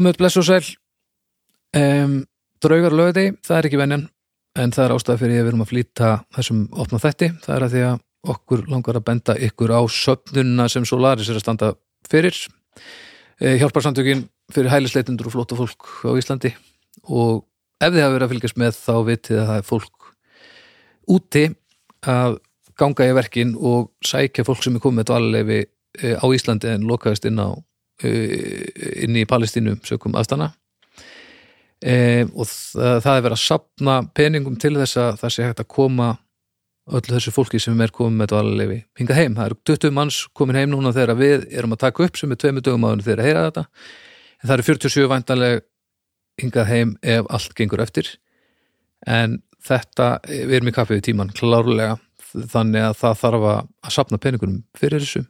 komið bless og sæl. Um, draugar lögði, það er ekki venjan en það er ástæða fyrir að við erum að flýta þessum opna þætti, það er að því að okkur langar að benda ykkur á söfnununa sem Solaris er að standa fyrir. E, hjálparsamtökin fyrir hælisleitundur og flóta fólk á Íslandi. Og ef þið hafa verið að fylgjast með þá vitið að það er fólk úti að ganga í verkin og sækja fólk sem er komið með dvalarleifi e, á Íslandi en lokaðist inn á inn í Palestínu sökum aðstana e, og það, það er verið að sapna peningum til þess að það sé hægt að koma öllu þessu fólki sem er komið með dvalarleifi hingað heim, það eru 20 manns komin heim núna þegar við erum að taka upp sem er tveimur dögum áður þegar að heyra þetta. En það eru 47 væntanleg hingað heim ef allt gengur eftir. En þetta, við erum í kaffið við tíman klárlega, þannig að það þarf að sapna peningunum fyrir þessu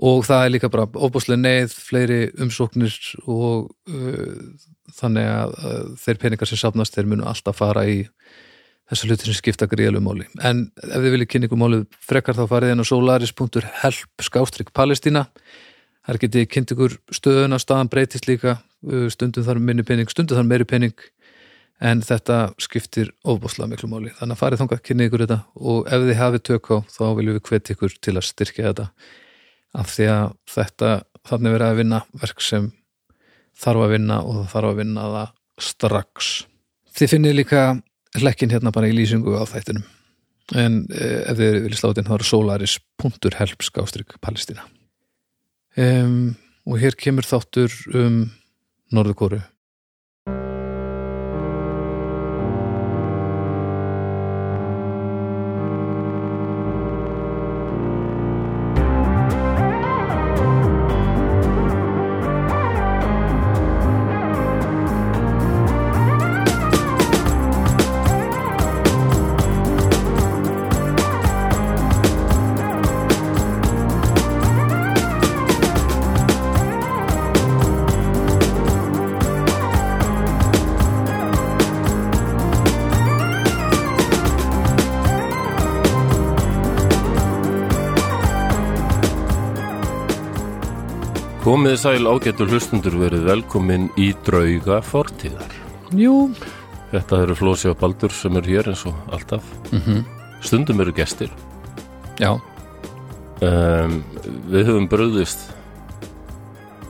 og það er líka bara óbúslega neið, fleiri umsóknir og uh, þannig að uh, þeir peningar sem sapnast þeir munu alltaf fara í þessu hluti sem skipta gríðalum máli. En ef þið viljið kynna ykkur málið frekar þá farið inn á solaris.help skástrygg Palestína. Þar getið kynnt ykkur stöðuna, staðan breytist líka stundum þar minni pening, stundum þar meiri pening en þetta skiptir ofbúslega miklu máli. Þannig að farið þangað, kynna ykkur þetta og ef þið hafið tök á þá viljum við hvetja ykkur til að styrkja þetta af því að þetta þannig verið að vinna verk sem þarf að vinna og það þarf að vinna það strax. Þið finnir líka hlekkin hérna bara í lýsingu á þættinum. En eh, ef þið viljið sláta inn þá er solaris.help skástrygg Palestína um, og hér kemur þáttur um Norðurkóru Komið sæl ágættur hlustundur verið velkomin í drauga fortíðar. Jú, Þetta eru Flósi og Baldur sem eru hér eins og alltaf. mm Stundum eru gestir. já Um, við höfum bröðist.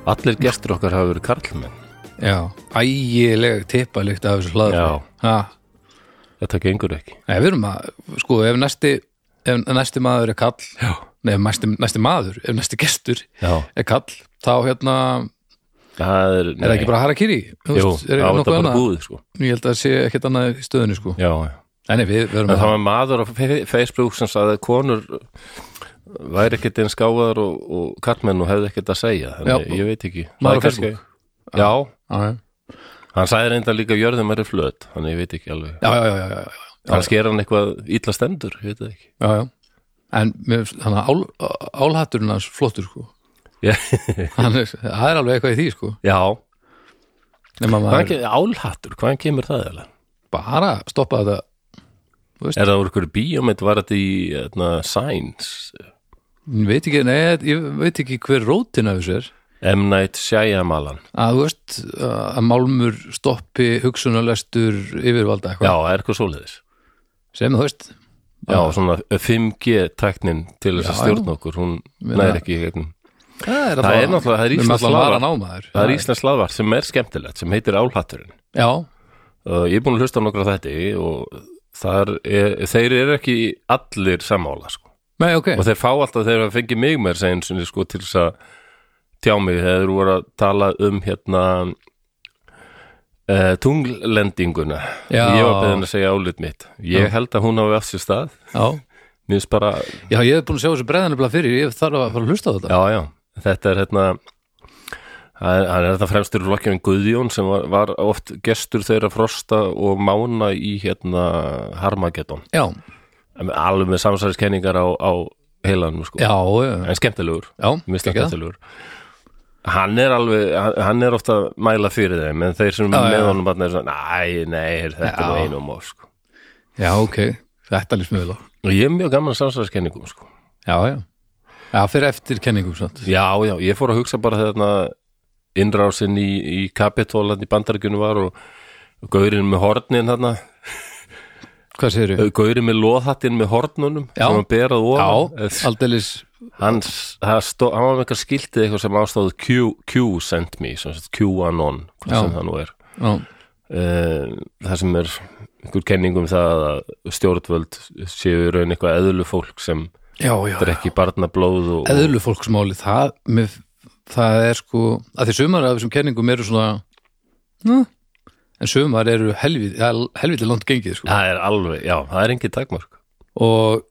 Allir gestir okkar hafa verið karlmenn. Já, ægileg tippalikt af þessu hlaður Já. ha, Þetta gengur ekki. Nei, við erum að, sko, ef næsti ef næsti maður er kall Já. Nei, næsti, næsti maður, ef næsti gestur Já. er kall, þá hérna Það er, er ekki bara harakiri Jú, er það þetta bara annað? búið, sko. Ég held að það sé ekkert annað í stöðunni, sko Já, já. Nei, við, við það var maður á Facebook sem sagði að konur væri ekkert eins gáðar og, og karlmenn og hefði ekkert að segja. Þannig, Já. ég veit ekki. Maður á er kannski- Facebook. Já, Já, já, hann sagði reynda líka jörðum er flöt, þannig ég veit ekki alveg. já, já, já, já, já, Kannski er hann eitthvað illa stendur, ég veit ekki. já, já. En þannig að ál, álhatturinn hans flottur, sko Já, er, Það er alveg eitthvað í því, sko já. Maður álhattur, hvaðan kemur það eða? bara stoppa þetta Er það úr ykkur bíómynd, var þetta í Science? Ég veit ekki, nei, ég veit ekki hver rótin af þessu er M. Night Shyamalan. að þú veist að málmur stoppi hugsunarlestur yfirvalda Já, eitthvað það er eitthvað svoleiðis. sem þú veist Já, svona 5G-tæknin til þess Já, að stjórna okkur, hún næri ekki gegnum. Það er, Það er náttúrulega, það er slavar. námaður Það er íslensk slavar sem er skemmtilegt, sem heitir álhatturinn. já, Uh, ég er búin að hlusta á nokkra þetta og er, þeir eru ekki allir sammála sko. nei, ok og þeir fá alltaf þeir hafa fengið mig mér sinni, sko, til þess að tjá mig þegar þeir voru að tala um hérna uh, tunglendinguna Já. ég var beðin að segja álit mitt ég Já. held að hún hafi átt sér stað já, bara, já, ég hef búin að sjá þessu breðanabla fyrir ég þarf að fara að hlusta á þetta já já þetta er hérna hann er þetta fremstur flokkjum Guðjón sem var, var oft gestur þeirra Frosta og Mána í hérna Harmageddon. Já, alveg með samsæðiskenningar á, á heilanum sko. já, en skemmtilegur, skemmtilegur. Hann er alveg hann- er ofta mæla fyrir þeim en þeir sem með honum bara er svona, næ, nei, þetta er nú Já. einum og sko. já, ok, þetta vel á og ég er mjög gaman samsæðiskenningum sko. já, já, já, fyrir eftir kenningum samt. já, já, ég fór að hugsa bara þarna innrásin í, í Capitol í bandaríkjunum var og, og gaurinn með hornin þarna Hvað segir þú? gaurinn með loðhattin með hornunum Já. sem hann berað Já, ofan aldeilis hans, hann var með eitthvað skiltið eitthvað sem ástóð Q, Q sent me, QAnon hvað Já. sem það nú er Já, uh, það sem er einhver kenning um það að stjórnvöld séu í raun eitthvað eðlu fólk sem já, já, já. drekki barnablóð og, Eðlu fólksmáli, það með, það er sko, að því sumar af þessum kenningum eru svona na, en sumar eru helviti, helviti langt gengið sko. það er alveg, já, það er engin takmörk og,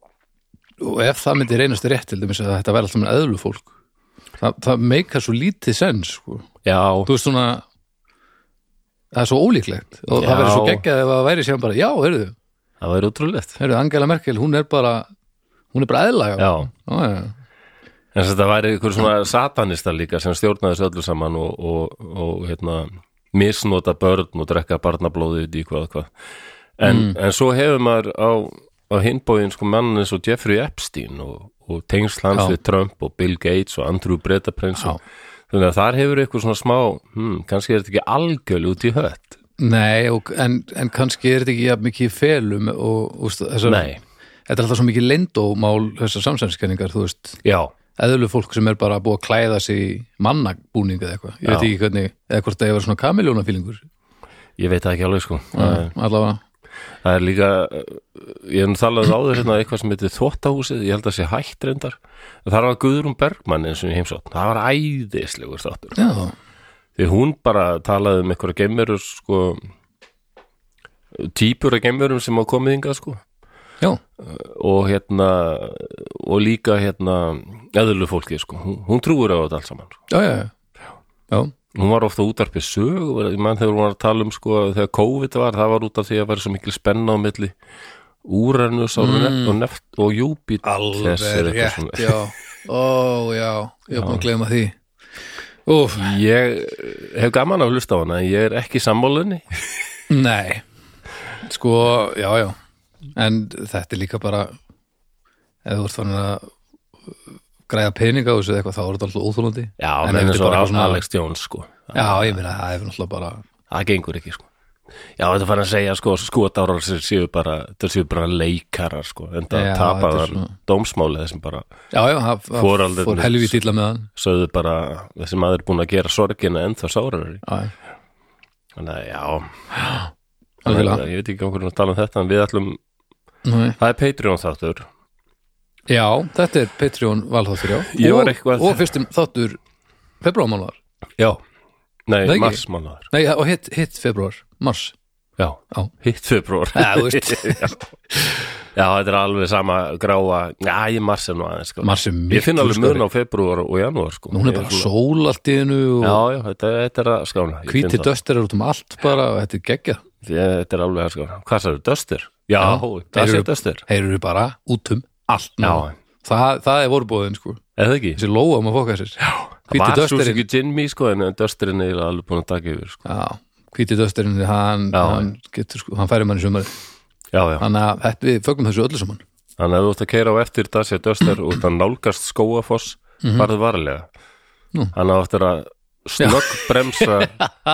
og ef það myndi reynast rétt til dæmis að þetta væri alltaf með eðlu fólk það, það meikar svo lítið sens sko. já, þú veist svona það er svo ólíklegt og Já. það verður svo geggjað ef það væri sér bara, já, heyrðu, það væri útrúlegt heyrðu, Angela Merkel hún er bara, hún er bara já. en þess að það væri einhver svona satanista líka sem stjórnaði þessu öllu saman og, og, og hérna, misnota börn og drekka barnablóðið í hvað og hvað. En, en svo hefur maður á, á hinbóin sko mann eins og Jeffrey Epstein og, og tengsl hans Já. við Trump og Bill Gates og Andrew Bretaprins þannig að þar hefur eitthvað svona smá hmm, kannski er þetta ekki algjöl út í hött. Nei, og, en, en kannski er þetta ekki jafn mikið felum og, þessar, Nei, þetta er alltaf svo mikið leyndómál þessar samsænskenningar, þú veist. Já, eðlu fólk sem er bara búið að klæða sig mannabúning eða eitthvað, ég veit ekki hvernig eða hvort það er svona kamiljónafílingur ég veit það ekki alveg sko. Það, allavega, það er líka ég hef nú talað áður hérna eitthvað sem heitir þvóttahúsið, ég held að sé hætt reyndar. Það var Guðrún Bergmann eins og í heimsótt það var æðislegur þáttur. Því hún bara talaði um einhverja gemverur sko típur af gemverum sem á komið hingað sko já, og hérna og líka hérna eðlu fólki sko, hún, hún trúir á þetta allt saman sko. já, já, já, já. hún var ofta útarpið sög ég mann þegar hún var að tala um sko þegar COVID var, það var út af því að vera svo mikil spenna á milli Úranus og, mm. og neft og Júpít alveg rétt, já. ó, já, ég er búin að gleyma því. Úf, ég hef gaman að hlusta á hana en ég er ekki sammálunni nei. Sko, já, já en þetta er líka bara ef þú ert þannig að græða peninga á þessu eða eitthvað, þá er þetta alltaf óþólandi já, En en ef eins er og Alex Jones sko. Já, ég meina, það er náttúrulega bara það gengur ekki sko. Já, þetta fann að segja sko skotárar sem séu bara, það séu bara leikarar sko, en það er tapaðar svona- dómsmálið þessum bara já, já, það það fór helvið illa með hann. sögðu bara, þessi maður er búin að gera sorgina ennþá sárari. Já, þannig að já, alveg ég veit ekki okkur að tala um þetta en við ætlum, Nei. það er Patreon þáttur. Já, þetta er Patreon valþáttur, já. Ég og, eitthvað- og fyrstum þáttur februarmánar já, nei, Nei, ekki. marsmánaður Nei, og hitt, hitt februar, mars. Já, Já, hitt februar veist. Já, þetta er alveg sama gráa, já, ég mars er nú aðeins sko. Mars er ég finn miklu alveg mun á februar og janúar sko. Hún er Ég bara svona- sól allt í hennu já, og já, þetta, þetta er að skána. Ég hvíti döstir er út um allt bara og þetta er geggjað. Ég- þetta er alveg að skána hvað sagði, döstir? já, það þeir sé eru- döstir Þeir eru bara út um allt já, núna. það, það er vorbúðin, sko. Það ekki? Þessi lóa maður fóka sér. Já, það var svo döstirinn ekki me sko en döstirinn er alveg búin að taka yfir sko. Já, hvíti döstirinn, hann, hann getur sko, hann færi mann í sumari já, já, Þannig að við fögnum þessu öllu saman. Þannig að þú ert að keira á eftir það sé döstir og það nálgast skóafoss farðu varlega. Nú. hann á eftir að snögg bremsa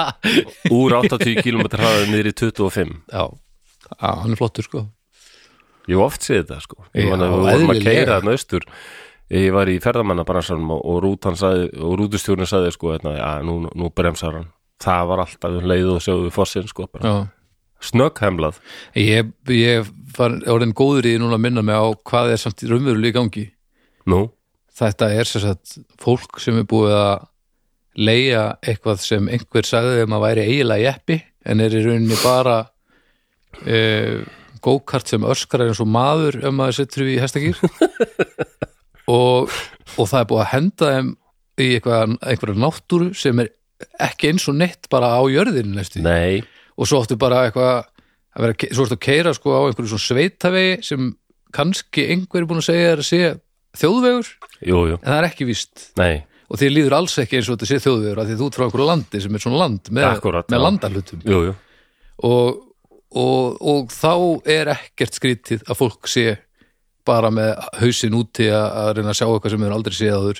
úr 80 km hraðið niður í 25 Já, Já hann er flottur, sko. Ég oft séð þetta sko. Ég man að keira þarna austur. Ég var í ferðamannabransanum og, og, rútan sagði, sko hérna, já, nú, nú bremsar hann. Það var alltaf um leið og sjáðu fossin sko bara. Já. Snögg hemlað Ég, ég var orðin góður í núna að minna mig á hvað er samt raunverulega í gangi. nú, Þetta er sagt fólk sem er búið að leia eitthvað sem einhver sagði um að væri eiginlega jeppi en er í rauninni bara e, gókart sem öskrar eins og maður ef maður setur í hestakýr og, og það er búið að henda þeim í einhverja náttúru sem er ekki eins og neitt bara á jörðinu og svo áttu bara eitthvað að vera, svo áttu að keira sko á einhverju svona sveitavegi sem kannski einhver er búin að segja þér að sé þjóðvegur jú, jú, en það er ekki víst. Nei, og þér líður alls ekki eins og þetta sé þjóðvegur af því þú ert frá einhverju landi sem er svona land með, Akkúrat, með já. landarhlutum jú, jú. Og, og, og þá er ekkert skrítið að fólk sé bara með hausinn úti að, að reyna að sjá eitthvað sem við aldrei séð áður.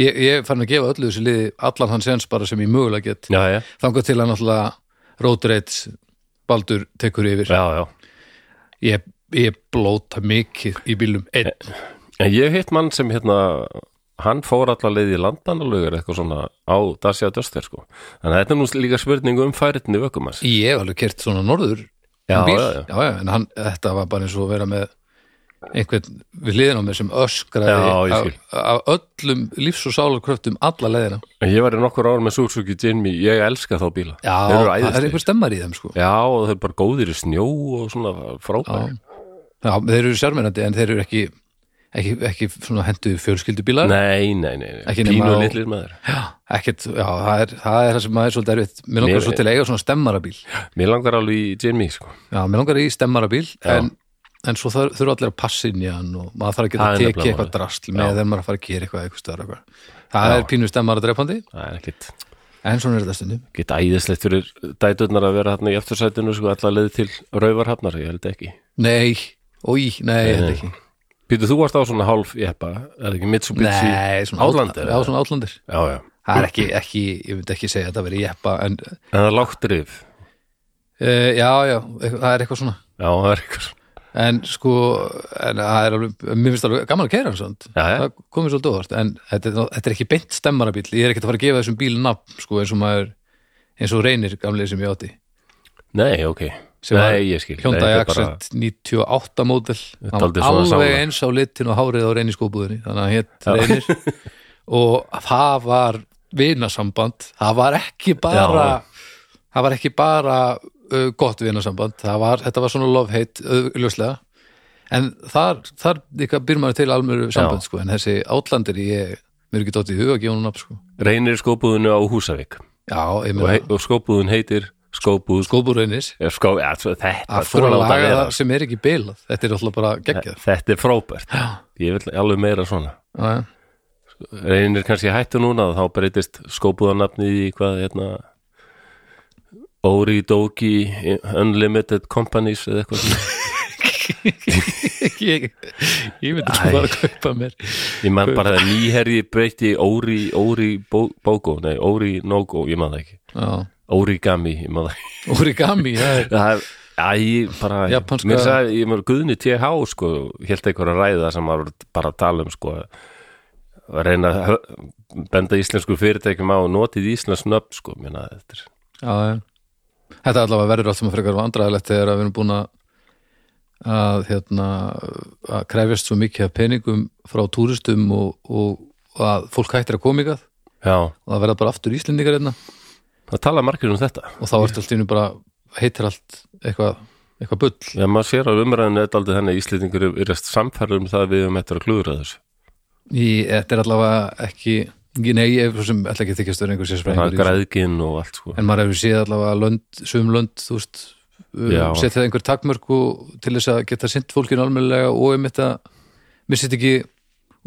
Ég, ég farin að gefa öllu þessu liði allan hans sens bara sem ég mögulega get. Já, já, þangað til að náttúrulega Róðreitt Baldur tekur yfir. Já, já. Ég, ég blóta mikið í bílum einn. En ég hef hitt mann sem hérna hann fór allar leið í landanalögur eitthvað svona á Dacia Duster sko. Þannig að þetta er nú líka spurningu um færitni vökumanns ég hef alveg kert svona norður Já, um bíl, já, já. en hann, þetta var bara eins og að vera með einhvern við liðin á mér sem öskraði Já, af, öllum lífs- og sálarkröftum alla leiðina. En ég var í nokkur ár með Suzuki Jimmy ég elska þá bíla. Já, það er einhver stemmar í þeim sko. Já, og þeir bara góðir í snjó og svona frábæri já, þeir eru sjármennandi en þeir eru ekki ekki, ekki hendu fjölskyldubílar? Nei, nei, nei, nei. Pínu á- litlir þeir já, ekkert, já, það er það, er það sem maður er svolítið erfitt. Mér langar Mér- svo til að eiga svona stemmarabíl Mér langar alveg í Jimmy sko. Já, mér langar í stemmarabíl en, en svo þur- þurfa allir að passa inn í hann og maður þarf að geta Það er tekið nefnilega eitthvað málið. drastl með þegar maður er að fara að gera eitthvað, eitthvað stöðar eitthvað. það er pínu stemmar að dreipandi Það er ekkit, en svona er þetta stundum. Ekkit æðislegt fyrir dæturnar að vera þarna í eftirsætinu sko allar leið til rauvarhafnar, ég held ekki. Nei, ói, nei, held ekki Pítur, þú varst á svona hálf jeppa, er það ekki Mitsubishi nei, svona Outlander, já, svona átlandir Já, já, það er ekki, ekki, ég myndi ekki segja að það veri jeppa en en það er lágt drif uh, já, já, það er eitthvað svona. Já, það er eitthvað en sko, en það er alveg mér finnst alveg gaman að kæra svont Já, já. það komið svolítið óvart, en þetta þetta er ekki beint stemmarabíl, ég er ekkert að fara að gefa þessum bíl nafn, sko, eins og maður eins og reynir gamlega sem ég átti. Nei, ok, Sem var Hyundai Accent 98 módel. Hann var alveg eins á litin og hárið á reyni skóbúðinni þannig að hétt Já. reynir. Og það var vinasamband. Það var ekki bara það var ekki bara uh, gott vinasamband. Var, þetta var svona love-hate auðljóslega en þar, þar býr maður til almöru samband sko, en þessi átlandir ég, mér er ekki dótt í hug að gefa hún nafn sko. Reynir skóbúðinu á Húsavík. Já, og, og skóbúðin heitir skóbúð skóbúð reynis er skó, ja, að láta laga vera. það sem er ekki bilað? Þetta er alltaf bara geggjað. Þetta er frábært. Ég vil alveg meira svona. Já. Reynir kannski hættu núna þá breytist skóbúðanafnið í hvað hérna Ori Dogi Unlimited Companies eða eitthvað ég, ég svo Æ. bara að kaupa mér. Ég man bara að nýherji breyti Ori Bo- Bogo Nei, Ori Nogo, ég man það ekki. Já. Origami, origami, það. Er Það er Æ, bara, Japanska- mér sagði, ég mér Guðni TH, sko, hélt einhver að ræða sem var bara að tala um, sko, að reyna að benda íslensku fyrirtækjum á og notið íslensk nöfn, sko, mér þetta er, já, já. þetta allavega verður allt sem að frekar vandræðilegt þegar að við erum búin að að hérna að krefjast svo mikið af peningum frá túristum og, og, að fólk hættir að koma ykkar já, og það verða bara aftur íslendingar hérna það tala margir um þetta. og þá ertu allt í einu bara heitir allt eitthvað eitthvað bull Já, maður sér á umræðinu þetta aldrei þannig að Íslendingur er um það að við um eftir að klúðra þessu. í, þetta er allavega ekki nei, ég er sem ætla ekki þykjast vera einhver Það sérsfræðingur er græðginn og allt, sko. en maður hefur séð allavega lönd, sum lönd þú veist, uh, setja einhver takmörk og til þess að geta sint fólkinu almennilega og um þetta missið ekki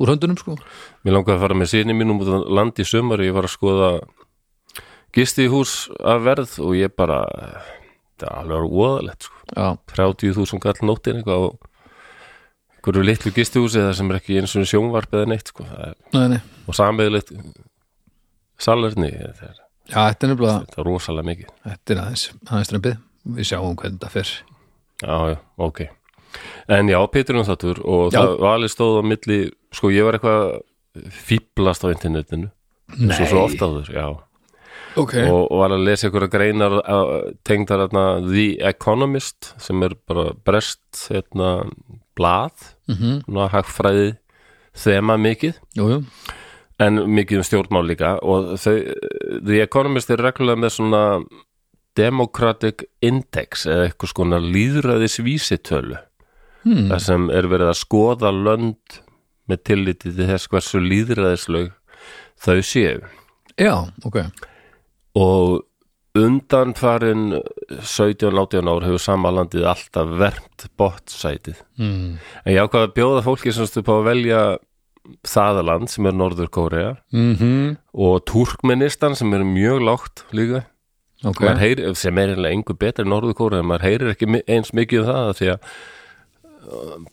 úr höndunum sko Mér langaði að fara með sinni mínum út á land í sumar, ég var að skoða gisti hús af verð og ég bara, það er alveg óðalegt, sko. já, 30.000 gall nóttin eitthvað á einhverju litlu gistihúsi það sem er ekki eins og sjónvarp eða neitt sko. Er, nei, nei. og samveðilegt salerni það er, já, þetta er það er rosalega mikið þetta er aðeins, aðeins strempið við sjáum hvernig þetta fer já, já, ok en já, Pétur um þáttur og Já. það var alveg stóð á milli sko, ég var eitthvað fýblast á internetinu eins og svo ofta áður, já ok, og, og var að lesa einhverja greinar tengdar The Economist sem er bara brest hérna blað mhm, svona hagfræði þema mikið. Jú, jú. En mikið um stjórnmál líka. Og þau, The Economist er reglulega með svona Democratic Index eða eitthvað skona líðræðis vísitölu hmm. þar sem er verið að skoða lönd með tilliti til þess hversu líðræðislaug þau séu. Já, ok og undanfarin 17-18 ár hefur samalandið alltaf vermt bottsætið hmm. en ég ákvað að bjóða fólki sem stu på að velja það land sem er Norður Kórea Mm og Turkmenistan sem er mjög lágt líka. Ok, Maður heyrir, sem er engu betur en Norður Kórea maður heyrir ekki eins mikið um það því að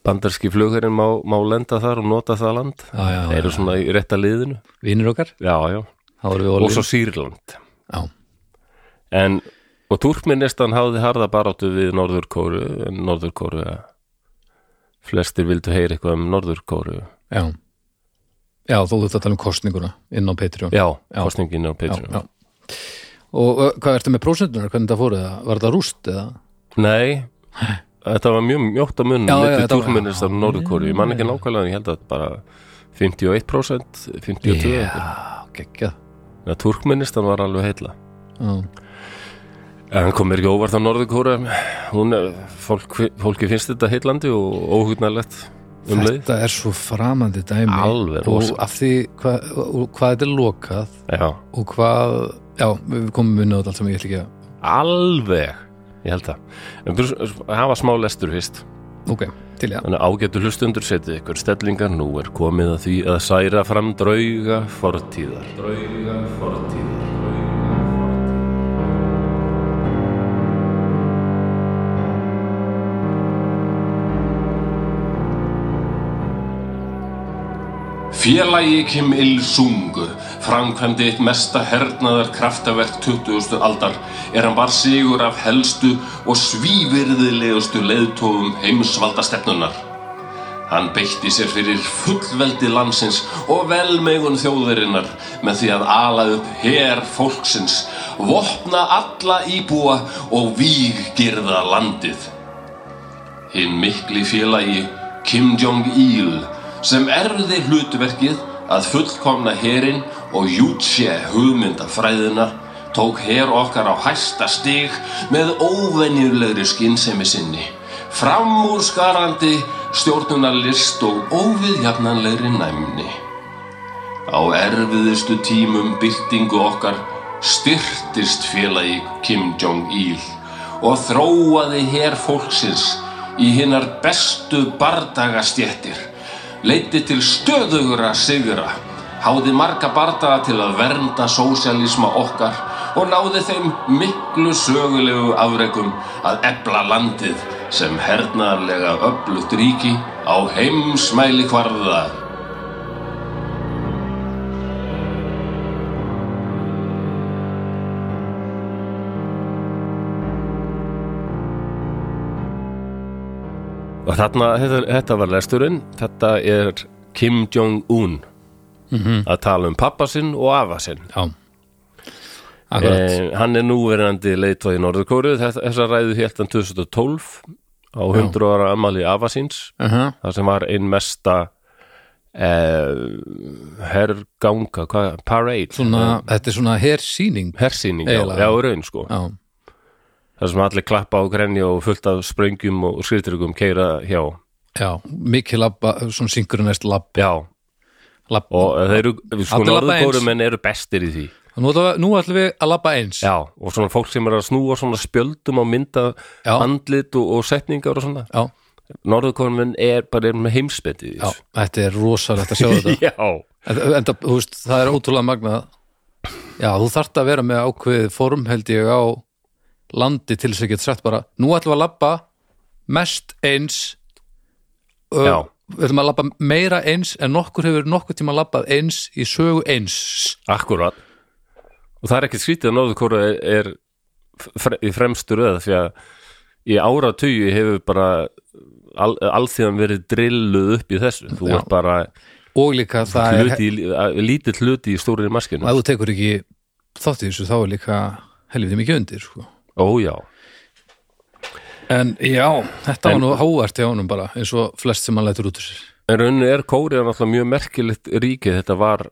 bandarski flugherinn má, má lenda þar og nota það land. Já, já, þeir eru svona í rétta liðinu. Vinir okkar, já, já, og svo Sýrland Já, en, og Turkmenistan hafði harða baráttu við Norðurkóru en Norðurkóru flestir vildu heyra eitthvað um Norðurkóru já. Já, þú þurft að tala um kostninguna inn á Patreon. Já, kostningin á Patreon. Já. Og uh, hvað ertu með prósentunar, hvernig það fóruð það? Var það rúst eða? nei, þetta var mjög mjótt að Já, já, þetta var- Turkmenistan og Norðurkóru ég man ekki nákvæmlega ég held að bara 51% 52% Já, geggjað ja, Turkmenistan var alveg heilla. Já, En hann kom mér ekki óvart á Norðurkóra hún, er- fólk, fólki finnst þetta heitlandi og óhugnarlegt um leið. Þetta er svo framandi dæmi. Alveg og af því hvað, og hvað þetta er lokað Já, og hvað, já, við komum á þetta allt sem ég ætla ekki að alveg Ég held það. En byrjum, hafa smá lestur fyrst Ok, til ég Þannig ágætu hlustundur setið ykkur stellingar. Nú er komið að því að særa fram drauga fortíðar Drauga fortíðar. Félagi Kim Il-sung framkvæmdi eitt mesta hernaðar kraftaverk 20. aldar er hann var sigur af helstu og svívirðilegustu leiðtófum heimsvalda stefnunar. Hann beitti sér fyrir fullveldi landsins og velmegun þjóðarinnar með því að ala upp her fólksins, vopna alla íbúa og víggirða landið. Hinn mikli félagi Kim Jong-il sem erfiði hlutverkið að fullkomna herin og jútsje hugmyndafræðina tók her okkar á hæsta stig með óvenjulegri skynsemi sinni framúrskarandi stjórnunarlist og óviðjafnanlegri næmni. Á erfiðustu tímum byltingu okkar styrtist félagi Kim Jong-il og þróaði her fólksins í hinnar bestu bardagastjettir leiddi til stöðugra sigra háði marga bardaga til að vernda sósialisma okkar og náði þeim miklu sögulegu afrekum að ebla landið sem hernaðarlega öflugt ríki á heimsmæli kvarða Og þarna, þetta, þetta var lesturinn. Þetta er Kim Jong-un. Að tala um pappa sinn og afa sinn. Já, akkurat. Eh, Hann er núverandi leitóð í Norðurkóru Þessa ræðu hértan 2012 á 100 ára ammali afa síns. Uh -huh. það sem var einn mesta eh, herganga, hvað, parade. Svona, Þetta er svona hersýning. Hersýning, já, já, raun sko. Já, það sem allir klappa á grenja og fullt af sprengjum og skriftrygum keira hjá. Já, mikið labba svona synchronist labb, já, labb. og þeir eru sko labba eins. norðurkórumenn eru bestir í því. Nú, ætlum við- nú ætlum við að labba eins. Já, og svona fólk sem er að snúa svona spjöldum á mynda Já. andlit og, og setningar og svona. Já, norðurkórumenn er bara er með heimsbeti já, þetta er rosalegt að sjá þetta. Já, en, en það, þú veist, það er ótrúlega magnað. Já, þú þarft að vera með ákveðið form held ég á landi til þess að geta sagt bara nú ætlum við að labba mest eins Já. við ætlum að labba meira eins en nokkur hefur nokkur tíma labbað eins í sögu eins Akkurat og það er ekki skrítið að Norðurkóra er, er í fremstu röð því að í áratugi hefur bara al, alþjóðan verið drilluð upp í þessu þú Já. ert bara og líka er, hluti, í- lítill hluti í stórir maskinu ef þú tekur ekki þátt í þessu þá er líka helviti mikið undir sko. Ójá, en já, þetta En- var nú hávart hjá honum bara eins og flest sem hann lætur út úr sér. En rauninni er Kóriða náttúrulega mjög merkilegt ríkið þetta var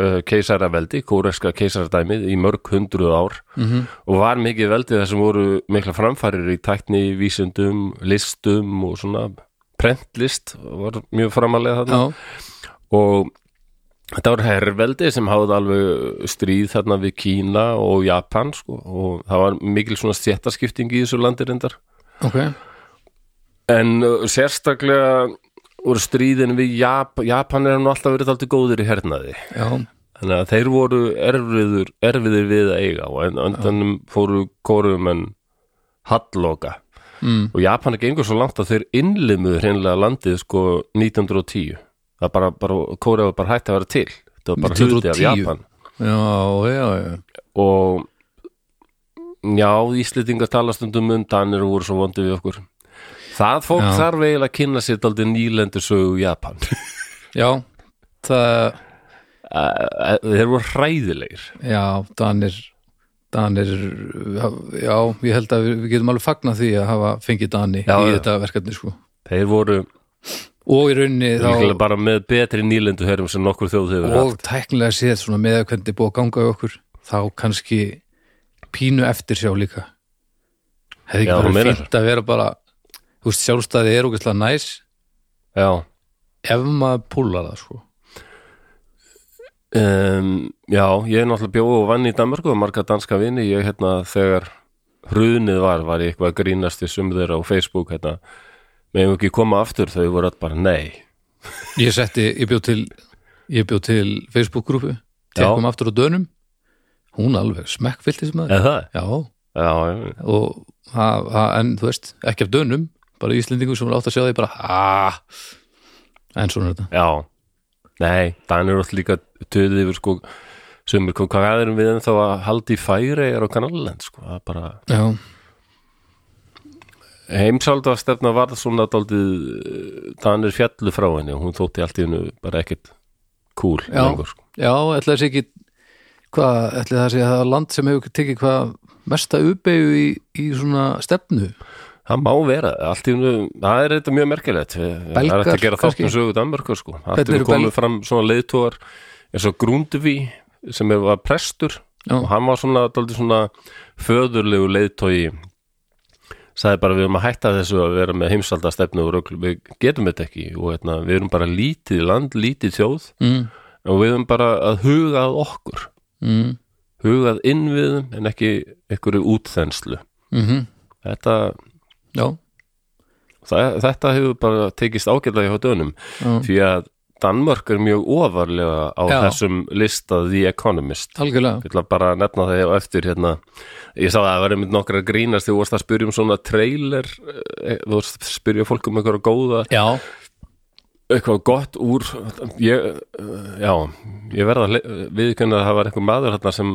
uh, keisaraveldi, kóreska keisaradæmið í mörg hundruð ár. Mm og var mikið veldið þar sem voru mikla framfærir í tækni, vísundum, listum og svona prentlist var mjög framalega þarna. Og þetta var herrveldi sem hafði alveg stríð þarna við Kína og Japan sko, og það var mikil svona stjættaskipting í þessu landi reyndar. Ok. En uh, sérstaklega voru stríðin við Jap Japan er nú alltaf verið alltaf góðir í hernaði. Já, þannig að þeir voru erfiður, erfiðir við að eiga og endanum fóru kórum en halloka. Mm. og Japan er gengur svo langt að þeir innlimuðu hreinlega landið sko 1910 það bara, bara Kórea var bara hægt að vera til. Þetta var bara hluti af 1910? Japan. Já, já, já. Og já, Íslendingar tala stundum um Danir voru svo vondi við okkur. Það fólk Já. þarf eiginlega að kynna sér daldið nýlendur sögu Japan. Já, það þeir voru hræðilegir. Já, Danir Danir, já, ég held að við, getum alveg fagnað því að hafa fengið Dani Já, í þetta verkefni sko. Þeir voru og í rauninni þá bara með betri nýlendu herrum sem nokkur þjóð hefur og tæknilega séð svona með að hvernig er búið að ganga í okkur þá kannski pínu eftir sjá líka. Hefði ekki bara meinar. fínt að vera bara þú veist, sjálfstæði er ógæslega næs já. ef maður púlar það sko. Um, já, ég er náttúrulega bjóð og vann í Danmarku og marga danska vini. Ég hérna þegar hrunið var var ég eitthvað að grínast í sum þeirra á Facebook hérna, meðum ekki koma aftur? Þau voru öll bara nei. Ég setti, ég bjóð til ég bjóð til Facebook-grúpu tekum aftur á dönum. Hún alveg smekkfyllt eða það? já, Já, já, og ha, ha, en þú veist, ekki af dönum bara Íslendingum sem er átt að sjá því bara aaa en svona er þetta. Já. Nei, Danir eru alltaf líka töðið yfir sko sumir kom hvað erum við en þá að haldi færi er á kanalend sko, það er bara já, heimsálda stefna var svona daldið Danir fjallu frá henni og hún þótti allt í hennu bara ekkit cool Já. lengur sko. já, ætla þessi ekki hvað, ætla það sé að það er land sem hefur tekið hvað mesta uppeyju í, í svona stefnu Það má vera, allt í hennu, það er þetta mjög merkilegt Það er Belgar, hægt að gera þáttum kannski? sögu Danmörkur sko Allt í hennu komið fram svona leiðtóar eins og Grundvi sem var prestur Já. og hann var svona, svona föðurlegu leiðtói sagði bara við erum að hætta þessu að vera með heimsaldastefnu og rögl, við getum þetta ekki. Og hérna, við erum bara lítið land, lítið þjóð. Mm, og við erum bara að huga að okkur. Mm, hugað innviðum en ekki einhverju útþenslu. Mm þetta, já, það, þetta hefur bara tekist ágætlega hjá dönum. Því að Danmörk er mjög ofarlega á Já. þessum lista The Economist. Algjörlega. Ég ætla bara að nefna það á eftir hérna. Ég sá að það var einmitt nokkra að grínast því þú varst að spyrja um svona trailer eh, þú varst að spyrja fólk um eitthvað góða. Já, eitthvað gott úr ég, eh, já, ég verða að viðurkenna að það var eitthvað maður hérna sem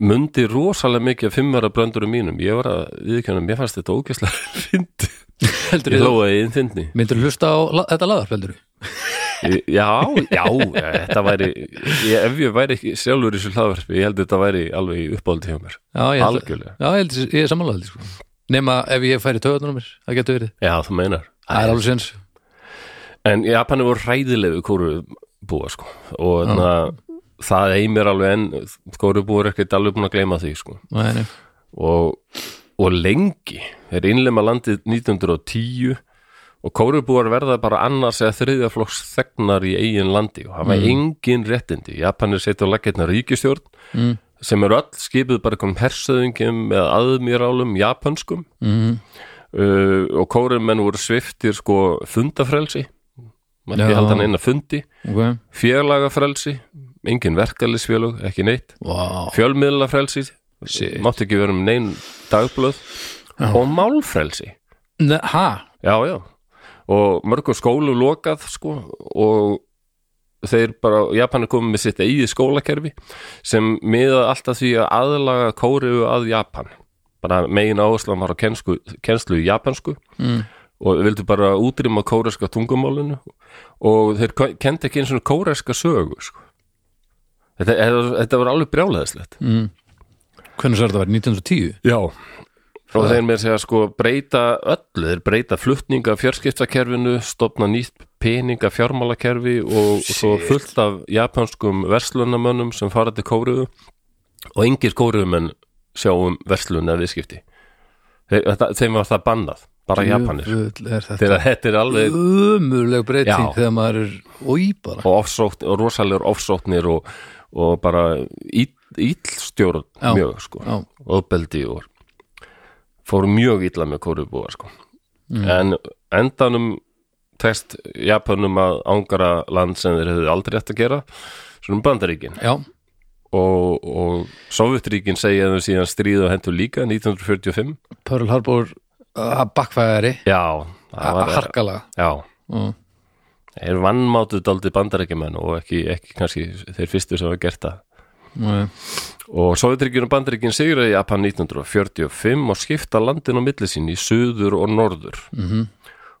mundi rosalega mikið af fimmara bröndurum mínum. Ég var að viðurkenna, mér fannst þetta ógæslega fyndi, heldur ég þú hlóa í. Innfyndni myndur hlusta á la, þetta laðar, heldur þú? Ég- Já, já, þetta væri ég, ef ég væri ekki sjálfur í þessu hlaðvarpi ég held að þetta væri alveg í uppáldi hjá mér. Já, ég held, algjörlega, já, ég, held, ég er samanlega sko. nema ef ég færi töðunum mér það getur verið, já þú meinar. Það er alveg séns. En Japani voru hræðilegu kóru búa sko. Og na, það eimir alveg en kóru búa er ekkert alveg búin að gleyma því sko. Nei, nei. og, og lengi er innlema landið 1910 og kórubúar verða bara annars eða þriðja flokks þegnar í eigin landi og hafa engin réttindi. Japanir setja á laggirna ríkistjórn mm, sem eru öll skipuð bara einhverjum hersöðingum eða aðmýrálum japanskum mm, uh, og kórumenn voru sviftir sko fundafrelsi. Maður ekki Já. halda hann eina fundi. Ok, félagafrelsi engin verkalisfélög, ekki neitt. Wow fjölmiðlafrelsi mátti ekki vera um neinn dagblöð. Og málfrelsi. Ha, já, já og mörgum skólu lokað sko og þeir bara, Japan er komið með sitt eigið skólakerfi sem miðað alltaf því að aðlaga kóriðu að Japan. Bara megin áherslan var á kensku, kenslu í japansku mm, og vildu bara útrýma kóreska tungumálinu. Og þeir kendi ekki eins og kóreska sögu sko. þetta, þetta, var alveg brjálæðislegt. Mm. hvernig sér þetta verið, 1910 Já og þeir með segja sko breyta öllu, þeir breyta flutninga fjörskiptakerfinu, stopna nýtt peninga fjármálakerfi og, og svo Shit. fullt af japanskum verslunamönnum sem fara til kóruðu. Og engir kóruðumenn sjá um verslun eða viðskipti. Þeim var það bannað bara Japanir. er þetta. Þegar þetta er alveg umurleg breyting Já. þegar maður er ói bara. Og, ofsókn, og rosalegur ofsóknir og, og bara íllstjórn mjög sko. Já, ofbeldi og fóru mjög illa með kórubúa sko. Mm. en endanum tekst Japanum að ángara land sem þeir hefðu aldrei hægt að gera svona bandaríkin. Já, og, og Sovjetríkin segja þau síðan stríð og hendur líka 1945 Pearl Harbor uh, bakkfæðari já, harkalega. Já, mm. er vannmátuð daldið bandarækjumenn og ekki, ekki kannski þeir fyrstu sem hafa gert það Nei. og Sovjetríkjun og bandaríkjun sigraði Japan 1945 og skipta landin á milli sín í suður og norður. Mhm.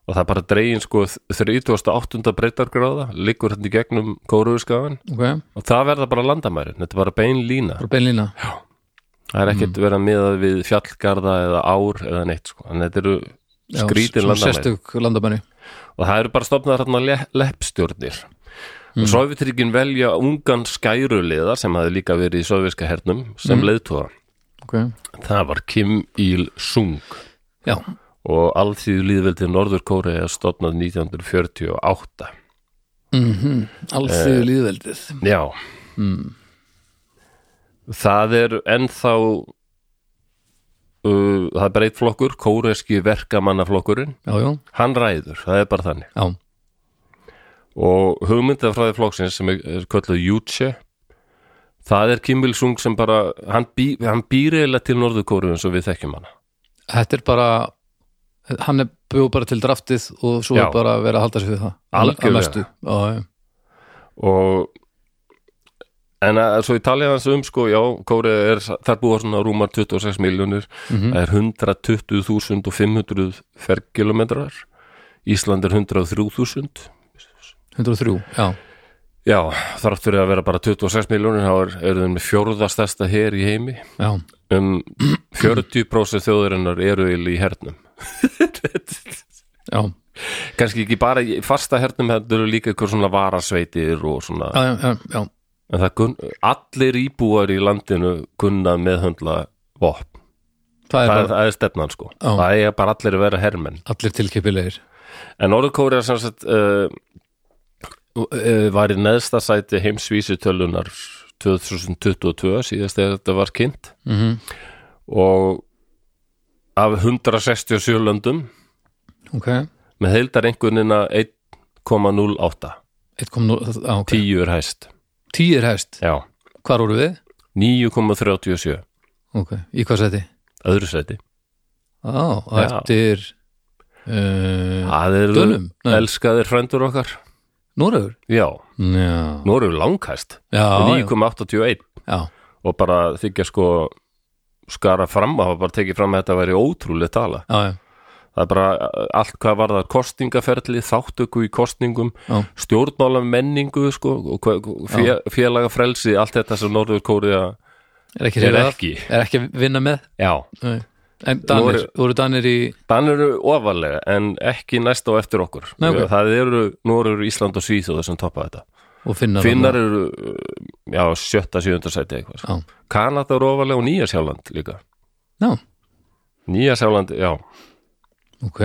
og það er bara dregin sko 38. breytargráða liggur hérna í gegnum kóruðskafan ok, og það verða bara landamæri þetta er bara bein lína. Bara beinlína það er ekkert verið að miða við fjallgarða eða ár eða neitt sko. en þetta eru skrítin landamæri. landamæri. Og það eru bara stofnaðar hérna le leppstjórnir mm. og Sovjetríkin velja ungan skæruliða sem hafi líka verið í sovjerska hernum sem mm. leiðtóða ok, það var Kim Il-sung. Já, og alþýðu líðveldi Norður Kóri er stofnað 1948 mhm. Alþýðu líðveldið já. Mm. það er ennþá uh, það er bara eitt flokkur kóreski verkamannaflokkurinn. Hann ræður, það er bara þannig. Já, og hugmyndafræði flokksins sem er, er kölluð Jútse það er Kim Il-sung sem bara hann, bý, hann býr eiginlega til Norður Kóru eins og við þekkjum hana. Þetta er bara hann er bjóð bara til draftið og svo Já. er bara að vera að halda sig við það. Algjörlega. Já, og en að, svo ég tali hans um sko, já, Kóri er, þar búa svona rúmar 26 miljónir, Mhm. það er 120.500 ferkilometrar Ísland er 103.000 103, já, já, þarf fyrir að vera bara 26 miljónir, þá er, er þeim með fjórðastesta her í heimi. Já. Um 40% þjóðurinnar eru í hernum. Já, kannski ekki bara í fasta hernum þetta eru líka eitthvað svona varasveitir og svona, já, já, já, en það kunn, allir íbúar í landinu kunna meðhöndla vopn, það er það, er, bara það er stefnan sko. Já. það er bara allir að vera hermenn. Allir tilkipilegir en Norðurkóri sem sagt uh, uh, var í neðsta sæti heimsvísitölunar 2022 síðast þegar þetta var kynnt. Mm og af 167 löndum ok, með heildar einhvernina 1,08 1.0 já, ok, 10 er hæst. 10 er hæst, já, hvar voru við? 9,37 ok, í hvað seti? öðru sæti. Á, Já. eftir uh, Dönum? Elskaðir frændur okkar Noregur? já, eru langhæst. Já, já, 9,81 já, og bara þykja sko skara fram að hafa bara tekið fram að þetta væri ótrúlega tala. Já, já, það er bara uh, allt hvað var það kostingaferli, þáttöku í kostningum Já. stjórnmála menningu sko, fé, félaga frelsi allt þetta sem Norður Kóriða er ekki, er er ekki að vinna með? Já, Nei. En Danir, Nú voru Danir í þannig eru ofalega en ekki næst á eftir okkur. Nei, ok. það eru, nú eru Ísland og Svíþjóður sem toppa þetta. Og finna Finnar eru, já, sjötta, sjöunda sæti eitthvað. Já. Kanada eru ofalega og Nýja Sjáland líka. Já, Nýja Sjáland, já. Ok.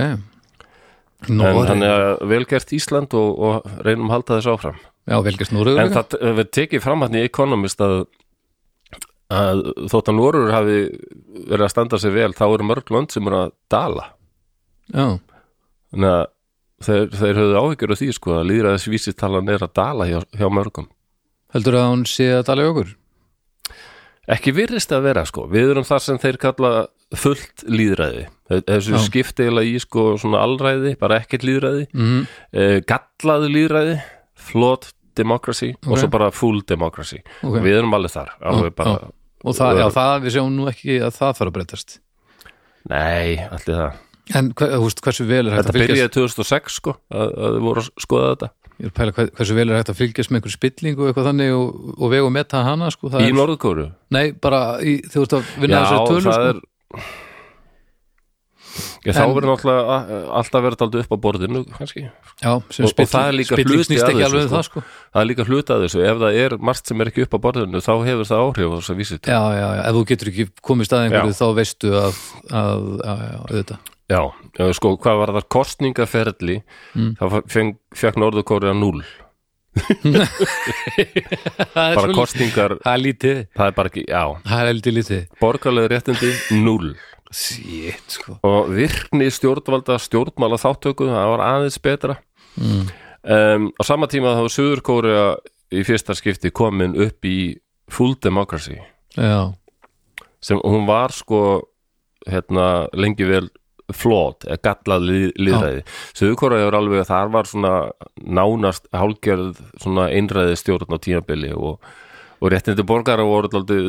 En Noregur, þannig að velgert Ísland og, og reynum halda þess áfram. Já, velgast Noregur en það við tekið fram hann í Economist að, að þótt að Norur hafi verið að standa sig vel þá eru mörg lönd sem eru að dala. Já, þannig að þeir, þeir höfðu áhyggjur af því sko að líðræðis vísitalan er að dala hjá, hjá mörgum. Heldur að hún sé að tala í okkur? Ekki virðist að vera sko. Við erum þar sem þeir kalla fullt líðræði Þe- þessu eiginlega í sko svona alræði, bara ekkert líðræði mm eh, gallaðu líðræði flawed democracy og Ok. svo bara full democracy. Ok, við erum alveg þar alveg Já, bara, og það, já, það við sjáum nú ekki að það fara að breytast. Nei, allir það. En veist, hversu vel er hægt þetta að fylgjast byrjaði 2006 sko að, að þið voru að skoða þetta. Ég er að pæla hver, hversu vel er hægt að fylgjast með einhver spillingu og eitthvað þannig og, og vegu og meta hana sko, í Norðkóru nei, bara í, þú veist að vinna þessari tölu það sko. er Já, þá verður náttúrulega alltaf verið aldrei upp á borðinu kannski. já, og- og spilling, það er líka hluti ekki þessu, um sko. það sko. Það er líka hluta að þessu, ef það er margt sem er ekki upp á borðinu þá hefur það áhrif á þess að vísi já, já, já, ef þú getur ekki komið stað einhverju þá veistu að, að já, já, auðvitað. Já, sko, hvað var það? Kostningaferli Mm. þá feng, fekk Norðurkóriða 0 það er bara kostningar, það er lítið, það er bara ekki, já. Það er lítið lítið. Borgarlega réttindi 0 shit, sko. Og virkni stjórnvalda stjórnmála þáttöku, það var aðeins betra. Mm. um, á sama tíma þá var Suðurkóriða í fyrsta skipti komin upp í full democracy. Já, sem hún var sko hérna lengi vel flawed, eða gallað lið, liðræði Suðurkóra er alveg að þar var svona nánast hálgerð svona einræði stjórn á tímabili og, og réttindi borgara voru aldrei,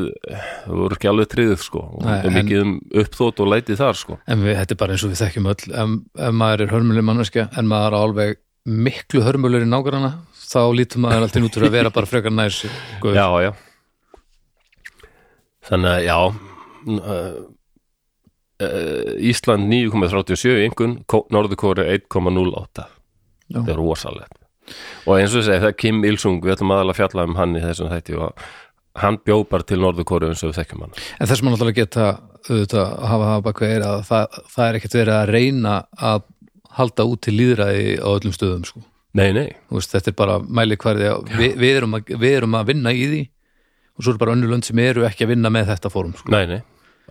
voru ekki alveg tryggð sko, og Nei, er en- mikið um uppþótt og lætið þar sko. En við, þetta er bara eins og við þekkjum öll. Ef, ef maður er hörmuleg manneskja en maður er alveg miklu hörmulegur í nágrana þá lítur maður alltaf út fyrir að vera bara frekar nær sér, guð. Já, já. Þannig að já uh, uh, Ísland 9,37 yngun, Norðurkóri 1,08 Já. Það er rosalegt Og eins og ég segi, það er Kim Il-sung við ætlum aðalega að fjalla um hann í þessum þætti og hann bjó bara til Norðurkóri eins og við þekkjum hann. En þess maður náttúrulega geta auðvitað að hafa það baka er að það, það er ekkert verið að reyna að halda út til líðræði á öllum stöðum sko. Nei, nei, veist, þetta er bara mæli hverði að við, við, erum að, við erum að vinna í því og svo er bara önnur lönd sem eru ekki að vinna með þetta fórum sko. nei, nei.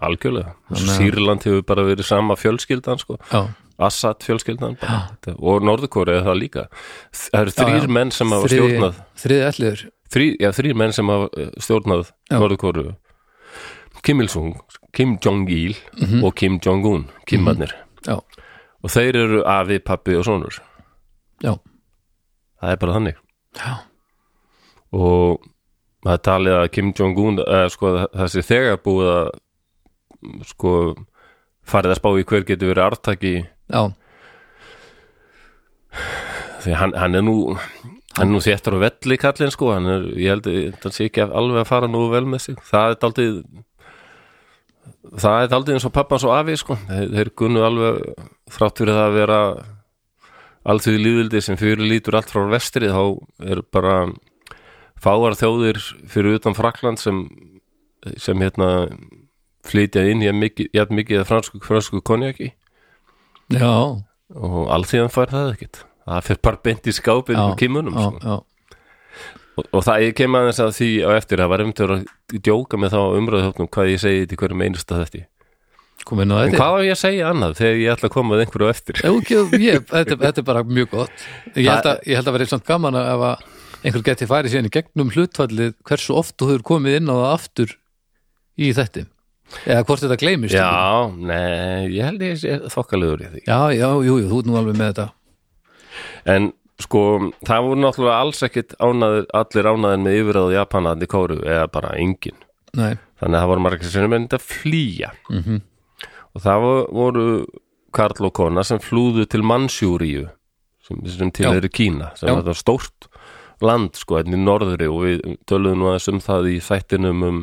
Algjörlega, að- Sýrland hefur bara verið sama fjölskyldan sko Assad fjölskyldan bara. Og Norðurkóri er það líka. Það eru þrýr menn sem hafa Þriðji- stjórnað. þriðji ætliður þrý, já, þrý menn sem hafa eh, stjórnað. Norðurkóru Kim Il-sung, Kim Jong-il og Kim Jong-un, Kimarnir Já, og þeir eru afi, pappi og sonur. Já, það er bara þannig. Já, og það talið að Kim Jong-un eða sko sé þegar búið að sko farið að spá í hver getur verið artaki já, því hann, hann er nú hann er nú þéttur á velli kallinn sko hann er, ég held að það sé ekki alveg að fara nú vel með sig. Það er daldið það er daldið eins og pappans og afi sko. Þeir, þeir gunnu alveg þrátt fyrir það að vera alþjóði lífildi sem fyrir lítur allt frá vestri þá er bara fáar þjóðir fyrir utan Frakland sem sem hérna flytja inn jafn mikið, jafn mikið fransku, fransku konjaki já, og alþjóðan fær það ekkit það fyrir bara beint í með kimunum já, sko. já, og, og það ég kem aðeins að því á eftir það var einmitt að að djóka með þá umræðhjófnum hvað ég segi til hverjum einasta þetta komin á en þetta. hvað á ég að segja annað þegar ég ætla að koma með einhverju á eftir? Ef ekki, ég, þetta, þetta er bara mjög gott. Ég held að, ég held að vera samt gaman að að einhver geti farið síðan í gegnum hlutfallið hversu oft þú hefur komið inn á það aftur í þetta eða hvort þetta gleymist já, nei, ég held ég sé þokkalegur í því. Já, já, jú, jú, þú ert nú alveg með þetta. En sko, það voru náttúrulega alls ekkit ánaður, allir ánaðir með yfirráðu Japanandi kóru eða bara engin Nei, þannig að það voru margir sem myndi að flýja. Mhm. og það vo- voru Karl og Kona sem flúðu til Mansjúríu sem, sem til eru Kína sem Já. er þetta stórt land sko hérna í norðri og við töluðum aðeins um það í þættinum um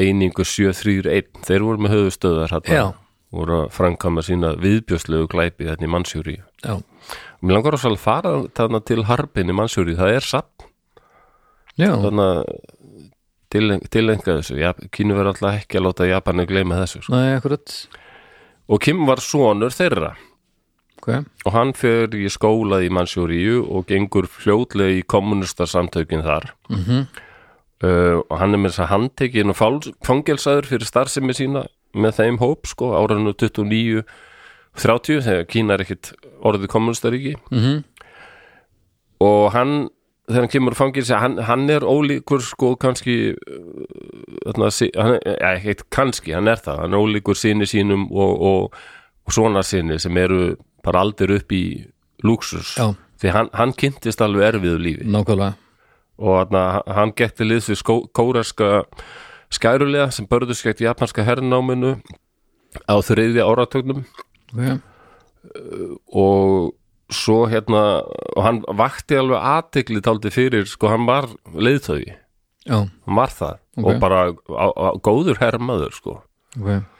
einingu 731 þeir voru með höfustöðar hérna. Voru að framkama sína viðbjöslegu glæpi hérna í og mér langar að fara þarna til Harbin í Mansjúríu, það er satt já, þarna tilenga þessu, Kínu verður alltaf ekki að láta Japani gleyma þessu sko. nei, og Kim var sonur þeirra. Ok, og hann fer í skóla í Mansjúríu og gengur fljótlega í kommunistarsamtökin þar. Mhm, uh, og hann er með þess að handtekinn og fangelsaður fyrir starfsemi sína með þeim hóp sko áranu 29 30 þegar Kína er ekkit orðið kommunistaríki mhm. Og hann þegar hann kemur fangilsi, hann, hann er ólíkur sko kannski uh, þarna, hann, ja, heit, kannski, hann er það. Hann er ólíkur sinni sínum og, og, og svona sinni sem eru bara aldur upp í lúksus því hann, hann kynntist alveg erfiðu lífi. Nákvæmlega og þarna, hann gekk til liðs við kóreska skærulega sem börðu skekt japanska hernáminu á þriðja áratögnum ok, og svo hérna og hann vakti alveg aðtekli táldi fyrir, sko hann var leiðtögi, já, hann var það. Ok. og bara á, á, góður herrmaður sko, ok.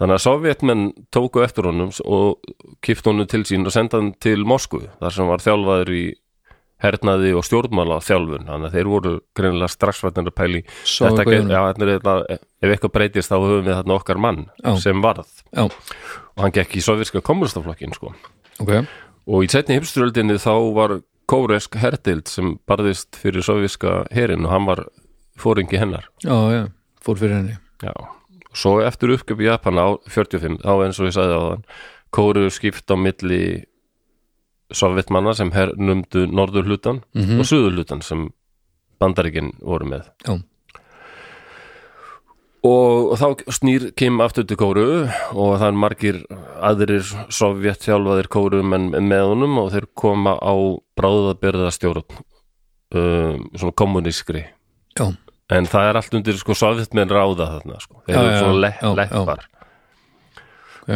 Þannig að sovjetmenn tóku eftir honum og kipt honum til sín og senda hann til Moskvu, þar sem var þjálfaður í hernaði og stjórnmála þjálfun, þannig að þeir voru greinilega strax vatnir að pæli þetta, já, þetta þetta, ef eitthvað breytist þá höfum við þarna okkar mann Já. sem varð. Já, og hann gekk í sovjerska kommunistaflokkin sko. Ok, og í setni hipsturöldinni þá var kóresk herdild sem barðist fyrir sovjíska herin og hann var fóringi hennar. Fór fyrir henni. Já. svo eftir uppgjöp í Japan á 45 þá eins og ég sagði á þann kóru skipt á milli sovjetmanna sem hernumdu norður hlutan og suður hlutan sem bandaríkin voru með. Já, og þá snýr Kim aftur til kóru og það er margir aðrir sovjet þjálfaðir kóru menn með honum og þeir koma á bráðabyrðastjórn um, svona kommunískri já, en það er allt undir sko sovjetmenn ráða þarna sko, þeir eru svona leppar.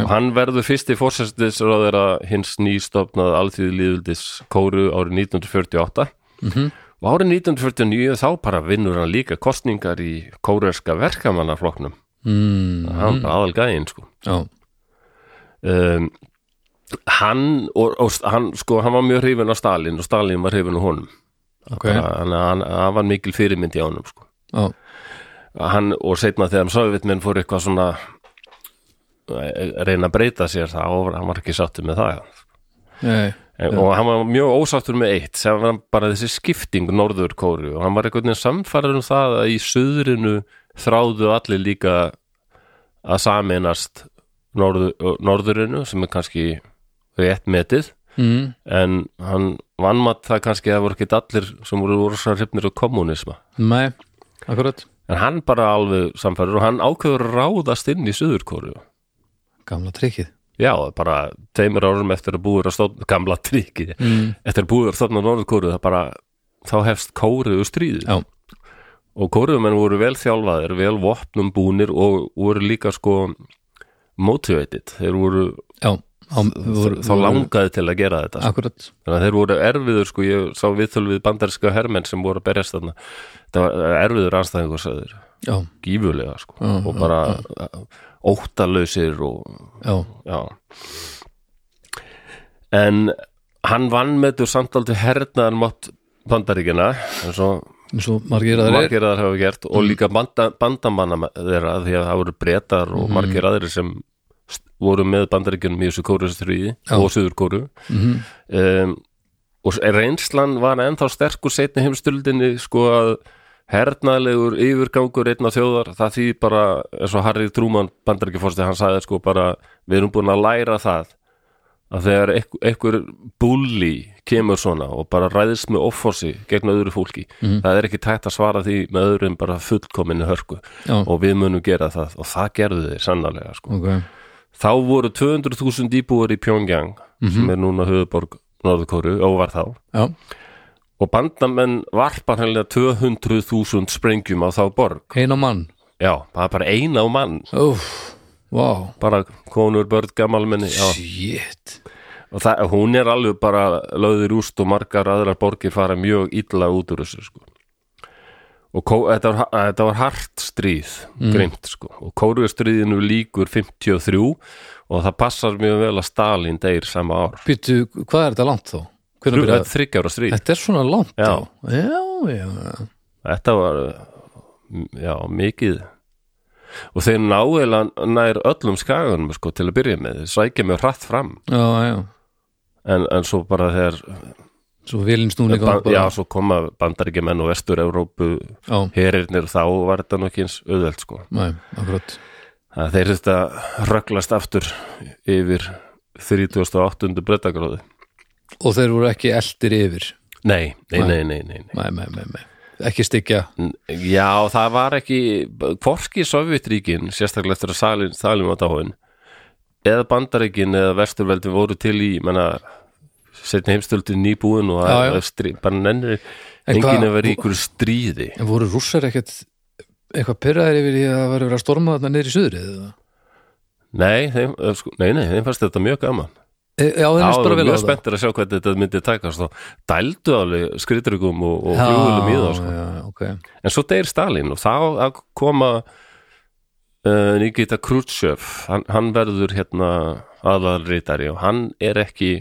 Og hann verður fyrsti fórsæstisráðara hins nýstofnað alþýði líðvildis kóru árið 1948 Mhm. og árið 1949 þá bara vinnur hann líka kostningar í kóruerska verkamannaflokknum. Mm, hann bara aðal gæinn sko um, hann og, og hann sko hann var mjög hrifin á Stalin og Stalin var hrifin á honum. Ok. Bara, hann, hann, hann var mikil fyrirmynd í honum sko. Já, hann, og setna þegar Sovjetmenn fór eitthvað svona reyna að breyta sér það og hann var ekki sáttur með það. Nei, en, og hann var mjög ósáttur með eitt sem var bara þessi skipting norður kóru og hann var einhvern veginn samfæður um það að í suðrinu þráðu allir líka að saminast norður, norðurinu sem er kannski rétt metið. Mm, en hann vannmatt það kannski að það voru ekki allir sem voru svo hrifnir á kommunisma nei, akkurat. En hann bara alveg samfæður og hann ákveður ráðast inn í Suðurkóru gamla trikkið já, bara tveimur árum eftir að búið að stofna gamla trikki, mm, eftir að búið að stofna Norðurkóru það bara, þá hefst kóruðu stríð já, og kóruðumenn voru vel þjálfaðir, vel vopnum búnir og voru líka sko motivated, þeir voru já þá langaði til að gera þetta sko. akkurat, þannig að þeir voru erfiður sko, ég sá viðtöl við bandarinska hermenn sem voru að berjast þarna. Það var erfiður anstæðingur sagður, já, gífulega sko. Og já, bara óttalausir og já, já. En hann vann með þú samtaldi hernaðan mátt bandaríkina eins og eins og margir aðrir. margir aðra hafa gert og líka banda, bandamanna þeirra því að það voru breytar og margir aðrir sem voru með bandaríkjunum í þessu kóruðstriði og söður kóru Mhm. um, og reynslan var ennþá sterkur setni heimstöldinni sko að hernaðlegur yfirgangur einna þjóðar, það því bara eins og Harry Truman bandaríkjafórsti hann sagði sko bara, við erum búin að læra það að þegar einhver, bulli kemur svona og bara ræðist með offorsi gegn öðru fólki það er ekki tægt að svara því með öðrum bara fullkominni hörku Já. og við munum gera það. Og það gerðu þeir sannarlega sko. ok, þá voru 200.000 íbúar í Pyongyang sem er núna höfuborg Norðurkóru og var þá. Já, og bandamenn varpa hennilega 200.000 sprengjum á þá borg eina mann já, það er bara eina á mann Úf, vá, bara konur, börn, gamalmenni já. shit og það, hún er alveg bara lögðir úst og margar aðrar borgir fara mjög illa út úr þessu sko. og kó, þetta, var, þetta var hart stríð grimt sko. og kóruðstríðinu líkur 53 og það passar mjög vel að Stalin deyr sama ár Býttu, hvað er þetta langt þá? Hvernig Þrjú- byrjaði? þriggja ára stríð? Þetta er svona langt Já. Já, já, þetta var já, mikið. Og þeir ná eða nær öllum skaganum sko, til að byrja með, sækja mjög hratt fram. En, en svo bara þegar svo vilin snúning ban, á bara. Já, svo koma bandaríkjumenn og vestur-Európu herirnir þá var þetta nú ekki eins auðveld sko. nei, þeir þetta rögglast aftur yfir 38. brettagráði Og þeir voru ekki eldir yfir nei, nei, Nei. nei, nei, nei, nei. Nei, nei, Ekki styggja já, það var ekki hvorki Sovjetríkin, sérstaklega eftir að Salin var dáin eða Bandaríkin eða Vesturveldi voru til í menna, setni heimstöldin nýbúin og Já, já. að, að strí, bara nennir En enginn að vera í ykkur stríði En voru rússar ekkert eitthvað pyrraðir yfir í að það var verið að storma þarna í suðrið eða? nei, þeim, eh, sko, nei, nei, þeim fannst þetta mjög gaman já, þeir Já, finnst bara vel mjög það. spenntir að sjá hvernig þetta myndi takast. Og dældu alveg skritrygum og, og Já, flugulum í það sko. já, ok. En svo deyr Stalin og þá að koma uh, Nikita Khrushchev. Hann, hann verður hérna aðalritari og hann er ekki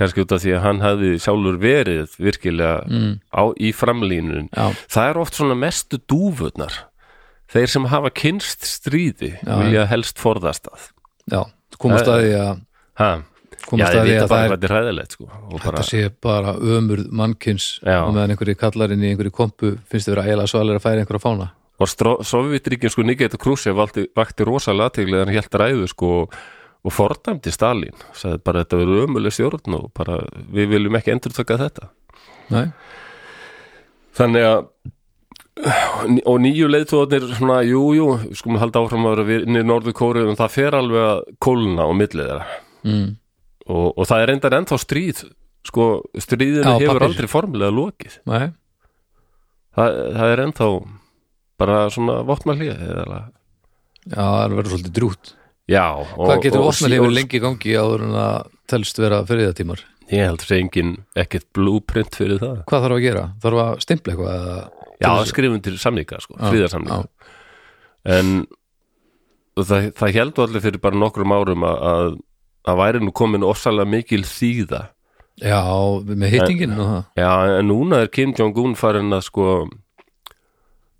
kannski út af því að hann hefði sjálfur verið virkilega mm, á, í framlínun Já, það er oft svona mestu dúfurnar. Þeir sem hafa kynst stríði Já, vilja helst forðast að já, komast Eh, að því að ha, já, komast þeir að því að það er þetta hræðilegt sko, og bara, þetta sé bara ömur mannkins Já. og meðan einhverju kallarinn í einhverju kompu finnst þið vera ægilega svalir að færa einhverju fána og Sovjetríkin sko Nikita Khrushchev vakti, rosalega aðteglega hann helt ræðu sko og fordæmdi Stalin sagði bara þetta verður ömuleg stjórn og bara við viljum ekki endur taka þetta Nei, þannig að og nýju leiðtóðanir svona, jú, jú, við skulum halda áfram að vera inn í Norður Kóru en það fer alveg að kólna á millið þeirra mm. Og, og það er reyndar ennþá stríð sko, stríðinu hefur pappír. aldrei formulega lokið Nei, það, það er ennþá bara svona vopnallið eða já, það verður svolítið drút Já, og, Hvað getur vopnalífur og- lengi í gangi áður en að telst vera friðatímar? Ég held þessi engin ekkert blueprint fyrir það Hvað þarf að gera? Þarf að stimpla eitthvað? eða- Já, skrifum til samninga, sko, fríðarsamninga En það, það heldur allir fyrir bara nokkrum árum að, að, að væri nú komin ofsalega mikil þýða. Já, með hittingin og það. Já, en núna er Kim Jong-un farin að sko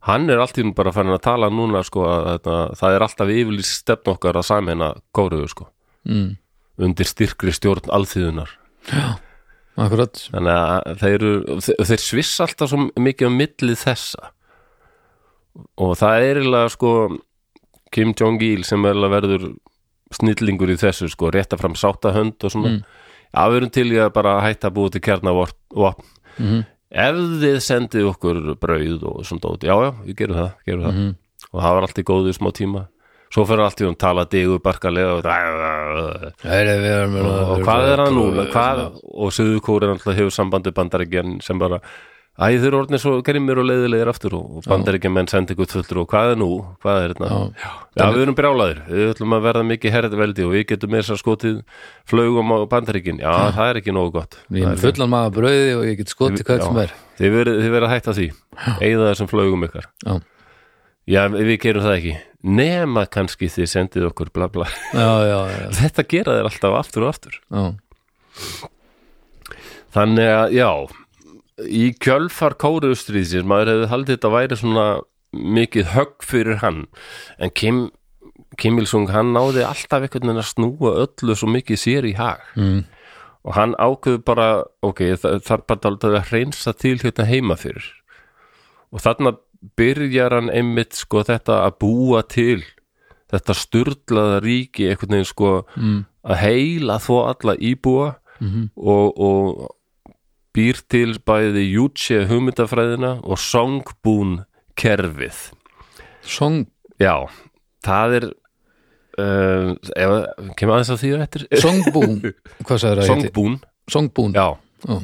hann er allt í nú bara farin að tala núna sko að þetta, það er alltaf yfirlýst stefn okkar að samina kóruðu sko mm. undir styrkri stjórn alþýðunar Akkurat. Þannig að þeir, eru, þeir, þeir sviss alltaf svo mikið á milli þessa. Og það er eiginlega sko Kim Jong-il sem verður snillingur í þessu sko rétta fram sáttahönd og svona Mm. erum til í að bara hætta að búa til kjarnavopn mm ef þið sendið okkur brauð og svona dót, já já, við gerum það, gerum það. Mhm. og það var allt í góðu smá tíma svo fyrir allt í hún tala digu barkalega og, og, og hvað er það núna hvað, og Suðukóri hefur sambandi bandaríkjan sem bara æ, þeir eru orðnir svo grimmir og leiðilegir aftur og, og bandaríkjan menn sendi ykkur fullur og hvað er nú, hvað er þetta Já. já, við erum brjálaðir, við ætlum að verða mikið herðveldi og við getum með þess að skotið flugum á bandaríkin, já, það er ekki nógu gott. Ég er með fullan maður brauði og ég get skotið hvað sem er. Þið verið að hætta því. Eigða þessum flugum ykkar. Já, já, við gerum það ekki. Nema kannski þið sendið okkur bla bla. Já, já, já, þetta gera þeir alltaf aftur og aftur. Já. þannig að, já í kjölfar kóruðustriðsins maður hefði haldið þetta væri svona mikið högg fyrir hann en Kim Kim Il-sung, hann náði alltaf einhvern veginn að snúa öllu svo mikið sér í hag Mm. og hann ákveður bara ok, er bara dálítið að hreinsa til hérna heima fyrir og þarna byrjar hann einmitt sko þetta að búa til þetta sturlaða ríki einhvern veginn sko Mm. að heila þó alla íbúa Mhm. og, og býr til bæði Jútse hugmyndafræðina og songbún kerfið. Song, já, það er uh, ef, kemur aðeins að því að eftir? Songbún. Hvað sagður það? songbún, Songbún. Já. Já,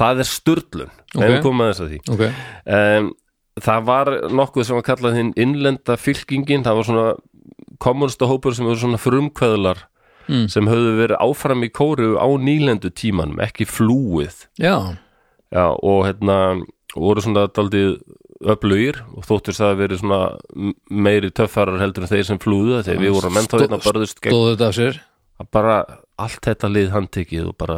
það er sturlun, Ok. ef við komum aðeins að því. Ok. Um, það var nokkuð sem var kallað hinn innlenda fylkingin, það var svona kommunista hópur sem voru svona frumkvæðlar Mm. sem höfðu verið áfram í kóru á nýlendu tímanum, ekki flúið. Já, Já, og hérna voru svona daldið öflugir og þóttur það að verið svona meiri töffarar heldur en þeir sem flúðu þegar við vorum menn þá hérna barðust gegn stóðu þetta af sér? Bara allt þetta lið handtekið og bara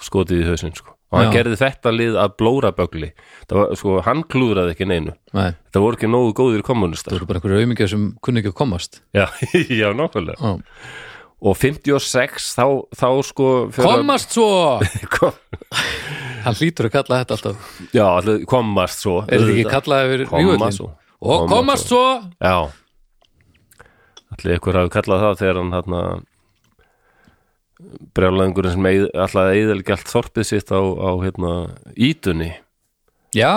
skotið í hausinn sko. og hann Já. gerði þetta lið að blóra bögli það sko, hann klúðraði ekki neinu. Nei, þetta voru ekki nógu góðir það kommunistar voru bara einhverju auðmingja sem kunni ekki að komast. Já, já, nákvæmlega. Já. Og 56 þá, þá sko fyrir Komast svo! Kom, Hann hlýtur að kalla þetta alltaf já, allir komast svo Er þetta ekki auðvitað. kallað yfir Komast vígullin? svo. Og komast svo! Já Allir ykkur hafi kallað það þegar hann hérna brjálæðingurinn sem alltaf eðalgi allt þorpið sitt á, á hérna ítunni Já,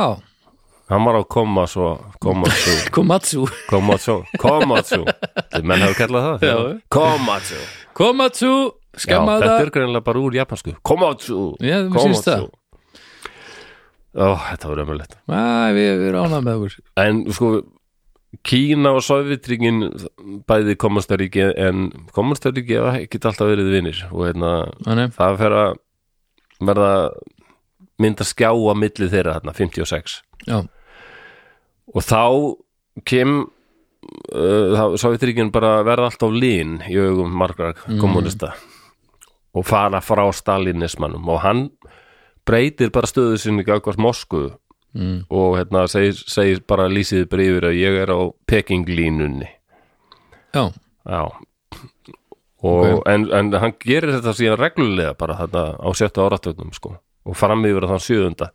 hann var á komatsu, Komatsu. Komatsu. Komatsu, þeir menn hafi kallað það Já. komatsu. Komatsu, Já, skemma þetta er greinlega bara úr japansku. Komatsu. Já, það. Ó, þetta var ömulegt við, erum ánað með okkur. En sko Kína og Sovjetríkin bæði komastaríki en komastaríki hafa ekkert alltaf verið vinnir og hérna, það fer að verða mynda skjá á milli þeirra þarna, 56 já, og þá kem uh, þá Sovjetríkin bara verða alltaf lín í augum margar kommunista og fara frá stalinismannum og hann breytir bara stöðu sinni gagvart Moskvu mm, og hérna segir, segir bara lýsið bara yfir að ég er á Pekinglínunni. Já, já. Og, en, en hann gerir þetta síðan reglulega bara þarna á sjötta áratögnum sko, og fram yfir að þann sjöðunda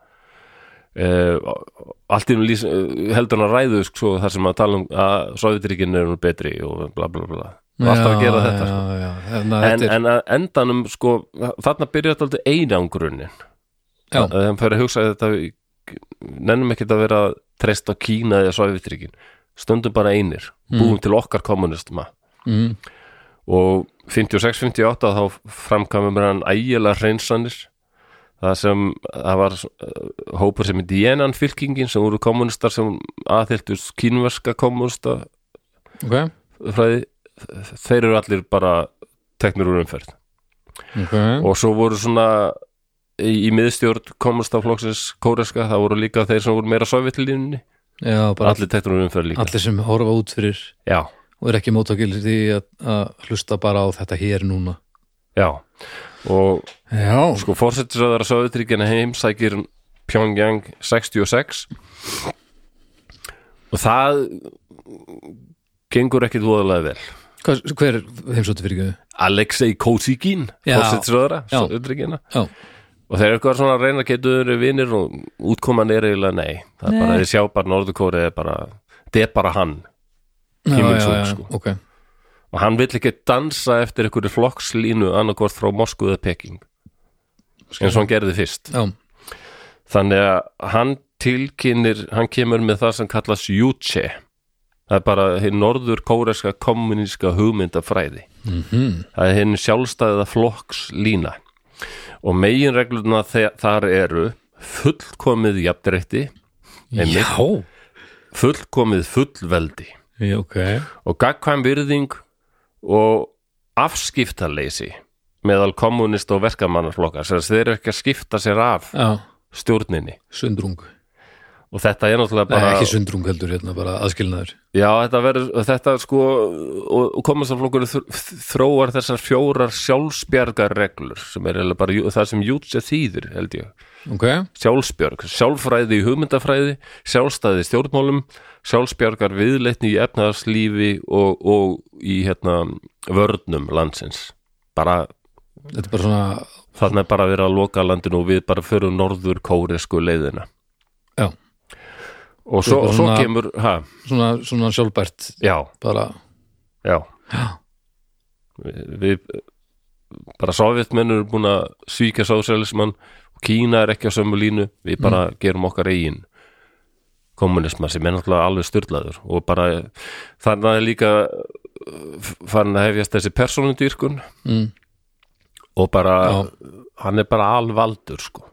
uh, allt í nú lýs, uh, heldur hann að ræðu sko, þar sem að tala um að Sovjetríkin er nú betri og bla bla bla og alltaf að gera þetta sko. já, já, hérna, en, en að endanum sko, þarna byrjar þetta aldrei einangrunin. Já. þeim fyrir að hugsa að þetta nennum ekkert að vera treyst á Kína eða Sovjetríkin stundum bara einir, búum til okkar kommunistuma mm. og 56-58 þá framkvæmum hann ægilega hreinsanir það sem það var uh, hópur sem er Dienan fylkingin sem voru kommunistar sem aðhyltust kínverska kommunista ok, fræði þeir eru allir bara teknir úr umferð. Ok. Og svo voru svona í, í miðstjórn kommunistaflokksins kóreska, það voru líka þeir sem voru meira bara allir teknir úr umferð líka. allir sem horfa út fyrir já, og er ekki móttakilir því að, að hlusta bara á þetta hér núna. Já og já, sko fórsetisöðara Sovjetríkina heimsækir Pyongyang 66 og það gengur ekkit voðalega vel. Hvað, hver göðu? Alexei Kosygin. Sovjetríkina Já, og þeir eru eitthvað svona að reyna að getur vinir og útkoman er eiginlega nei. Það er Nei. bara, þeir sjá bara Norðurkóri bara, þetta er bara hann. Kim Il-sung, sko. ok og hann vill ekki dansa eftir einhverju flokkslínu annarkvort frá Moskvu eða Peking. Eins og hann gerði fyrst. Já, þannig að hann tilkynir hann kemur með það sem kallast Juche. Það er bara hinn norður kóreska kommuníska hugmyndafræði. Mhm, það er hinn sjálfstæða flokkslína og meginregluna þar eru fullkomið já. Fullkomið fullveldi. Já, ok. Og gagkvæm virðing og afskiptaleysi meðal kommunist og verkamannarflokkar þeir eru ekki að skipta sér af Já, stjórninni. Sundrung. Og þetta er náttúrulega Nei, bara ekki sundrung heldur hérna, bara aðskilnaður. Já, þetta verður, þetta sko og, kommunistaflokkur þróar þessar fjórar sjálfsbjargarreglur sem er bara það sem Jútse þýðir held ég. Ok, sjálfsbjörg, sjálfræði í hugmyndafræði sjálfstæði í stjórnmálum sjálfsbjörgar viðleitni í efnaðarslífi og, og í hérna vörnum landsins. Bara, þetta er bara svona þarna er bara að vera að loka landinu og við bara förum norður kóresku leiðina. Já, og svo, er svo svona- kemur ha, svona, svona sjálfbært já, bara, já. Já, við, við bara sovjetmenn eru búin að svíkja sósialismann og Kína er ekki á sömu línu. Við bara gerum okkar eigin kommunisma sem er náttúrulega alveg styrlaður og bara þannig að líka uh, farin að hefjast þessi persónundýrkun mm, og bara Já. hann er bara alvaldur sko.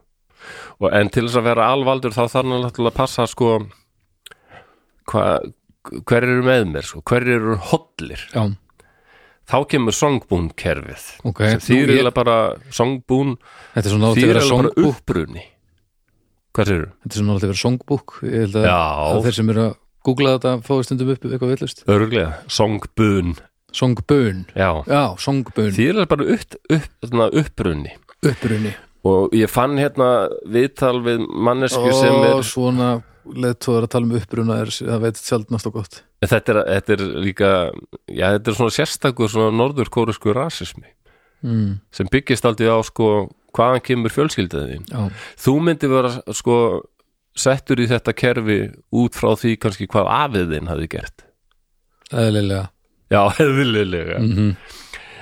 Og en til þess að vera alvaldur þá þarf hann náttúrulega að passa sko hva, hver eru með mér sko, hver eru hollir. Já, þá kemur songbún kerfið ok sem Nú, þýr ég, er bara songbún Þetta svona náttúrulega þýr að vera bara uppbruni hvað sér Þetta er svona náttúrulega vera songbúk Ég held að, þeir sem eru að googla þetta fáið stundum upp eitthvað villust. Örglega, songbún Songbun, já, já, songbun. Þýr er bara upp, upp, uppbruni Upprunni. Og ég fann hérna viðtal við mannesku sem Og er svona leðtóðar að tala um uppruna er, það veit sjaldnast og gott. Þetta er, þetta er líka já, þetta er svona sérstakur svona norður kóresku rasismi. Mm, sem byggist aldrei á sko hvaðan kemur fjölskyldaðin Já, þú myndi vera sko settur í þetta kerfi út frá því kannski hvað afiðin hafi gert. Eðlilega. Já, hefðilega mm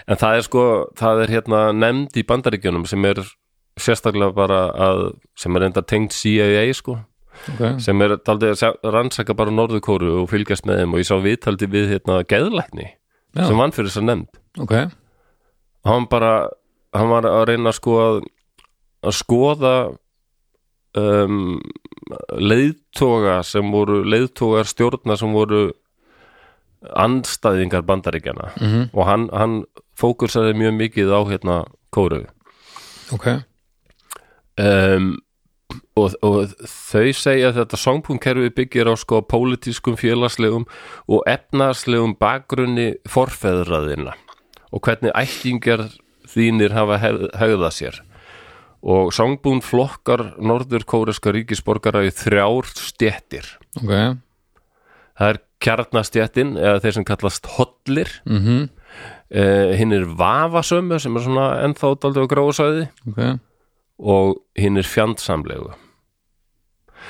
en það er sko, það er hérna nefnd í bandaríkjunum sem er sérstaklega bara að, sem er enda tengt CIA sko, okay. sem er sjá- rannsaka bara Norðurkóru og fylgjast með þeim og ég sá viðtaldi við hérna geðlækni Já, sem vann fyrir þess að nefnd. Ok. Og hann bara, hann var að reyna sko að, að skoða um, leiðtoga sem voru leiðtogar stjórna sem voru andstæðingar bandaríkjana mm og hann, hann fókusaði mjög mikið á hérna kóru Ok, um, og, og þau segja að þetta songpunkerfi byggir á sko pólitískum, félagslegum og efnaðslegum bakgrunni forfeðraðina og hvernig ættingar þínir hafa hegðað sér. Og songbún flokkar norður kóreska ríkisborgara í þrjár stjettir ok. Það er kjarnastjettin eða þeir sem kallast hollir. Mm uh, hinn er vafasömu sem er svona ennþá daldið á gráðsæði Ok, og hinn er fjandsamlegu.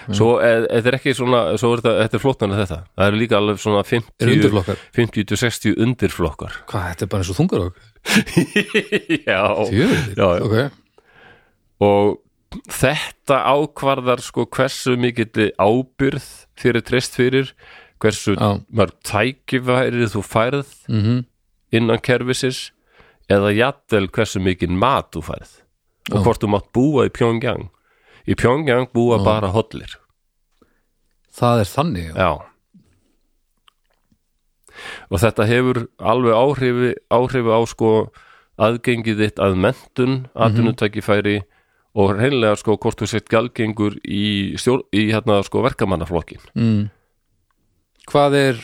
Svo e- þetta er ekki svona svo er þetta, þetta er flottan þetta. Það er líka alveg svona er 50, undirflokkar 50-60 undirflokkar. Hvað, þetta er bara eins og þungarokk já, Fjöður, Já, já. ok og þetta ákvarðar sko hversu mikill ábyrð fyrir treyst fyrir hversu Já. mörg tækifæri þú færð mm innan kerfisins eða jafnvel hversu mikið mat þú færð og Já. hvort þú mátt búa í Pyongyang í Pyongyang búa Já. bara hollir það er þannig já. já og þetta hefur alveg áhrifi, áhrifi á sko aðgengið þitt að mentun atvinnutækifæri og reynlega sko hvort þú sett galgengur í, stjór, í hérna sko verkamannaflokkin Mm. hvað er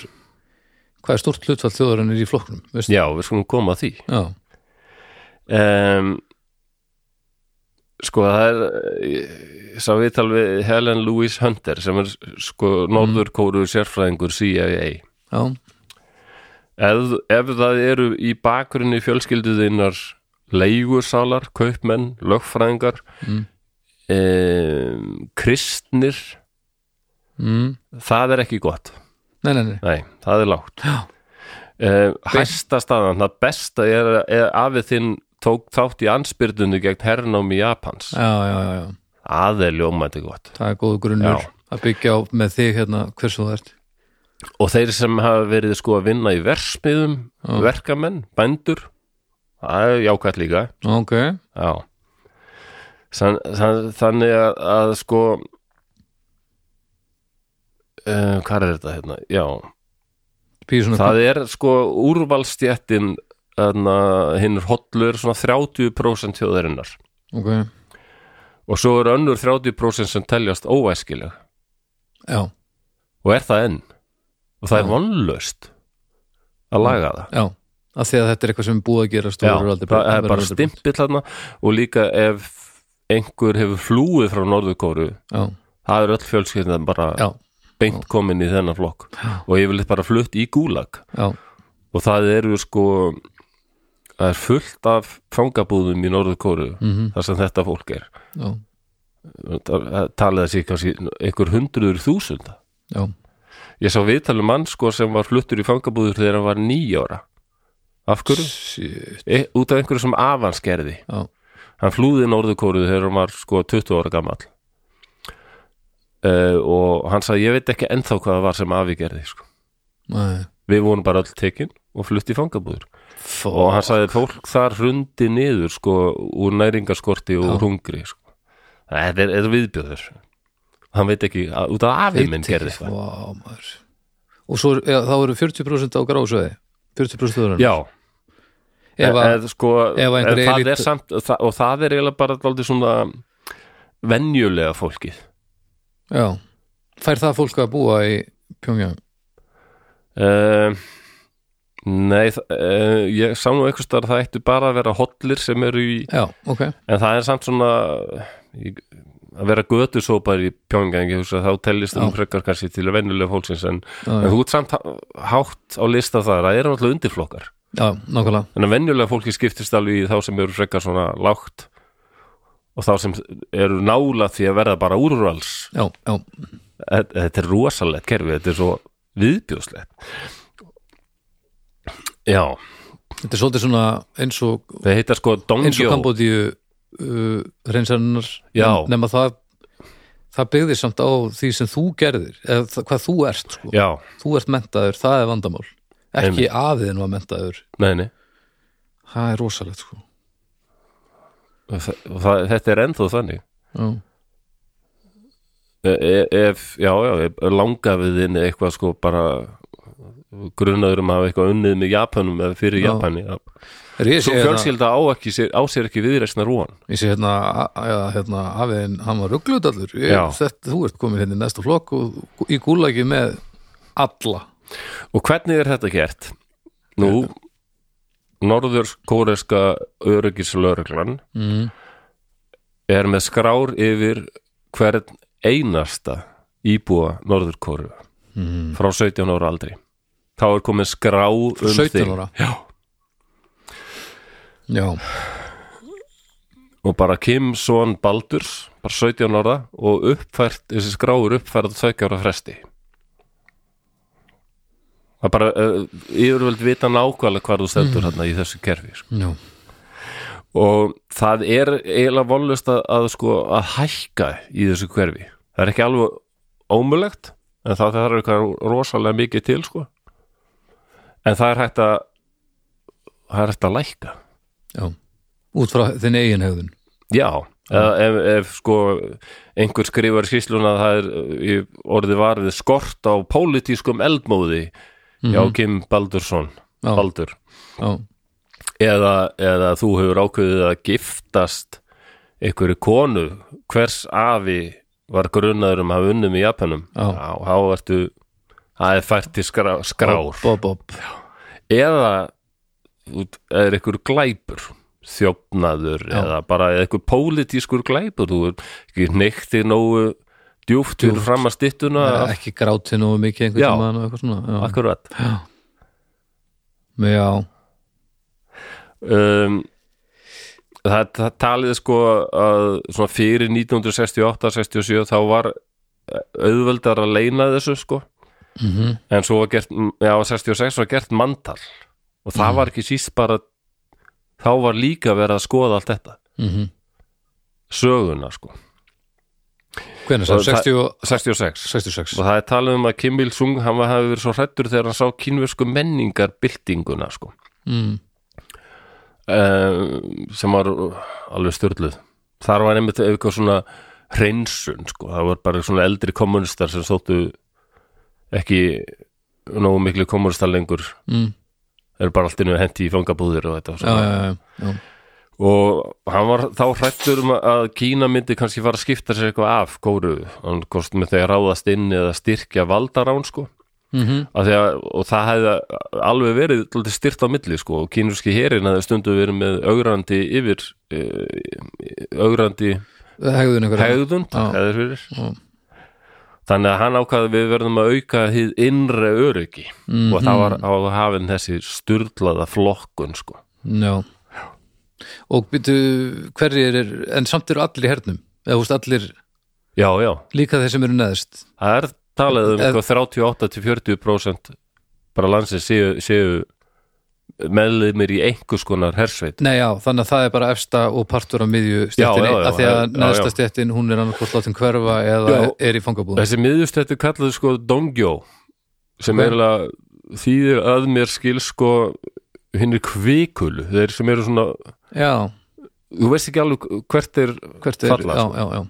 hvað er stort hlutfall þjóðarinnar í flokknum veistu? já, við skulum koma að því. Já, um, sko það er ég sá viðtal við Helen Louise Hunter sem er sko norðurkóru sérfræðingur CIA já, ef, ef það eru í bakgrunni fjölskylduðinnar leigusalar, kaupmenn, lögfræðingar Mm. um, kristnir mm. það er ekki gott. Nei, nei, nei. Nei, það er lágt. Um, hæsta staðan, það besta er, er afið þinn tók þátt í ansbyrðunni gegn hernámi Japans. Já, já, já, já, það er ljómætti gott. Það er góðu grunnur Já. að byggja á með þig hérna hversu þú ert og þeir sem hafa verið sko að vinna í versmiðum, Já. verkamenn bændur, það er jákvætt líka. Ok, Já. Þann, þann, Þannig að, að sko uh, Hvað er þetta hérna? Já, það er sko úrvalstjettin hinn hollur svona 30% þjóðarinnar. Ok, og svo er önnur 30% sem teljast óæskileg. Já, og er það enn og það er Já. vonlaust að laga það. Já. Að því að þetta er eitthvað sem er búið að gera Já, það er bara aldrei stimpill þarna og líka ef einhver hefur flúið frá Norðurkóru það er öll fjölskyldan bara já, beint komin í þennan flokk og ég vil bara flutt í gúlag já, og það eru sko það er fullt af fangabúðum í Norðurkóru mhm, þar sem þetta fólk er. Talið þessi kannski einhver hundruður þúsunda. Já ég sá viðtalum mann sko sem var fluttur í fangabúður þegar hann var nýjóra af hverju? E, út af einhverju sem avans gerði. Já, hann flúði Norðurkóru þegar hann var sko 20 ára gamall. Uh, og hann sagði ég veit ekki ennþá hvað það var sem afi gerði sko. nei. Við vorum bara öll tekin og flutt í fangabúður Fó, og hann sagði fólk þar hrundi niður sko úr næringaskorti og úr hungri sko. þetta er, er viðbjöður hann veit ekki, að, út af afi minn gerði það. Og svo, ja, þá eru 40% á grásveði 40% þjóðarinnar. Já, Ef að, eð, sko, ef að einhver en það elít- er samt það, og það er eiginlega bara dálítið svona venjulega fólkið. Já. Fær það fólk að búa í Pjóngjang Uh, nei, uh, ég sá nú einhvers staðar að það ættu bara að vera hollir sem eru í, Já, ok. En það er samt svona í, að vera götusópar í pjóngang, ég hugsa að þá tellist um Já. frekar kannski til venjulega fólksins en, en þú ert samt há- hátt á lista þar, það eru alltaf undirflokkar. Já nákvæmlega. En að venjulega fólki skiptist alveg í þá sem eru frekar svona lágt og þá sem eru nála því að verða bara úrvals. Já, já, þetta er rosalegt kerfi, þetta er svo viðbjóðslegt. Já, þetta er svolítið svona eins og það heita sko eins og Kambodíu uh, reynsarinnar nema það það byggði samt á því sem þú gerðir eða hvað þú ert sko. Þú ert mentaður, það er vandamál ekki Einmitt. afiðin var mentaður nei, nei það er rosalegt sko. það, það, þetta er ennþá þannig já, e, e, ef, já, já, langafiðin eitthvað sko bara grunnaður um að hafa eitthvað unnið með Japanum eða fyrir. Japani já. Svo hérna, fjölskylda á, ekki, á sér ekki viðreisna rúan ég sé hérna, hérna afiðin, hann var þetta, þú ert komin hérna í næsta flokk og í gúlagi með alla og hvernig er þetta gert? Nú norður kóreska öryggislörglan mm. er með skrár yfir hvern einasta íbúa norður kóru Mm. frá 17 ára aldri þá er komin skrá um 17 þig ára? Já. Já, og bara Kim son Baldurs bara 17 ára og uppfært þessi skráur uppfært að tvekja ára fresti. Það bara uh, yfirvöld vita nákvæmlega hvar þú stendur hérna í þessu kerfi sko. og það er eiginlega vonlust að, að sko að hækka í þessu hverfi það er ekki alveg ómulegt en það þarf eitthvað rosalega mikið til sko. En það er hægt að það er hægt að lækka já, út frá þinn eigin hegðun. Já, eða ef, ef sko einhver skrifar í skýsluna að það er í orðið var við skort á pólitískum eldmóði já, Kim Baldursson Já. Baldur. Já, eða, eða þú hefur ákveðið að giftast einhverju konu hvers afi var grunnaður um að hafa unnum í Japanum? Já. þá ertu það er fært skrá, skrár. Bob, bob, eða út- er einhver glæpur þjófnaður Já. eða bara einhver pólitískur glæpur þú er ekki neykti nógu djúft Djúpt. fram að styttuna. Nei, ekki grátið nógu mikið einhvern og eitthvað svona já, akkurat. Já. um, það, það talið sko að svona fyrir 1968-67 þá var auðveldar að leina þessu sko. Mhm, en svo var gert, já 66 var gert mantal og það var ekki síst bara þá var líka verið að skoða allt þetta. Mhm. Söguna sko. Hvernig sá, 60 og 66 66 og það er talið um að Kim Il-sung hann hafi verið svo hrættur þegar hann sá kínversku menningar byltinguna sko. Mm, um, sem var alveg störluð þar var einmitt eitthvað svona hreinsun sko, það var bara svona eldri kommunistar sem þóttu ekki nógu miklu kommunistar lengur. Mm, er bara allt innu hendi í fangabúðir og þetta já, já, og hann var þá hrættur um að Kína myndi kannski fara að skipta sér eitthvað af kóru, hann kost með þegar ráðast inn eða styrkja valdarán sko. Mm því að, og það hefði alveg verið styrt á milli sko. Og kínurski herin hefði stundu verið með augrandi yfir uh, augrandi hegðun einhverja hegðun Já. Þannig að hann ákvaði að við verðum að auka hið innre öryggi. Mhm. og það var á hafinn þessi sturlaða flokkun sko. Já. Og byrju, hverjir er en samt eru allir í hernum? Eða veist allir, já, já, líka þeir sem eru neðst? Það er talið um Ef- eitthvað 38-40% bara landsins séu, séu meðliðmir í einhvers konar hersveit Nei, já, þannig að það er bara efsta og partur af miðju já, af því að já. stjettin, hún er annarkvort látin hverfa eða Já. er í fangabúðum Þessi miðjustættu kallaðu sko Dongjó sem Ok. er þýðir að mér skil sko hinn er kvikulu þeir sem eru svona, Já, þú veist ekki alveg hvert er hvert er, Falla, já, sko. já, já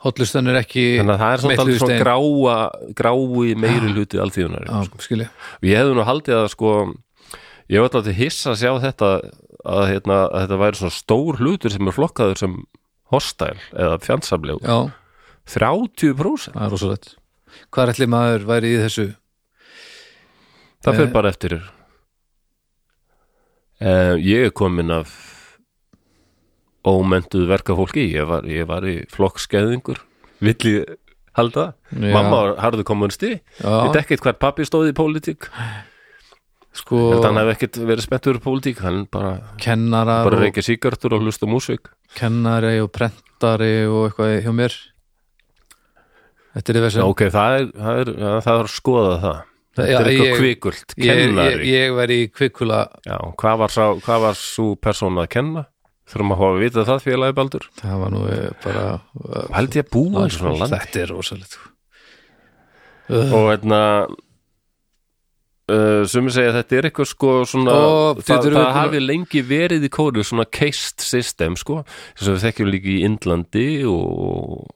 Hotlustan er ekki þannig að það er í alveg svona stein. grái, meiri hluti alþýðunar Já, skilji ég hefði nú haldið að sko ég var alltaf hissa að sjá þetta að, hérna, að þetta væri svona stór hlutur sem er flokkaður sem hostile eða fjandsamleg Já, 30% það er rosalegt. Hvað allir maður væri í þessu? það Eh. fyrir bara eftir uh, ég er komin af ómentuð verkafólki. Ég var, ég var í flokkskeðingur vill ég halda. Já. mamma var harðu kommunisti ég ekkert hvert pappi stóði í pólitík sko að hann hef ekkert verið spenntur í pólitík hann bara, bara reykja síkartur og hlusta músík. Kennari og prentari og eitthvað hjá mér. Þetta er Já, þessu ok, það er, það er, það er að skoða það. Þetta er eitthvað ég- kvikult, ég, ég, kennari. ég væri í kvikula já, hvað var, sá, hvað var svo persóna að kenna? Þurfum að hafa að vita það félagi baldur? Það var nú eh, bara held ég að búa land Þetta er rosalegt uh, og hérna uh, sumi segja að þetta er eitthvað sko svona, Og það, það hafi lengi verið í kóru svona cased system sko. Þess að við þekkjum líka í Indlandi og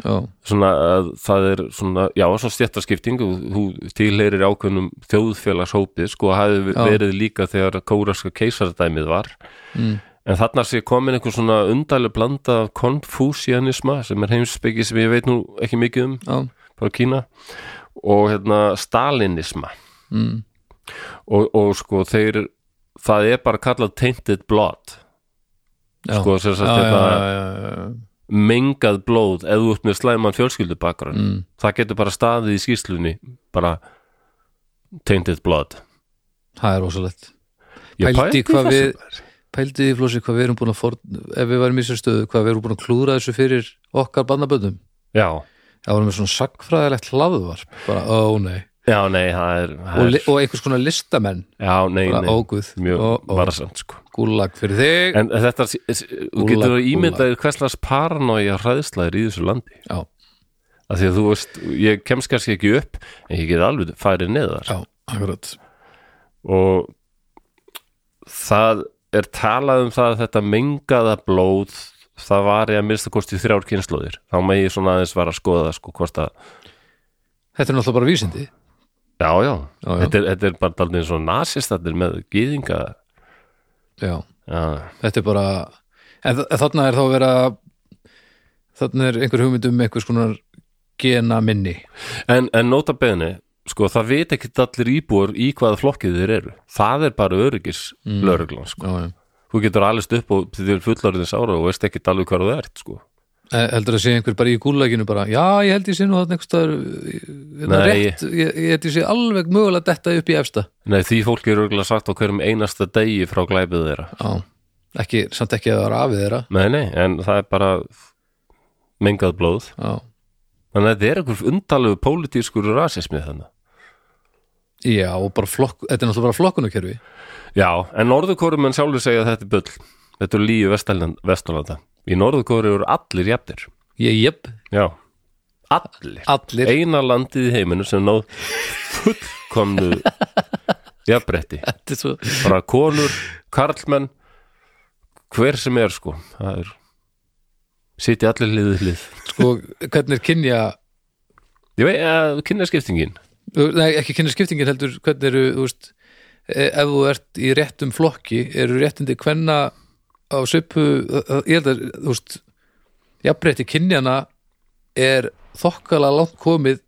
Já, svona að það er svona, já, svona stjættaskipting og þú tilheyrir ákveðnum þjóðfélagshópi sko hafi Já. verið líka þegar kóraska keisardæmið var. Mm, en þarna sé komin einhver svona undarleg blanda af konfúsianisma sem er heimsbyggi sem ég veit nú ekki mikið um já, frá Kína. og hérna stalinisma. Mm, og, og sko þeir það er bara kallað tainted blood. Já. sko já, já, já. mengað blóð þú ert með slæman fjölskyldubakgrunn. Mm, það getur bara staðið í skýslunni bara tainted blood. Það er rosalegt. Pældi hvað þessu við- maður. Pældi því flósi hvað við erum búin að for, ef við varum í sér stöðu, hvað við erum búin að klúra þessu fyrir okkar bandaböndum já, Það varum við svona sagfræðilegt hlaðvarp bara, ó nei. Já, nei, það er, það og, er og einhvers konar listamenn. Já, nei, bara nei, óguð mjög og, og varasamt sko. Gúlag fyrir þig. En þetta, þú getur að ímynda hverslas paranója hræðslaðir í þessu landi. Já, af því að þú veist, ég kemst kannski ekki upp en ég get alveg farið neðar. Já, akkurat. Og það er talað um það að þetta mengaða blóð það var ég að mista kosti þrjár kynnslóðir þá með ég svona aðeins var að skoða sko hvort að, þetta er náttúrulega bara vísindi já já, Já, já. Þetta, er, þetta er bara daldið eins og nasistatnir með gýðinga já, já, þetta er bara en þarna er þá að vera þarna er einhver hugmynd um einhvers konar gena minni en, en nota beðni sko það veit ekki allir íbúar í hvaða flokkið þeir eru það er bara öryggis mm. lögreglan sko. já, já. Þú getur allist upp og þið er fullorðins ára og veist ekki alveg hvað þú ert sko. Eh, heldur að sé einhver bara í gúlaginu bara, já, ég held ég sé nú staðar þetta Nei. rétt, ég, ég held ég sé alveg mögulega detta upp í efsta. Nei, því fólk er örgulega sagt á hverjum einasta degi frá glæpið þeirra. Já, ekki, samt ekki að það er afið þeirra. Nei, nei, en það er bara mengað blóð. Já, Þannig að þetta er einhver undalegu pólitískur rasismi þannig já og bara flokk þetta er náttúrulega bara flokkunakerfi Já, en norðurkórum en sjálfur segja þetta er bull. Þetta er líu vesturlanda. Í norðurkóru eru allir jafnir. Ég, jöp, Já, allir. Allir. Eina landið í heiminu sem náð fullkomnu er svo, bara konur, karlmenn hver sem er sko. Það er sitja allir liðið hlið. Sko, hvernig er kynja ég veit að kynna skiptingin nei, ekki kynja skiptingin heldur hvernig eru, þú veist ef þú ert í réttum flokki eru réttindi kvenna á svipu ég held að, þú veist jafnrétti kynjana er þokkala langt komið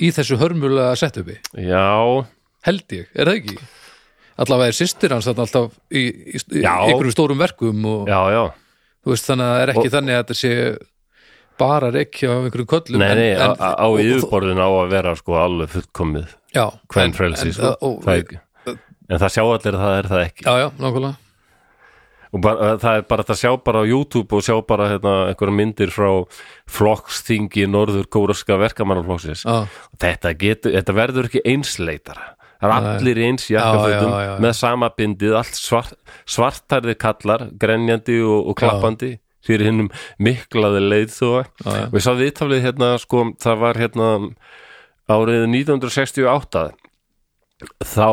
í þessu hörmulega setupi. Já, held ég, er það ekki? allavega er systir hans þarna alltaf í, í, í einhverjum stórum verkum og já, já. veist þannig að það er ekki Og- þannig að þetta sé bara reykja á einhverjum köllum nei, nei, en, á, á á yfirborðin á að vera sko alveg fullkomið hvern en- frelsi en- sko. og- það er, en það sjá allir að það er það ekki. Já, já, nákvæmlega. Og bara, það er bara að sjá bara á YouTube og sjá bara hérna, einhverja myndir frá flokksþingi norður kóraska verkamannarflokksins já, þetta, þetta verður ekki einsleitara. Það er allir eins jakkafutum Já, já, já, já. með sama bindið allt svart, svartarði kallar grenjandi og, og klappandi fyrir hinnum miklaði leið já, já. og ég sá viðtaflið hérna sko, það var hérna árið 1968 þá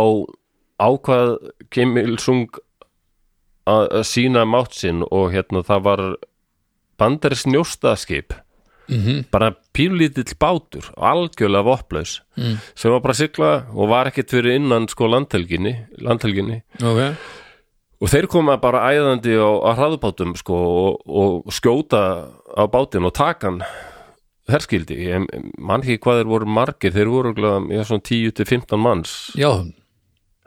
ákvað Kim Il-sung að sína mátt sinn og hérna það var bandaris njóstaskip. Mhm. bara pírlítill bátur algjörlega vopplaus Mm. sem var bara að sigla og var ekkert fyrir innan sko landhelginni, landhelginni. Ok, og þeir koma bara æðandi á, á hraðbátum sko og, og skjóta á bátinn og taka hann herskildi, ég man ekki hvað þeir voru margir, þeir voru já, svona 10-15 manns. Áhöfn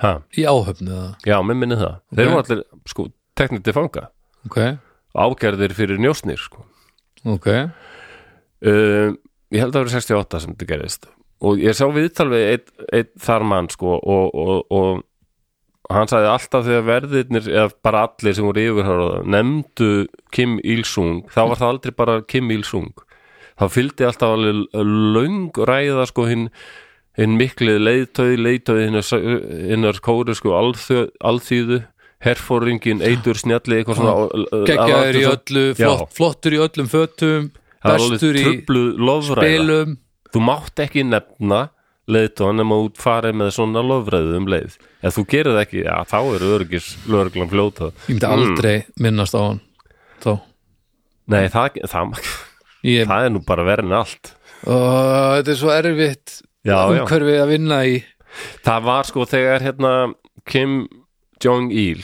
ha, í áhöfn eða, já, með minni það. Þeir Ok. voru allir, sko, teknir til fanga. Ok, ágerðir fyrir njósnir sko. ok. Uh, ég held að það verið 68 sem þetta gerist. Og ég sá viðtal við einn ein þar mann sko og, og, og hann sagði alltaf þegar verðirnir eða bara allir sem voru yfirhörða nefndu Kim Il-sung þá var það aldrei bara Kim Il-sung. Þá fylgdi alltaf alveg löng ræða sko hinn hinn miklið leiðtöði, leiðtöði hinnar, alþjö, alþýðu herfóringin, eitur snjalli eitthvað svona geggjaður í öllu, flott, flottur í öllum fötum Það bestur í spilum. Þú mátt ekki nefna leiðtóðan nema út farið með svona lofræðu um leið. Ef þú gerir það ekki, já þá er öryggis lögreglan fljóta ég myndi aldrei minnast á hann þá. Nei það, það, ég, það er nú bara verið en allt. Ó, þetta er svo erfitt. Umhverfið að vinna í það var sko þegar hérna Kim Jong-il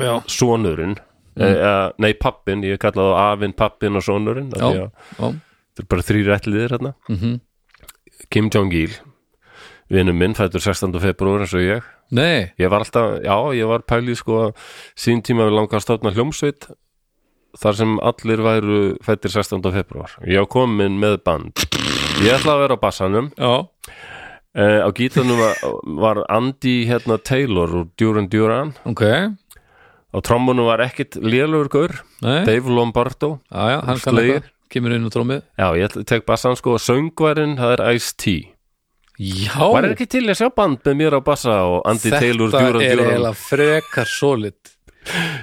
já, sonurinn mm. e, nei pappin, ég kalla það afinn pappin og sonurinn af Já. því að já, þetta er bara þrýr ætliðir hérna mhm Kim Jong-il vinnum minn fættur 16. februar eins og ég nei, Ég var alltaf, já, ég var pælið sko sín tíma við langa að stofna hljómsveit þar sem allir væru fættir 16. februar. Ég á komin með band. Ég ætla að vera á bassanum. já, Eh, á gítanum var, var Andy hérna, Taylor úr Duran Duran. ok. Á trommunum var ekkit lélugur gaur, Dave Lombardo. já, já, hann kann eitthvað kemur inn og trómið Já, ég tek bassan sko. Og söngvarinn, það er Ice-T. Já, Var ekki til að sjá band með mér á bassa og Andy Taylor þetta Duran er Duran eiginlega frekar solid.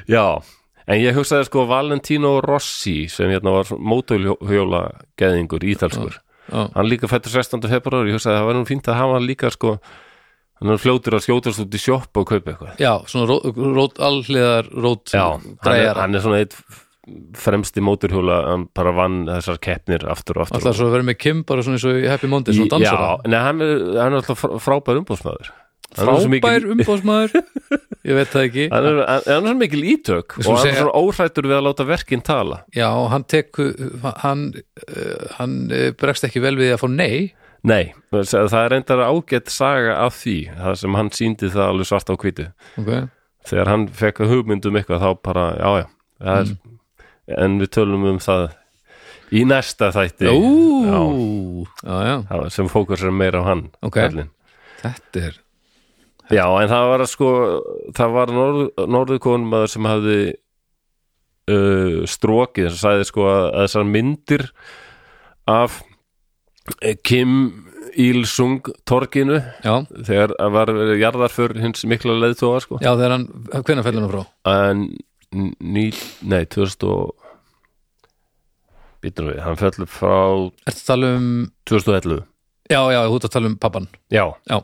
Já, en ég hugsaði sko Valentino Rossi sem hérna var mótulhjóla geðingur ítalskur Já, hann líka fættur 16. februar ég hugsaði að það var nú fínt að hafa hann líka sko. Hann er fljótur að skjótast út í sjopp og kaupa eitthvað. Já svona rót, rót, dræjar hann er svona eitt fremsti móturhjóla hann bara vann þessar keppnir aftur og aftur. Alltaf svo að vera með Kim bara svona eins og í Happy Monday svona dansara Já, nei, hann er, hann er alltaf frá- frábær umbúðsmaður Svo Frábær umbóðsmaður Ég veit það ekki. Hann er, hann er svo mikil ítök og hann er svona óhrættur við að láta verkin tala. Já, hann teku hann, uh, hann uh, bregst ekki vel við að fá nei. Nei, það er reyndar ágætt saga af því, það sem hann síndi það alveg svart á hvítu. Okay. þegar hann fekk hugmyndum eitthvað þá bara, já já, er, en við tölum um það í næsta þætti. Já, já, já, sem fókusar meira á hann Ok. kallinn. þetta er Já, en það var sko það var norð, norðukonumæður sem hafði uh, strókið, sem sagði sko að, að þessar myndir af Kim Il-sung torginu Já, þegar að var jarðarför hins mikla leiðtóa sko. Já þegar hann, hvenær fellur hann frá? en ný, nei, 2000 og býtum við, hann fellur frá Ertu að tala um, 2011 já, já, þú ert að tala um pappan já, Já,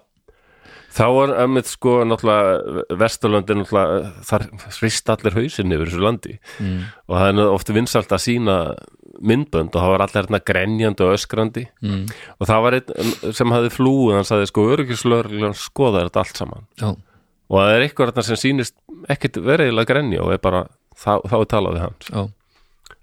þá var emmitt sko náttúrulega Vesturlandi náttúrulega þar frist allir hausinn yfir þessu landi. Mm. og það er ofta vinsalt að sína myndbönd og það var allir hérna grenjandi og öskrandi. Mm. og það var einn sem hafði flúið hann sagði sko öryggislörglan skoðar þetta allt saman. Já, og það er eitthvað þarna sem sýnist ekkert veriðilega grenja og er bara þá, þá er talað við hans já.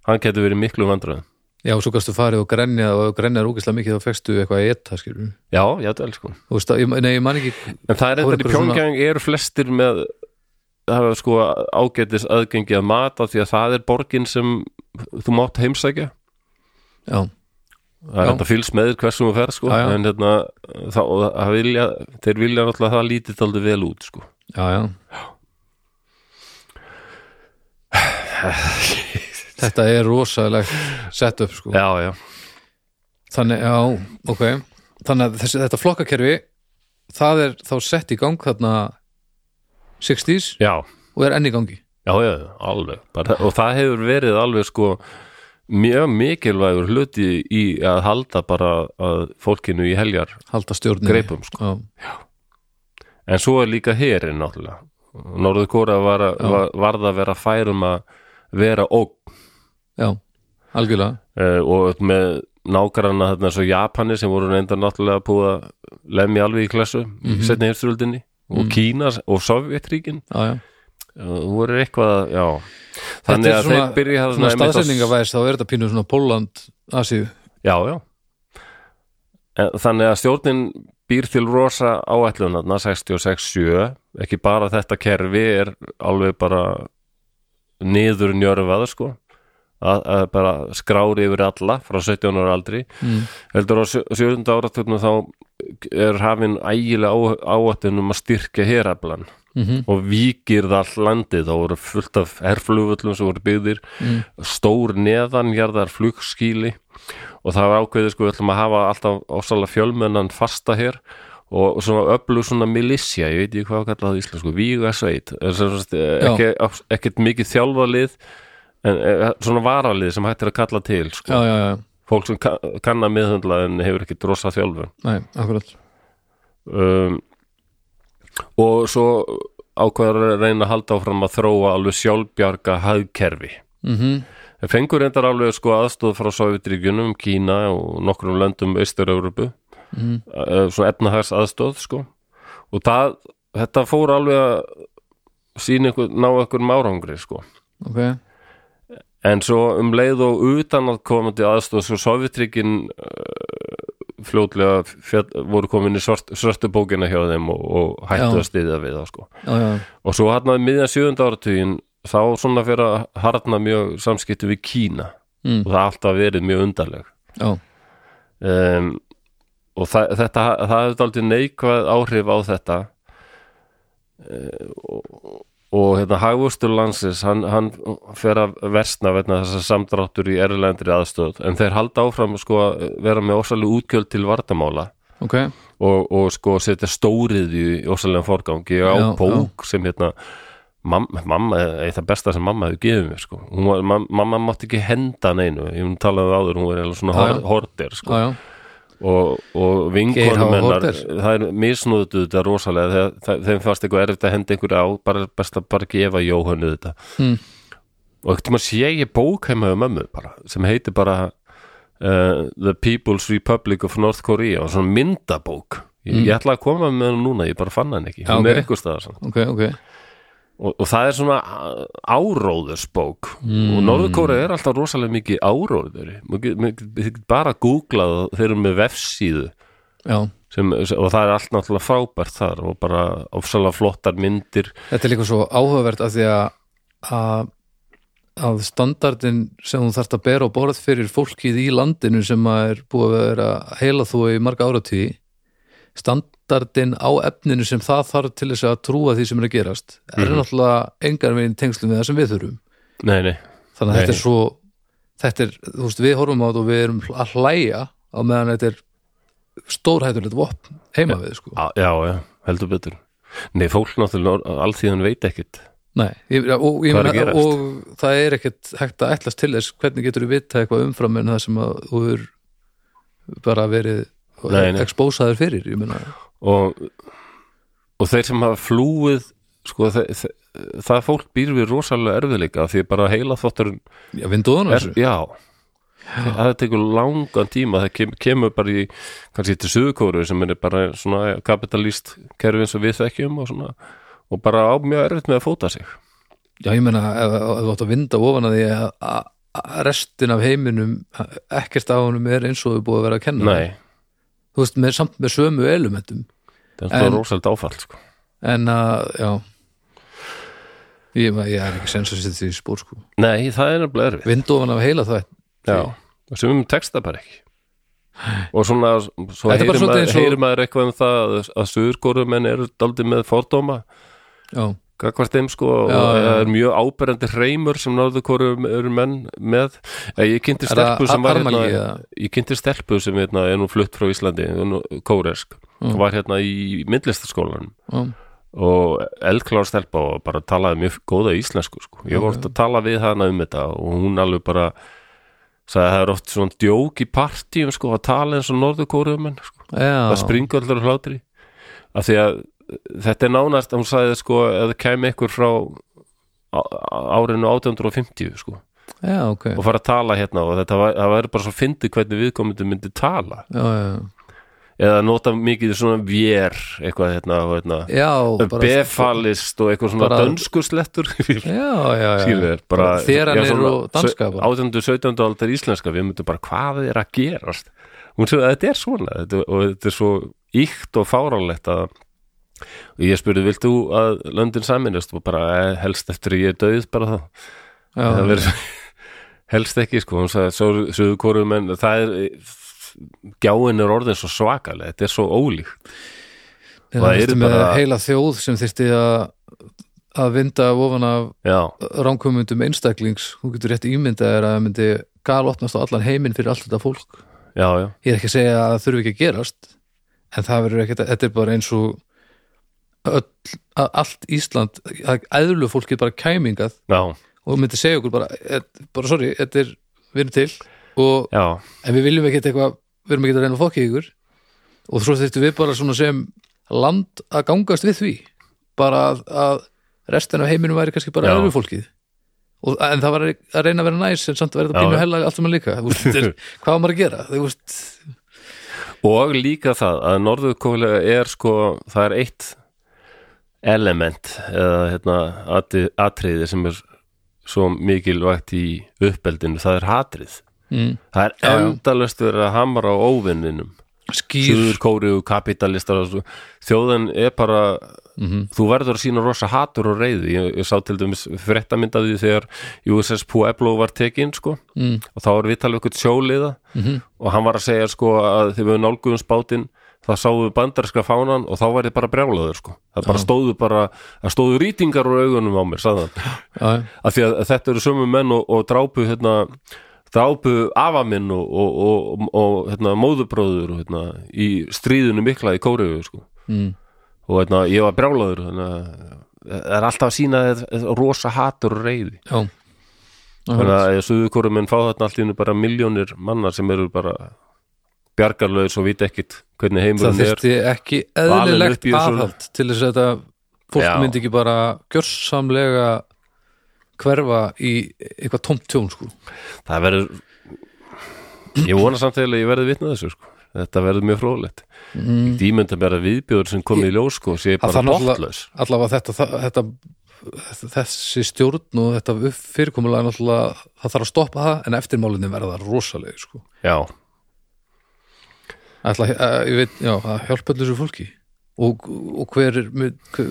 Hann getur verið miklu vandröðum Já, svo kannstu farið og grenja og ef grenjar úkislega mikið þá fekstu eitthvað að etta, skilur já, já, þetta er sko. Þú veist, ég, nei, ég man ekki en það er eitthvað í einhver svona- eru flestir með það er sko ágætis aðgengi að mata því að það er borgin sem þú mátt heimsækja. Já, það er þetta fylgst með hversum þú fer sko. Já, já. en hérna þá, og það vilja, þeir vilja náttúrulega að það lítið aldrei vel út sko. Já, já Þetta er rosalegt setup, sko. Já, já, Þannig, já, ok. Þannig að þessi, þetta flokkakerfi það er þá sett í gang þarna 60s já, og er enn í gangi. Já, já alveg. Bara, og það hefur verið alveg sko mjög mikilvægur hluti í að halda bara að fólkinu í heljar halda stjórnir greipum sko. Já, En svo er líka herin náttúrulega. Norður Kóra var, að- var, varð að vera færum að vera óg já, algjörlega. Uh, og með nágranna þarna svo Japani sem voru reynda náttúrulega búið að lemja alveg í klassu mm Mhm. -hmm. setni heimsturöldinni og Kína og Sovjetríkin Já, já. Uh, voru eitthvað, já. Þannig að svona, þeir byrja að svona einmitt að- staðsetningavæðis þá er þetta pínu svona Póland Asíu. Já, já. En, Þannig að stjórnin býr til rosa áætlunarna 66-7 ekki bara þetta kerfi er alveg bara niður njörfað sko að, að bara skrári yfir alla frá 17 ára aldri mm. heldur á sjö- sjöunda áratöfnum þá er hafinn ægilega áætlun um að styrkja heraflan Mm og vikir það all landið þá voru fullt af herflugvöllum sem voru byggðir Mm. stór neðanjarðar flugskíli og það var ákveðið sko við ætlum að hafa alltaf ásalega fjölmennan fasta hér og svona öflug svona milissja, ég veit ekki hvað að kalla það í íslensku, víga sveit sem sagt, eh, ekki, ekkert mikið þjálfarlið en eh, svona varalið sem hættir að kalla til sko. Já, já, já, fólk sem kann, að miðhundla en hefur ekki drosa þjálfun. Nei, akkurat. Um, og svo ákveður að reyna að halda áfram að þróa alveg sjálfbjarga hagkerfi. Mm þeir fengur reyndar alveg sko aðstóð frá Sovjetríkjunum, Kína og nokkrum löndum Austur-Európu Mhm. uh, svona efnahags aðstóð sko og það, þetta fór alveg að sína ykkur, ná ykkur árangri sko Ok, En svo um leið og utan að komandi aðstóð svo Sovjetríkin uh, fljótlega fjall, voru komin í svart, svörtu bókina hjá þeim og, og hættu Já. að styðja við það sko. já, já, Og svo hann að miðjan sjöunda áratugin þá svona fyrir að harna mjög samskipti við Kína mm. og það alltaf verið mjög undarleg. Um, og það, þetta, það hefði aldrei neikvæð áhrif á þetta. Uh, og, og hérna hagvustur landsins hann, hann fer að versna vegna þess að samdráttur í erlendri aðstöð en þeir halda áfram sko að vera með ósalega útgjöld til vartamála ok, og, og sko setja stórið í ósalega forgangi á Já, bók sem hérna mamma, mamma er það besta sem mamma hefur gefið mér sko. Var, mam, mamma mátti ekki henda neinu, ég mun talaði um áður hún var svona Já, já. hor- horter sko. Og, og vinkonum hennar það er misnúðu þetta rosalega. Þeim fannst eitthvað erfitt að henda einhverju á bara best að bara gefa Jóhannu þetta. Mm. og ekkert maður sé ég bók heima um mömmu bara, sem heitir bara uh, The People's Republic of North Korea og svona myndabók. Ég, ég ætla að koma með hann núna, ég bara fann hann ekki. Mm. Já, hún er eitthvað staðar svona. ok, ok og, og það er svona áróðursbók. Og Norðurkóra er alltaf rosalega mikið áróður bara googlað og þeir eru með vefsíðu. Sem, og það er allt náttúrulega frábært þar og bara ofsalega flottar myndir. Þetta er líka svo áhugavert af því að að, að standardin sem þú þarft að bera á borð fyrir fólkið í landinu sem að er búið að vera heila þú í marga áratví standardin á efninu sem það þarf til þess að trúa því sem er að gerast er náttúrulega engar veginn tengslum við það sem við þurfum nei, nei, þannig að Nei. þetta er svo þetta er, þú veist, við horfum á þetta og við erum að hlæja á meðan þetta er stórhættulegt vopn heima við, sko. Á, já, já, heldur betur nei, fólk náttúrulega allþíðan veit ekkit Nei, ég, og, ég meina, og það er ekkert hægt að ætlast til þess hvernig getur þú vita eitthvað umfram en það sem að þú er bara verið. Expósaður fyrir, og, og þeir sem hafa flúið sko, þe þe það fólk býr við rosalega erfiðleika því bara heila þótturinn já, vindóðan er, já, það tekur langan tíma það kem, kemur bara í kannski til Suðukóru sem er bara svona kapitalist kerfi eins og við þekkjum og svona og bara á mjög erfitt með að fóta sig. Já, ég meina, ef, þú átt að vinda ofan að því að, restin af heiminum ekkert á honum er eins og þau búið að vera að kenna. Nei, þú veist, með, samt með sömu elementum það er rosalega áfall sko. en að, já. Ég, ég er ekki sens að setja því í spór sko. Nei, það er nefnilega erfitt. Vindofan af heila það já, sem um texta bara ekki. Og svona svo heyrir maður, og- heyrir maður eitthvað um það að, að Suðurkórumenn eru daldið með fordóma. Já, Gagvart þeim sko og Já, já. það er mjög áberandi hreimur sem norðurkóru eru menn með Eh, ég kynnti stelpu sem var hérna ég kynnti stelpu sem hérna, er nú flutt frá Íslandi kóresk, Mm. var hérna í myndlistaskólanum já, og eldklár stelpa og bara talaði mjög góða íslensku sko. ég var oft að tala við hana um þetta og hún alveg bara sagði að það er oft svona djók í partíum sko, að tala eins og norðurkórumenn sko. já, það springur allur hlátri af því að þetta er nánast hún sagði sko að það kæmi ykkur frá árinu 1850 sko. Já, ok. Og fara að tala hérna og þetta var, væri bara svo fyndið hvernig viðkomandi myndi tala. Já, já, eða nota mikið svona vér eitthvað hérna, hérna já, bara- befalist og eitthvað svona bara- dönskuslettur bara þeranir já, svona og danska bara 18. 17. aldar íslenska við myndum bara hvað er að gerast? Hún sagði að þetta er svona þetta, og þetta er svo íkt og fáránlegt að ég spurði, vilt þú að löndin saminast og bara eh, helst eftir ég er döið bara þá. Já, það verður helst ekki sko, hún sagði söðu kórum en það er gjáin er orðin svo svakalega, þetta er svo ólíkt. Það það er bara- heila þjóð sem þyrfti að að vinda ofan af ránkumundum einstaklings. Þú getur rétt ímyndað er að það myndi galopnast á allan heiminn fyrir allt þetta fólk. Já, já, ég er ekki að segja að það þurfi ekki að gerast en það verður ekkert, þetta er bara eins og öll, að allt Ísland að æðlu fólkið bara kæmingað já, og myndi segja okkur bara, "Eh, bara sorry, þetta er við erum til og en við viljum ekkert eitthvað, við erum ekki að reyna að fokkið ykkur. Og svo þurftum við bara svona sem land að gangast við því bara að, að restin af heiminum væri kannski bara öðru fólkið. Og, en það var að reyna að vera næs en samt að það pínu já. hella allt saman líka. Þú veist, er- hvað var maður að gera? Þú veist, og líka það að norðurkólega er sko, það er eitt element eða hérna atri- atriði sem er svo mikilvægt í uppeldinu, það er hatrið. Mm, það er endalust verið að hamra á óvinninum. Skýr. Kóriðu, kapitalistar þjóðan er bara Mhm. þú verður að sína rosa hatur og reyði ég, ég sá til dæmis því þegar USS Pueblo var tekin sko, mm, og þá var við talað ykkur sjóliða. Mm og hann var að segja sko að þegar við nálguðum spátinn þá sáum við bandarska fánan og þá var ég bara brjálaður sko, það bara stóðu bara það stóðu rýtingar úr augunum á mér já, af því að þetta eru sömu menn og, og drápu hérna, drápu afa minn og, og, og, og hérna, móðubróður hérna, í stríðinu mikla í Kóriðu sko. mm. og hérna, ég var brjálaður að það er alltaf að sína þetta rosa hatur og reyði já. Þannig að suðu kóru menn fá þarna allt í hennu bara miljónir manna sem eru bara bjargarlaus og vita ekkit hvernig það heimurinn er þyrfti ekki Valinn eðlilegt aðhald til þess að þetta fólk Já. myndi ekki bara gjörsamlega hverfa í eitthvað tómt tjón sko. það verður ég vona samt eða ég verði vitna þessu sko. þetta verður mjög fróðlegt mm. dýmynda mér að viðbjóður sem kom í ljós sko, sé bara það botlaus allavega þetta, það, þetta þessi stjórn og þetta fyrirkomulega það þarf að stoppa það en eftirmálinni verða rosalega sko. já, Ætla, að, ég veit, já, að hjálpa allir þessu fólki. Og, og hver, er hver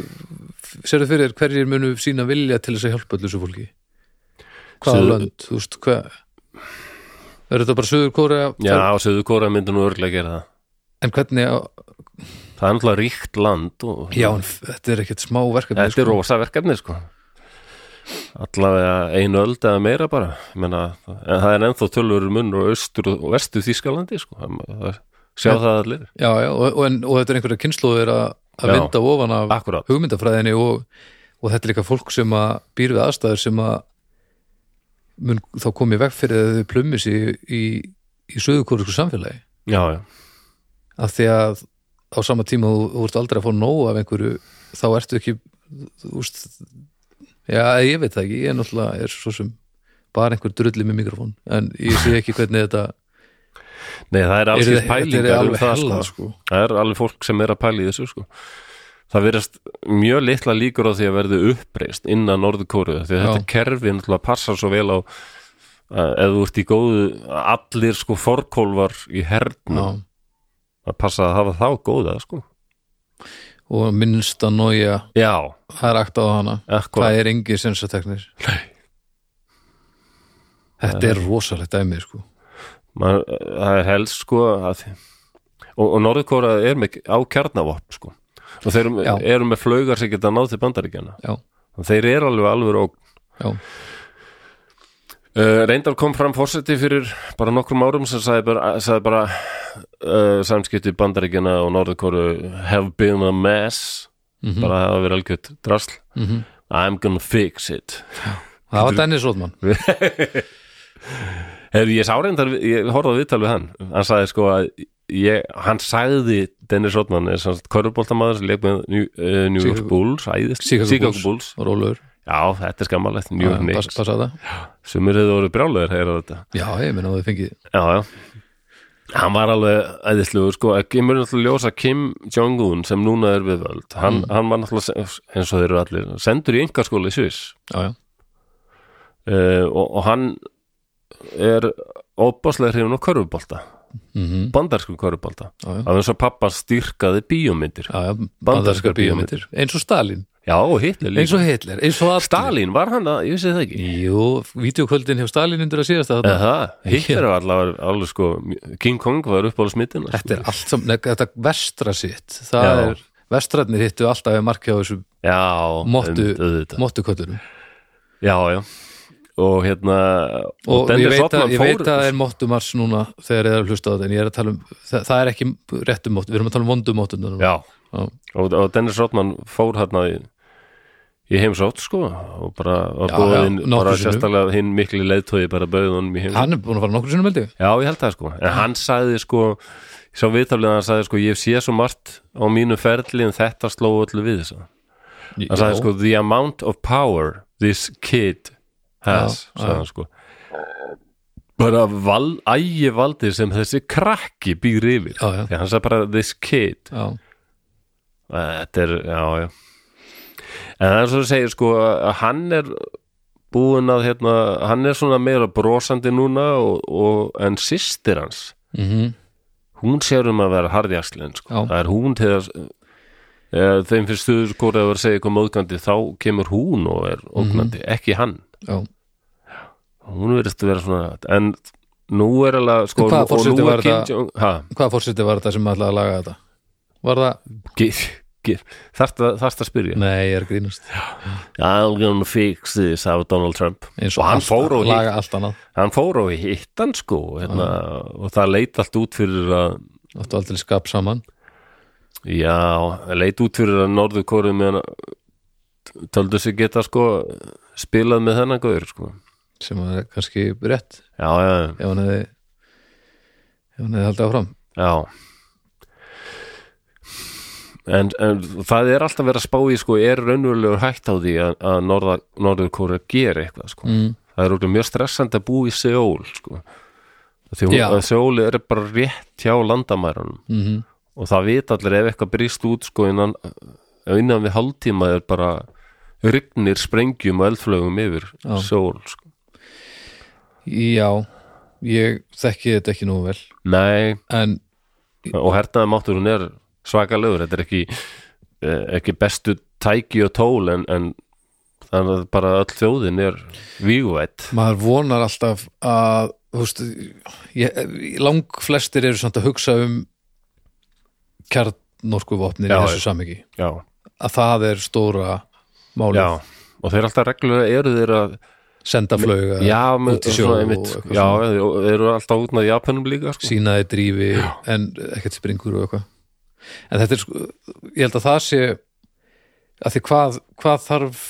sérðu fyrir þér hverjir munu sína vilja til þess að hjálpa allir þessu fólki? Hvaða Suður- lönd, þú veist, hvað er þetta bara söður kóra já, söðu kóra myndi nú örglega gera það. En hvernig, á, það er náttúrulega ríkt land og já, en þetta er ekkert smá verkefni þetta er rosa verkefni sko. Allavega einu öld eða meira bara. Ég meina, en það er ennþá tölur munur og austur og vestur Þýskalandi sko. Það- það- sjá En- það allir. Já, já, og, og, en, og þetta er einhverja kynnslóðir að vinda ofan af akkurat, hugmyndafræðinni og, og þetta er líka fólk sem að býr við aðstæður sem að mun þá komið veg fyrir að þau plummi sig í, í söðukórisku samfélagi. Já, já. Af því að á sama tíma þú, þú ert aldrei að fá nóg af einhverju þá ertu ekki þú veist, já, ég veit það ekki ég er náttúrulega er svo sem bara einhver drulli með mikrofón en ég sé ekki hvernig þetta Nei, það er alls er pælingar um það hella sko. sko. Það er alveg fólk sem er að pæla í þessu sko. Það verðast mjög litla líkur á því að verði uppreist innan Norður Kóru því að þetta kerfi náttúrulega passar svo vel á að ef þú ert í góðu allir sko forkólfar í hernum að passa að hafa þá góða sko. og minnsta nója Já, það er akt á hana akkurat það er engi sensateknir þetta er rosalegt dæmi sko. Það er helst sko að, og, og Norðurkóra er með á kjarnavopn sko. Og þeir eru, Já. eru með flaugar sem geta náð til bandaríkjana já, og þeir eru alveg alveg já, uh, reyndar kom fram fórseti fyrir bara nokkrum árum sem sagði bara, sagði bara uh, samskipti bandaríkjana og Norðurkóru have been a mess. Mhm. bara það hafa verið algjört drasl. Mm I'm gonna fix it. Það var Dennis Rodman Hefur ég sá reyndar, ég horfði að viðtal við hann. Hann sagði sko að ég, hann sagði Dennis Rodman er svona körfuboltamaður sem leik með New, uh, New York Bulls æðist, Chicago Bulls. Rólur Já, þetta er skammalegt, New York Knicks passa það. Sumir hefur voru brjálæður heyra þetta. Já, ég meina að þau fengið Já, já. Hann var alveg æðislegur sko Kim er náttúrulega ljósa Kim Jong-un sem núna er við völd hann, Mm. hann var náttúrulega, eins og þeir eru allir sendur í engaskóla í Sviss. Já, já, uh, og, og hann er óbáslega hrifun á körfubolta. Mm bandarskum körfubolta. Já, já. af eins og pappa styrkaði bíómyndir. Bandarískar bíómyndir. eins og Stalin, Já, og Hitler eins og Hitler, eins og allir. Stalin, var hann að, ég vissi það ekki. Jú, vídeokvöldin hjá Stalin undir að síðast að það, Hitler var allavega alveg sko, King Kong var upp á smittina Þetta er allt saman, þetta vestra sitt. Það Já. er, vestrætnir hittu alltaf við markja á þessu Já, mottu, um, auðvitað. mottuköllunum Já, já Og hérna og Dennis ég veit, að, ég veit að það er mottumars núna þegar ég er að hlusta á þetta en ég er að tala um, það, það er ekki réttum mottu, við erum að tala um vondum Já. og, og Dennis Rodman fór hérna í, í heimsótt sko og bara og Já, bóðin, já, bara sérstaklega hinn mikli leiðtói bara bauð honum í heimsótt. Hann er búin að fara nokkur sinnum veldi Já, ég held það sko, en hann sagði sko ég sá viðtalið hann sagði sko ég sé svo margt á mínu ferli en þetta sló öllu við þess að hann sagði sko the amount of power this kid já. hann sko. Bara val, ægi valdi sem þessi krakki býr yfir. Já, já. því hann sagði bara this kid. Já, þetta er, já, já. En það er svo að segja sko að hann er búin að hérna, hann er svona meira brosandi núna og, og en systir hans mm hún sér um að vera harðjaslinn sko. Það er hún til að e, þeim fyrir stuður skóra að vera að segja eitthvað móðgandi þá kemur hún og er ógnandi ekki hann, já, hún verðist að vera svona en nú er alveg sko, hvaða nú var? Jong fórseti var þetta sem ætlaði að laga þetta? Var það, þarft að, að spyrja. Nei, ég er grínast. I'm gonna fix this af Donald Trump. Og hann fór hitt hann fór og hitt hann sko hérna, og það leit allt út fyrir að áttu aldrei skap saman? Já, það leit út fyrir að Norður Kóruð með hann töldu sig geta sko spilað með þennan gauður sko sem er kannski rétt já, já, ef hann hefði ef hann hefði haldið áfram já en, en það er alltaf verið að spá í sko er raunverulegur hægt á því að, að Norða, Norður Kóruð gera eitthvað sko mm. það er mjög stressandi að búa í Seól sko því hún, Já. að Seól er bara rétt hjá landamærunum Mm og það vita allir ef eitthvað brýst út sko innan, innan við hálftíma er bara rignir sprengjum og eldflögum yfir Já. Seól sko. Já, ég þekki þetta ekki nú vel. Nei, en og hernaði mátturinn er svakalegur, þetta er ekki eh, ekki bestu tæki og tól en, en þannig að bara öll þjóðin er vígvætt. maður vonar alltaf að veist, ég, lang flestir eru samt að hugsa um kjarnorku vopnin í þessu já, að það er stóra málið. Já og þeir alltaf reglulega eru þeir að senda flöga já, með, út í sjó já, þeir eru alltaf út með Japanum líka sko. sínaði drífi en ekkert springur og eitthvað. En þetta er sko, ég held að það sé að því hvað, hvað þarf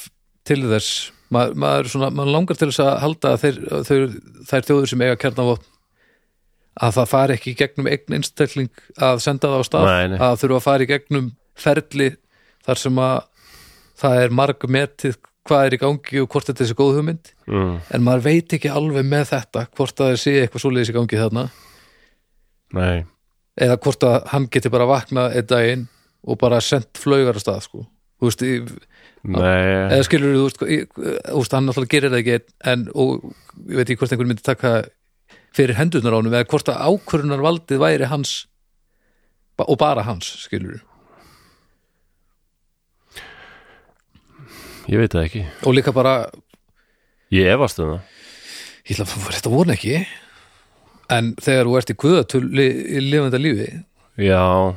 til þess? Maður, maður, svona, maður langar til þess að halda að þeir, þeir, þær þjóður sem eiga kjarnavopn að það fari ekki í gegnum eign einstakling að senda það á stað Nei, nei. að þurfa að fara í gegnum ferli þar sem að það er marg metið hvað er í gangi og hvort þetta er þessi góð hugmynd. Mm, en maður veit ekki alveg með þetta hvort að það sé eitthvað svoleiðis í gangi þarna. Nei, eða hvort að hann geti bara vaknað einn daginn og bara sendt flaugar af stað sko. þú veist, í, nei. eða skilur þú þú veist, hann náttúrulega gerir það ekki en, og ég veit ekki hvort einhver myndi taka fyrir hendurnar á honum eða hvort að ákvörunar valdið væri hans og bara hans, skilur ég veit það ekki. Og líka bara, ég efast um það. Ég ætla að þetta voru ekki. En þegar þú ert í guðatul í lifandi lífi já.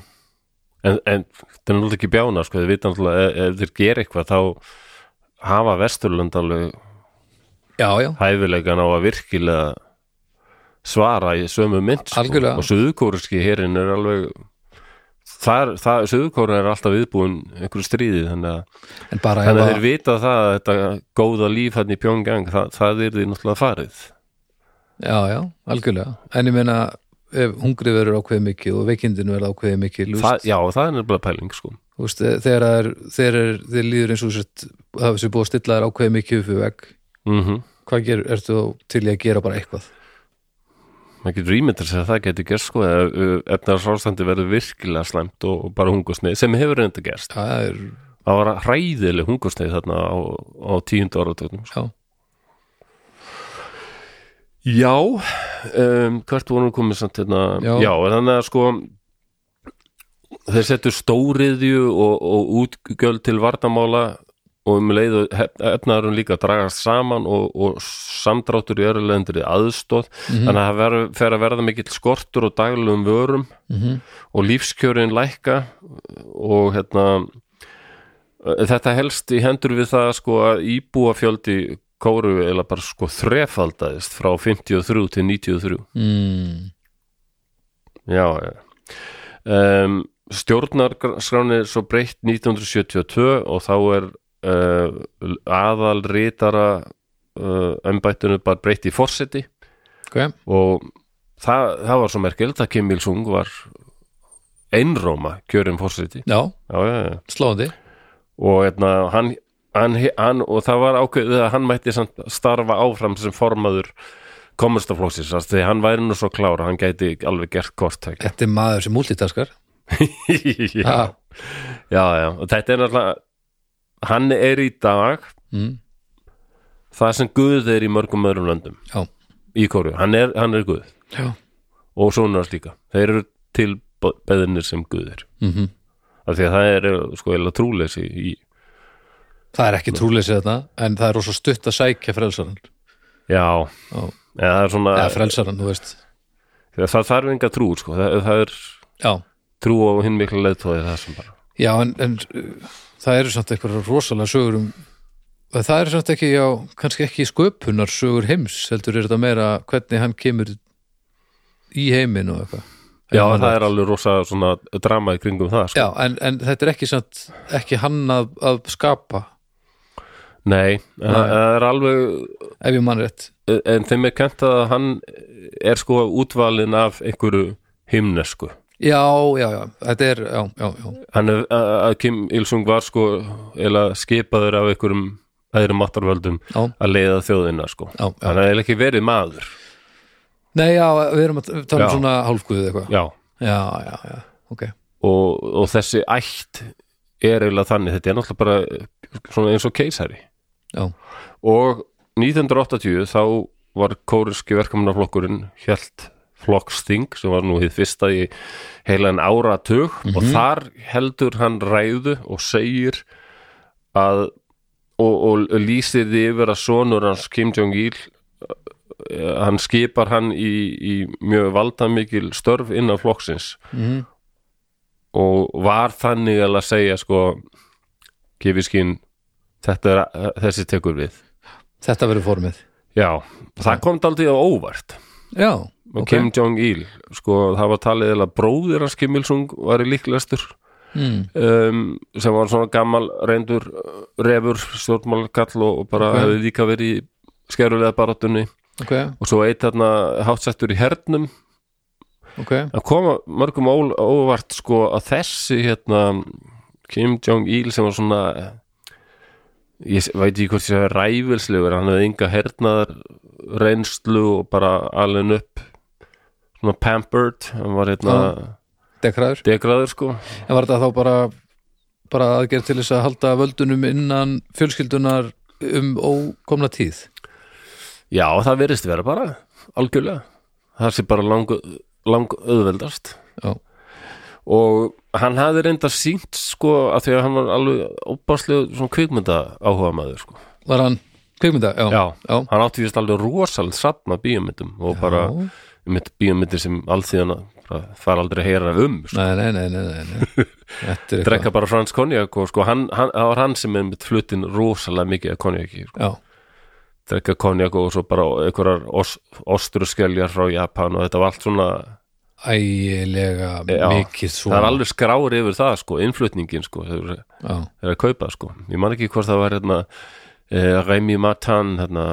En, en það er náttúrulega ekki bjána sko, þið vita náttúrulega ef, ef þeir gera eitthvað þá hafa Vesturlund alveg já, já, hæfilegan á að virkilega svara í sömu mynd sko. Og suðukóriski hérinn er alveg það, suðukórin er alltaf viðbúin einhverju stríði þannig að, þannig að þeir vita það að þetta góða líf hann í Pjóngang það, það er því náttúrulega farið já, já, algjörlega en ég meina, ef hungrið verður ákveðið mikið og veikindin verður ákveðið mikið það, já, það er nefnilega pæling sko. Veist, þegar er, þegar er, þeir líður eins og það er sér búið að stilla þær ákveðið mikið upp við vegg, mm hvað gerur, ertu til í að gera bara eitthvað? Maður getur ímyndir sér að það getur gerst sko, ef efnaðarsástandi verður virkilega slæmt og, bara hungursneið sem hefur reynda gerst. Það er, það var hræðileg hungursneið þarna á, á tíundu áratögnum já, Já, um, hvert vorum við komið samt hérna, Já. já, þannig að sko þeir settu stóriðju og, og útgjöld til varnamála og um leiðu efnaðurum líka dragast saman og, og samdráttur í örulegndri aðstóð þannig að það ver, fer að verða mikill skortur og daglegum vörum mm og lífskjörin lækka og hérna þetta helst í hendur við það sko að íbúafjöldi kóru eða bara sko þrefaldaðist frá 53 til 93 mm, já, já. Um, stjórnarskráni er svo breytt 1972 og þá er uh, aðal rítara uh, embættinu bara breytt í forseti. Ok, og það, það var svo merkild að Kim Il-sung var einróma kjörin forseti. Já, já, já, já. sláandi og hérna, hann, hann, hann og það var ákveðið að hann mætti starfa áfram sem formaður komastaflóksis, því hann væri nú svo klár að hann gæti alveg gert kort Þetta er maður sem multitaskar. Já, já, já, og þetta er náttúrulega hann er í dag mm, það sem Guð er í mörgum öðrum löndum. Já, í Kóru, hann er, hann er Guð. Já. Og svona líka, þeir eru til beðinir sem Guð er. Mm af því að það er sko eða trúleysi í, Það er ekki trúleysið þetta en það er rosa stutt að sækja frelsaran já, Já, eða það er svona eða frelsaran, þú veist. Það þarf enga trú sko, það, það er Já, trú á hinn mikla leiðtóði það sem bara Já, en, en það eru samt eitthvað rosalega sögur um það eru samt ekki, já, kannski ekki sköpunar sögur heims, heldur er þetta meira hvernig hann kemur í heiminn og eitthvað. Já, það er alveg rosa svona drama í kringum það sko. Já, en, en þetta er ekki samt ekki hann að, að skapa. Nei, en það er alveg ef ég mann rétt. En þeim er kent að hann er sko útvalinn af einhverju himnesku Já, já, já, þetta er, já, já, já. Hann er, að að Kim Il-sung var sko eða skipaður af einhverjum öðrum máttarvöldum Já, að leiða þjóðina sko. Já, já. hann er ekki verið maður. Nei, já, við erum að tala um svona hálfguð eitthvað. Já, Já, já, já, ok. Og, og þessi ætt er eiginlega þannig, þetta er náttúrulega bara svona eins og keisari. Já, og 1980 þá var kóriski verkamannaflokkurinn hjælt flokksþing sem var nú hið fyrsta í heila en áratug og þar heldur hann ræðu og segir að og, og lýsir því yfir að sonur hans Kim Jong-il eh, hann skipar hann í, í mjög valdamikil störf innan flokksins. Mhm. og var þannig að segja sko kifiskinn þetta þessi tekur við. Þetta verður formið. Já, það kom daldið á óvart. Já, og ok. Kim Jong-il, sko, það var talið eða bróðir hans Kim Il-sung var í líklegastur. Mm. um, sem var svona gammal reyndur uh, refur, stjórnmálkall og, bara Ok. hefði líka verið í skerulega barátunni Ok, og svo eitt þarna hátsettur í hernum. Ok. Að koma mörgum óvart sko að þessi hérna Kim Jong-il sem var svona ég veit ekki hvort ég sé ræfilslegur, hann hefði enga hernaðar reynslu og bara alveg upp svona pampered hann var hérna Dekraður. degraður sko. En var þetta þá bara bara aðgerð til þess að halda völdunum innan fjölskyldunar um ókomna tíð? Já það verðist vera bara algjörlega. Það sé bara lang, lang auðveldast. Já, og hann hafði reynda sínt sko að því að hann var alveg óbáslega svona kvikmynda áhuga maður sko. Var hann kvikmynda? Já, Já, já. hann átti vist alveg rosalega safna bíómyndum og bara mynd bíómyndir sem allþíðana fara aldrei að heyra um sko. Nei, nei, nei, nei, nei, er drekka bara fransk konjak og sko hann, hann, það var hann sem er með flutin rosalega mikið af konjaki sko. Drekka konjak og svo bara einhverjar os, ostruskeljar frá Japan og þetta var allt svona ægilega mikið svona. það er alveg skráur yfir það sko, innflutningin sko, þeir Já, eru að kaupa sko. Ég man ekki hvort það var hérna eh, Remy Matan hérna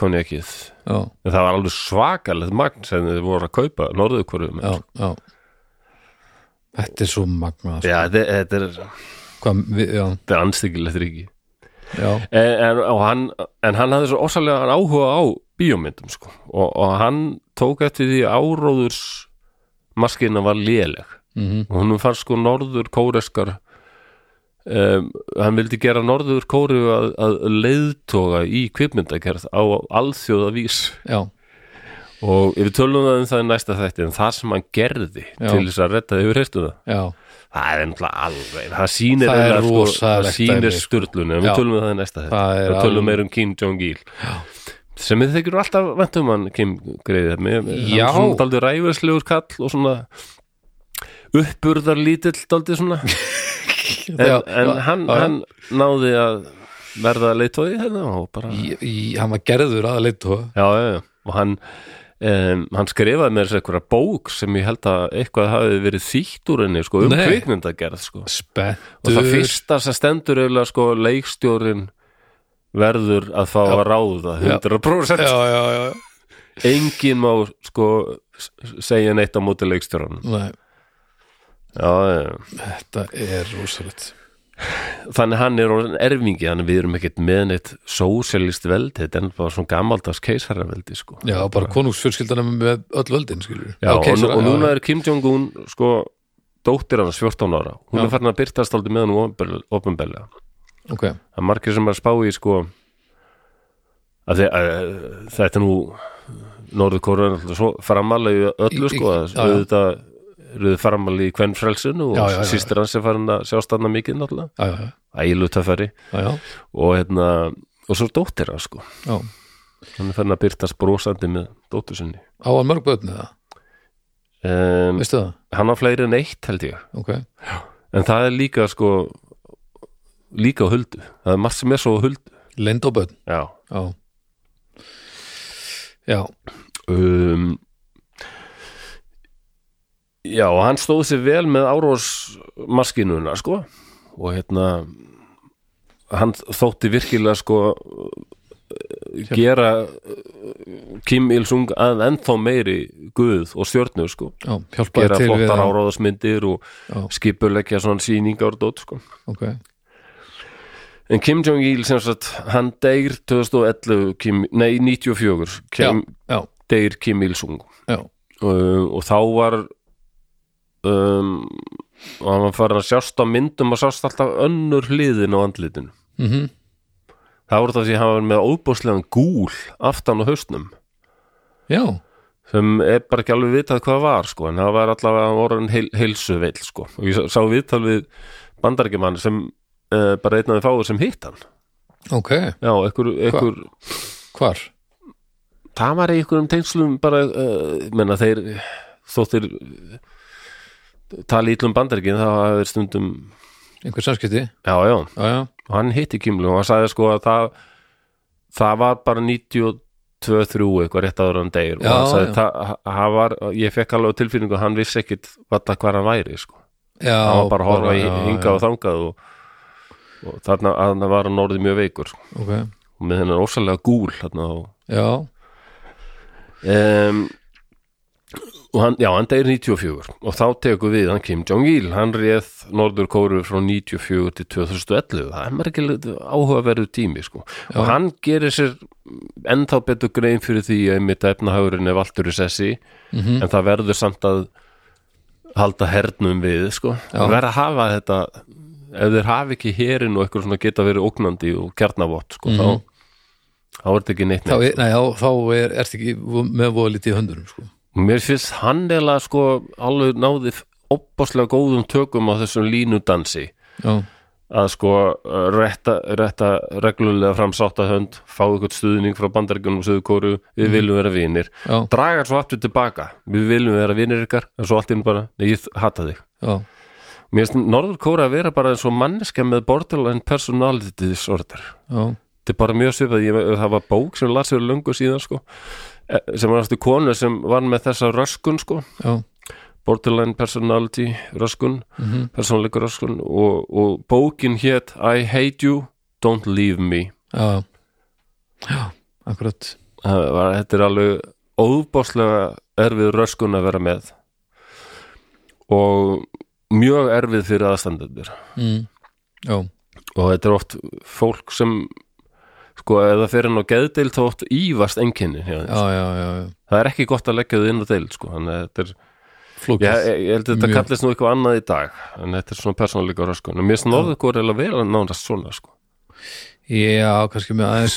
konjakið já, en það var alveg svakalegt magn sem þið voru að kaupa norðu hverju já, já. Þetta er svo magnað sko. Já, þetta, er, Hvað, við, þetta er anstyggilegt ríki en, en, hann, en hann hafði svo ósalega áhuga á bíómyndum sko. og, og hann tók eftir því áróðurs maskina var léleg. Mhm, og hún fannst sko norður kóreskar um, hann vildi gera norður kóru að, að leiðtoga í kvipmyndagerð á alþjóða vís já, og við tölum það um það í næsta þætti en það sem hann gerði Já. til þess að redda yfir heyrstu það? Já. Það er náttúrulega alveg það sýnir, sko, sýnir sko. Já. við tölum um það í næsta er við tölum meir um Kim Jong-il. Sem við þykir alltaf ventum hann Kim greiði með, hann er daldið ræfislegur kall og svona uppburðar lítill daldið svona en, Já, en já, hann, já. hann náði að verða leitói hérna og bara Hann var gerður að já, já, já. og hann um, hann skrifaði með þessi einhverja bók sem ég held að eitthvað hafi verið þýtt úr henni sko, um kvikmyndagerð sko. og það fyrsta sem stendur eiginlega sko leikstjórin verður að fá að ráða 100% Já, já, já enginn má sko segja neitt á móti leikstjóran Nei, já, já. þetta er rosalegt. Þannig hann er erfingi þannig við erum ekkert með neitt sósialist veldi þetta er bara svona gammaldags keisaraveldi sko. Já, bara konungsfjölskyldana með öll völdin, skilur já, og, keisara, og núna já, er Kim Jong-un sko dóttir hans 14 ára. Hún Já. er farin að byrtast aldrei með hann ofinbelja Ok, það er margir sem er að spá í sko að, þið, að þetta nú Norður Kóra er alltaf svo framalega öllu Í- í- sko að já, eruð framalega í kvennfrelsinu og Já, já, já. sýstir hans er farin að sjástanna mikið náttúrulega, ægilu töffari og hérna og svo dóttir hans sko. Já. Hann er farin að byrtast brosandi með dóttur sinni. Á hann mörg börn eða, um, veistu það? hann á fleiri en eitt held ég. Ok, en það er líka sko líka á huldu, það er margt sem er svo á huldu. Lind og börn, já, já. Já, um, já, og hann stóð sér vel með árósmaskinuna sko. Og hérna hann þótti virkilega sko gera Kim Il-sung að ennþá meiri guð og stjörnu sko. Já, gera flottar áróðasmyndir og Já, skipuleggja svona sýningar og dót sko. Ok. En Kim Jong-il sem sagt, hann deyr 2011, Kim, nei 94 Kim, Já, deyr Kim Il-sung. Já, uh, og þá var um, og hann var farin að sjást á myndum og sást alltaf önnur hliðin á andlitinu. Mhm. Það voru það því að hann var með óbúslegan gúl aftan á haustnum Já, sem er bara ekki alveg vitað hvað var sko, en það var allavega orðin heil, heilsu veil sko, og ég sá- viðtal við bandarækjumann sem uh, bara einn af þeim fáið sem hitt hann. Ok, já, ekkur, ekkur hvar? það var í einhverjum tengslum bara, uh, menna þeir þóttir tali ítlum bandaríkin þá þeir stundum Einhver samskipti? já, já, Já, og hann hitti Kimlu og hann sagði sko að það það var bara 92-3 eitthvað rétt áður en hann deyr. Og hann sagði það, hann var, ég fekk alveg tilfinningu að hann vissi ekkit hvað hvað hann væri sko. já hann var bara að horfa hingað og þangað og, og þarna þarna var hann orðið mjög veikur sko. Ok, og með hennar ósalega gúl þarna og já, um, og hann, já, hann deyr 94 og þá tekur við hann Kim Jong-il hann réð Norður Kóru frá 94 til 2011 það er merkileg áhugaverðu tími sko. og hann gerir sér ennþá betur grein fyrir því að mitt efnahagurinn er valtur í sessi mhm, en það verður samt að halda hernum við sko. Já. það verður að hafa þetta ef þeir hafi ekki herin og eitthvað svona geta verið ógnandi og kjarnavott sko, Mhm. þá þá er þetta ekki neitt þá neitt er, nei, já, þá er, ertu ekki með voða lítið í höndunum, sko Mér finnst hann eða sko alveg náði opbáslega góðum tökum á þessum línudansi. Já, að sko rétta, rétta reglulega fram sátta hönd fá ykkur stuðning frá bandaríkunum og sögukóru við viljum vera vinir. Já, draga svo aftur tilbaka, við viljum vera vinir ykkar en svo allt inn bara, ég hata þig. Já, Mér finnst Norður Kóra að vera bara eins og manneska með borderline personality disorder. Já, þetta er bara mjög svipað, ég, það var bók sem las fyrir löngu síðan sko sem var aftur konu sem var með þessa röskun sko. Já. Borderline personality röskun, mhm, persónleikur röskun og, og bókin hétt I hate you, don't leave me. Já, já, akkurat. Var, þetta er alveg óbáslega erfið röskun að vera með. Og mjög erfið fyrir aðstandendur. Mm, og þetta er oft fólk sem sko, það fyrir inn á geðdeild oft ívast enginni já, já, já, já. það er ekki gott að leggja þau inn á deild sko, þannig að þetta er Flókið. Já, ég, ég held að þetta kallist nú eitthvað annað í dag en þetta er svona persónleika röskun en mér finnst norðugur eða vera nánast svona sko. Já, kannski með aðeins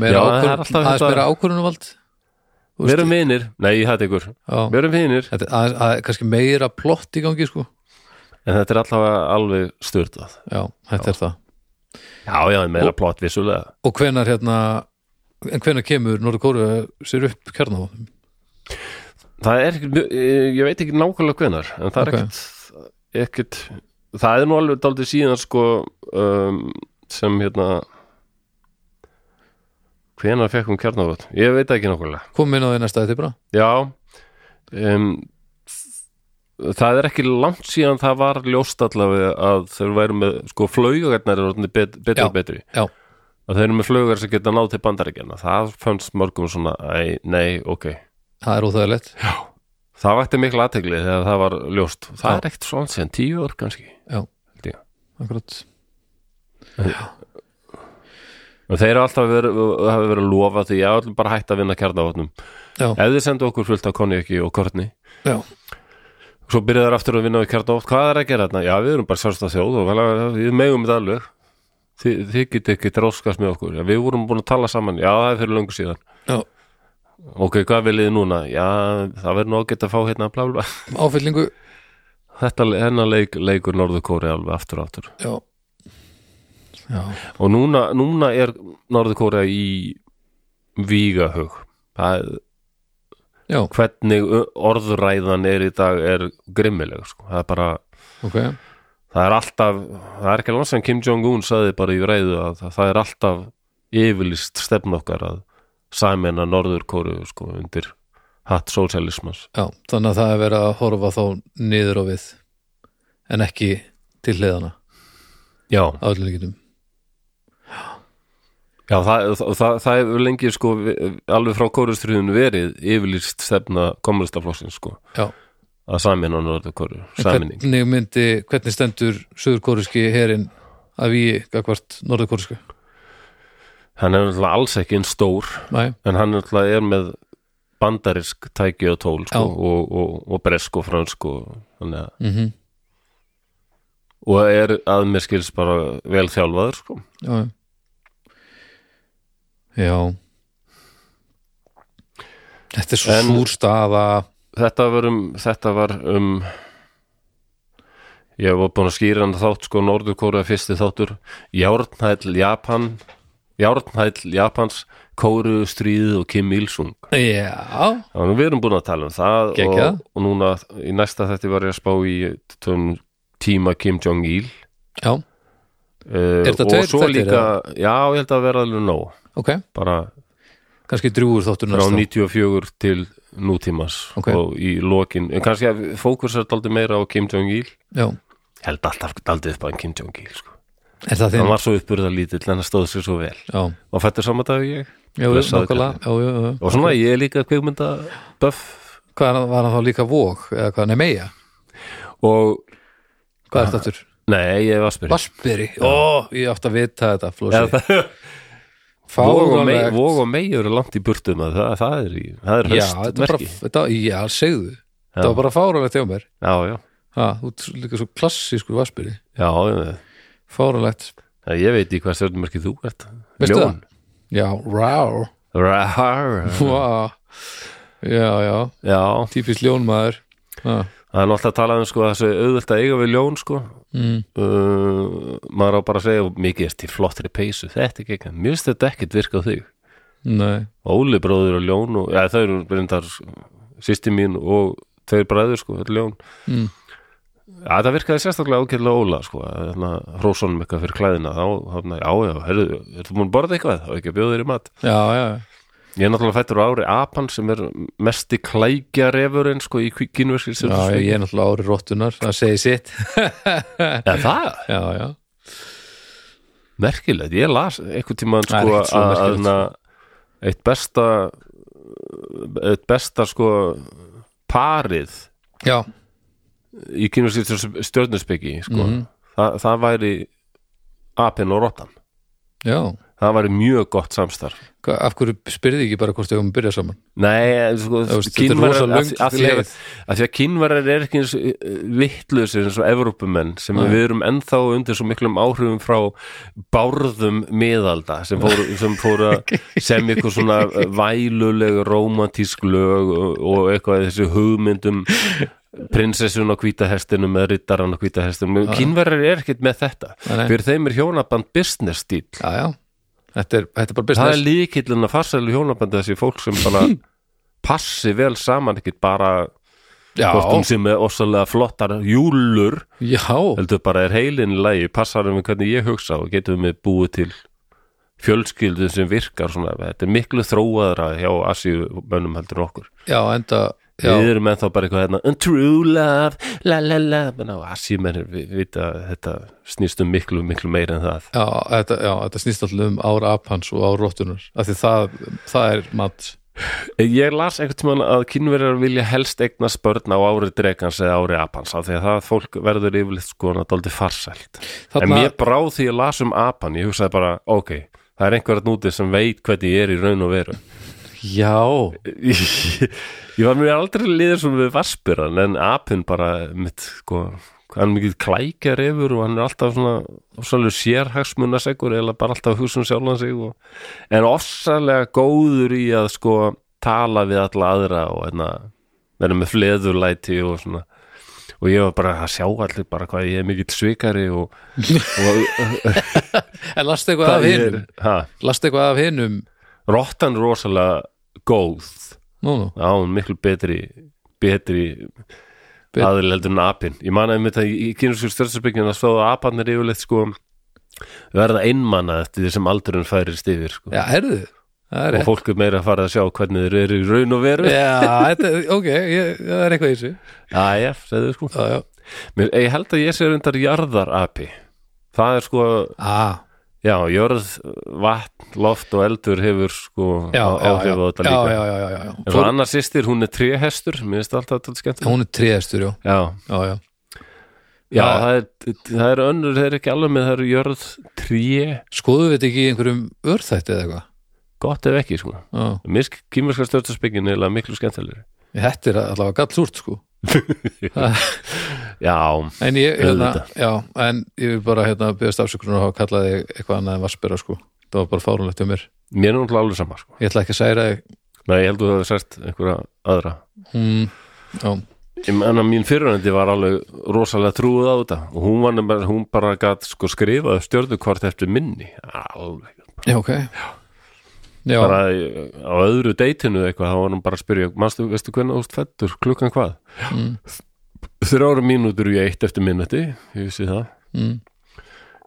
meira Já, það er ákvörðun alltaf aðeins þetta- meira ákvörðunavald Þú veist, verum vinir, nei ég hætti ykkur. Já, verum vinir, þetta er að, kannski meira plott í gangi sko. En þetta er allavega alveg styrtað Já, þetta er það já já, en meira plott vissulega Og hvenar hérna en hvenar kemur Norður Kóru sér upp kjarnavopnum? það er ekkert, ég veit ekki nákvæmlega hvenar en það er Ok. ekkert, það er nú alveg daldið síðan sko um, sem hérna hvenar fekk hún kjarnavot ég veit ekki nákvæmlega Kom inn á því næsta þetta bara Já um, Það er ekki langt síðan það var ljóst allavega að þeir væru með sko flaugarnar er orðinni bet, Já, og betri. já. að þeir eru með flaugar sem geta náð til bandaríkjana það fannst mörgum svona æ, nei, ok. Það er óþægilegt. Það vakti miklu aðtegli þegar það var ljóst. Það Já. er ekkert svona síðan tíu ár kannski Já, akkurat. Og þeir eru alltaf verið, hafa verið lofa því að bara hægt að vinna kjarnavotnum Já, ef þið sendu okkur fullt af konjaki og kortni já, Svo byrjaði þær aftur að vinna við kjarnótt Hvað er að gera þarna? Já, við erum bara sjálfstæð þjóð og vel, við megum þetta alveg. Þi, Þið getið ekki dróskast með okkur. Já, við vorum búin að tala saman. Já, það er fyrir löngu síðan. Já. Ok, hvað viljið núna? Já, það verður nú að geta að fá hérna bla, bla. Áfyllingu. Þetta hennar leik, leikur Norður Kóri alveg aftur og aftur. Já. Já, Og núna, núna er Norður Kóri í vígahug Það er já, hvernig orðræðan er í dag er grimmileg sko. það er bara ok. það er alltaf það er ekki langt sem Kim Jong-un saði bara í ræðu að það, er alltaf yfirlist stefn okkar að samena Norður Kóru sko undir hatt sósialismans já, þannig að það er verið að horfa þá niður á við en ekki til hliðana já, á öllum líkitum já það, það, það, hefur lengi sko alveg frá Kórustriðinu verið yfirlist stefna kommunistaflokksins sko. Já, að samena Norður Kóru, en saminning hvernig myndi hvernig stendur söðurkóruski herin að við gagvart norðurkóruska hann er náttúrulega alls ekki einn stór Nei, en hann náttúrulega er með bandarisk tæki og tól sko, og, og, og bresk og fransk og, þannig að mhm, og er að mér skils bara vel þjálfaður sko. já já. Þetta er svo En- súr staða. þetta var um þetta var um ég var búin að skýra hann þátt sko Norður Kóra fyrsti þáttur. Járnhæll Japan Járnhæll Japans Kóru stríðið og Kim Il-sung. Já, Þannig við erum búin að tala um það og, og núna í næsta þetta var ég að spá í tón, tíma Kim Jong-il. Já, uh, Er þetta tveir líka já, ég held að vera alveg nóg ok. Bara kannski drúgur þáttur frá næsta 94 til nútímas Ok. og í lokin, en kannski að fókusar daldi meira á Kim Jong-il. Já, held alltaf daldið upp á Kim Jong-il sko. er það hann var svo uppburða lítill en hann stóð sér svo vel. Já, og fættur saman dag ég? Já, já, já, já. og svona ég er líka kveikmynda buff. Hvað er- var hann þá líka vóg eða hvað, nei meja, og hvað er þetta aftur? Nei, ég var spyrir Vassberi, ó, ég átti að vita þetta flósi, fáránlegt vog og mei eru langt í burtum að það, það er, í, það er já, þetta var bara, merki. þetta, já, segðu. Þetta var bara fáránlegt hjá mér. Já, já, ha, þú ert líka svo klassískur Vassberi já, já, fáránlegt, já ég veit í hvað stjórnumerki þú ert. Veistu Ljón. já, rá Rar. Vá. já, já, já, típist ljónmaður. Ha. Það er náttúrulega að tala um sko þessu auðvöld að eiga við ljón sko. Mm. uh, maður á bara að segja mikið er til flottri peysu, þetta er ekki mér finnst þetta ekkit virka á þig. Óli bróður og ljón og, ja, þau eru reyndar sýsti mín og tveir bræður sko, þetta ljón. Mm. ja, það virkaði sérstaklega ákveðlega Óla sko, þannig að hrósonum eitthvað fyrir klæðina þá, já, já, herðu ertu múin að borða eitthvað, þá ekki að bjóða þér í mat. Já, já, já. Ég er náttúrulega fættur á ári Apan sem er mesti klækja refurinn sko í kynverskil já, já, ég er náttúrulega ári róttunar það segir sitt. Ja, það, já, já, merkilegt, ég las eitthvað tímaðan sko að, merkilegt. að eitt besta eitt besta sko parið já, í kynverskil stjórnusbyggi sko, Mhm. það, það væri apinn og rottan. Já það væri mjög gott samstarf. Hva, af hverju spyrði ekki bara hvort þau um að byrja saman? Nei, sko, rosa af, af, því að, að kínverjar er ekki eins vittlusir eins og Evrópumenn sem Nei. við erum ennþá undir svo miklum áhrifum frá bárðum miðalda sem fóru, sem fóru að sem eitthvað svona væluleg romantísk lög og, og eitthvað þessi hugmyndum prinsessun á hvítahestinum eða rittaran á hvítahestinum kínverjar er ekkert með þetta. Fyrir þeim er hjónaband business stíl já, já, þetta er, þetta er bara það business. er líkillin að farsælu hjónabandi þessi fólk sem bara passi vel saman ekkert bara hvort sem er ossalega flottar júlur, já, heldur bara er heilin í lagi, passar um hvernig ég hugsa og getum við búið til fjölskyldun sem virkar svona, þetta er miklu þróaðra hjá Asíumönnum heldur en okkur. Já, enda já, við erum ennþá bara eitthvað hérna "And true love, la la la. Menn á Asíumennir, við vita þetta snýst um miklu, miklu meira en það. Já, þetta, já, þetta snýst alltaf um ára apans og ára róttunar af því það, það er mat. Ég las einhvern tímann að kynverjar vilja helst eignast börn á ári dregans eða ári apans af því að það fólk verður yfirleitt sko náttúrulega farsælt. En Þarna- mér bráð því að las um apan ég hugsaði bara, ok, það er einhverjart núti sem veit hvernig ég er í raun og veru já, ég, ég var mér aldrei liður svona við vaspiran en apinn bara mitt, sko, hann er mikið klækjar yfir og hann er alltaf svona ofsalega sérhagsmunasegur eða bara alltaf að hugsa um sjálfan sig og, en ofsalega góður í að sko tala við alla aðra og hérna vera með fleðurlæti og svona. Og ég var bara að sjá allir bara hvað ég er mikill svikari og, og en lastu eitthvað af ha, lastu eitthvað af hinum? Rottan er rosalega góð. Nú, nú, Já, hún er miklu betri betri Bet- aðil heldur en apinn. Ég man að mitt að í kynusku stjórnsbygginu að stóða apanir yfirleitt sko verða einmanna eftir því sem aldurinn færist yfir sko. Já, herðu, er og rétt. fólk er meira að fara að sjá hvernig þeir eru í raun og veru. Já, þetta, ok, ég, það er eitthvað í þessu. Já, já, segðu sko. Já, já, Mér, ég held að ég sé reyndar jarðarapi það er sko, ah, já, jörð vatn, loft og eldur hefur sko já, áhrif á þetta líka. já, já, já, já. en svo annar sýstir, hún er tréhestur mér finnst alltaf þetta skemmt Hún er tréðstur, já, já, já, já. Já, Það- er, það er önnur það er ekki alveg með það eru jörð tré, Skoðum við þetta ekki í einhverjum örþætti eða eitthvað? Gott ef ekki sko. Já, Misk, kýmerska stjórnarspekin er miklu skemmtilegri. Þetta er allavega gall súrt, sko já, En ég, hérna, já, en ég vil bara hérna byggast afsökunar og hafa kallað þig eitthvað annað en vassbera, sko. Það var bara fárunlegt um mér. Mér er náttúrulega alveg sama sko. Ég ætla ekki að særa þig Nei, ég held að það hefur sært einhverja aðra. Mm, Já, Ég menna mín fyrirvændi var alveg rosalega trúið á þetta. Og hún var hún bara gat sko skrifað stjörnukvart eftir minni. Alveg, já, ok. Já, bara í- á öðru deytinu eitthvað, þá var hún bara að spyrja manstu, veistu hvernig ert fættur, klukkan hvað? Mm, þrjára mínútur í eitt eftir minnuti ég vissi það, mm,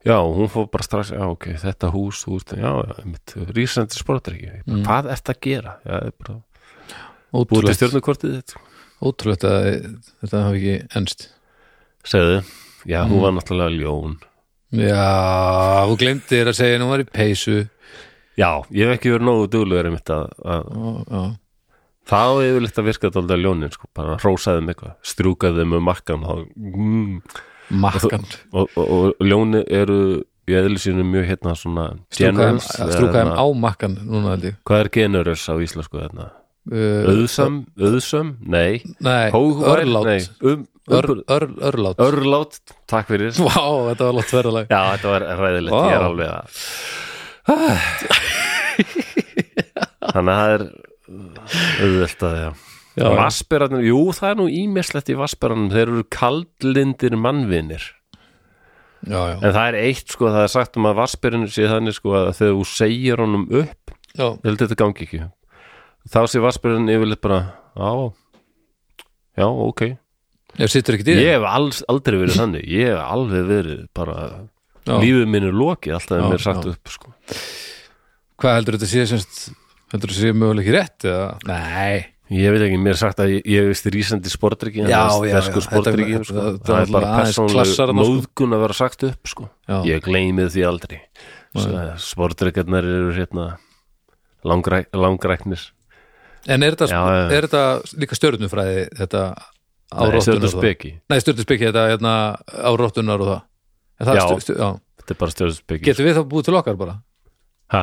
já, hún fór bara strax já, ok, þetta hús, ert, já, já mitt rísandi sportrykki, mm. hvað ert að gera? Já, bara, búið til þitt. Ótrúlegt að þetta hafi ekki ennst segðu, já, Mm. hún var náttúrulega ljón. Já, þú glemdir að segja nú var í peysu já, ég hef ekki verið nógu að, að Já, já, Það var yfirleitt að virka þetta aldrei ljónin sko, bara hrósaði þeim eitthvað, strjúkaði þeim um makkan og, mm, makkan og, og, og ljóni eru í eðli sínu mjög hérna svona Strúkaðum generous, eða strúkaðum hérna, á makkan núna held ég. Hvað er generous á íslensku hérna? uh, auðsam, auðsam, nei. Nei, örlát. Nei, um, ör, um, ör, Örlát. Örlát, takk fyrir. Vá, þetta var látt verðalag já, þetta var ræðilegt, ég er alveg að þannig að það er auðvelt að já. Vassberarnir, jú það er nú ímislegt í vassberarnir, þeir eru kaldlindir mannvinir, já, já, en það er eitt sko, það er sagt um að vassberarnir sé þannig sko að þegar þú segir honum upp, já, ég held þetta gangi ekki. Þá sé vassberarnir yfirleitt bara já, já, ok. Ég hef alls, aldrei verið þannig, ég hef alveg verið bara, Já. lífið minn er lokið alltaf er mér sagt já. upp sko. Hvað heldur þetta sé semst heldur þetta sé mögulega ekki rétt eða? Nei, Ég veit ekki, mér er sagt að ég, ég veist rísandi sportryggi Já, já, já, sportryggi sko. þetta- Það er bara aðeins persónleg klassar þarna, sko. móðgun að vera sagt upp sko. Ég gleymið því aldrei Sportryggarnar eru hérna langræ, langræknir en er þetta, Já, er þetta líka stjörnufræði þetta Nei, áróttunar stjórnum og það? speki Nei, stjörnuspeki þetta hérna, áróttunar og það það Já. Þetta er bara stjórnum speki Getum við þá búið til okkar bara? Ha?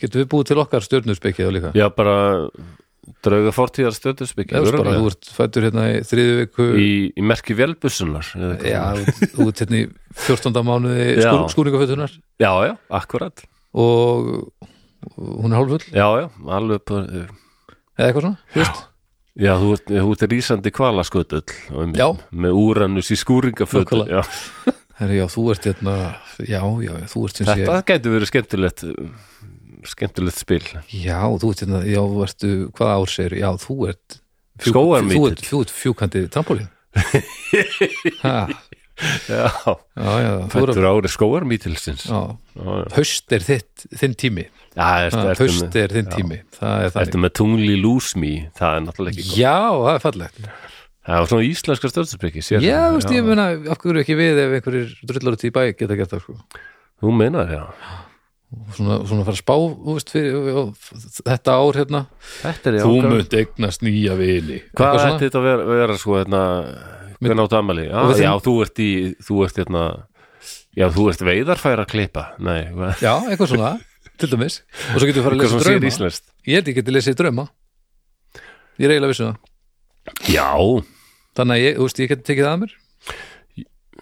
Getum við búið til okkar stjörnuspeki þá líka? Já, bara drauga fortíðar stjórnum speki Eða bara, þú ert fættur hérna í þriðu viku í, í merki velbussunar. Já, ert hérna í 14. mánuði Já. skúr, skúringafötunar já, já, akkurat og hún er hálfull Já, já, alveg bara, eða eitthvað svona, veist Já, þú ert, þú ert rísandi kvalaskötull Já. með úranus í skúringafötu Nákvæmlega. Já. Já, þú ert hérna já, já, já, þú ert sem sé Þetta gæti verið skemmtilegt skemmtilegt spil. Já, þú ert hérna, já, ert hvað ár segir, já, þú ert fjú- Skógarmítill. þú ert, þú ert fjúkandi trampolín. Já, já, já, fættur er ári skóarmítilsins haust er þitt, þinn tími. Já með, er þinn tími þannig. Með tungli lúsmi það er náttúrulega ekki gott. Já, það er fallegt. Það var svona íslenska stjórnspeki já, þú veist, ég meina, af hverju ekki við ef einhverjir drullar út í bæ geta gert það, sko? Þú meinar, já svona, svona fara að spá, veist, fyrir, þetta ár hérna. Þetta er já þú munt eignast nýja vini. Hvað ætti þetta að vera, vera sko hérna, hvernig áttu amali? Já, já, þeim- þú ert í þú ert hérna Já, þú ert veiðarfæra að klippa. Já, eitthvað svona, til dæmis. Og svo getur við fara að lesa íslenskt. Ég held ég geti lesið drauma. Ég er eiginlega vissu það. Já, Þannig að ég, veist, ég geti tekið það að mér.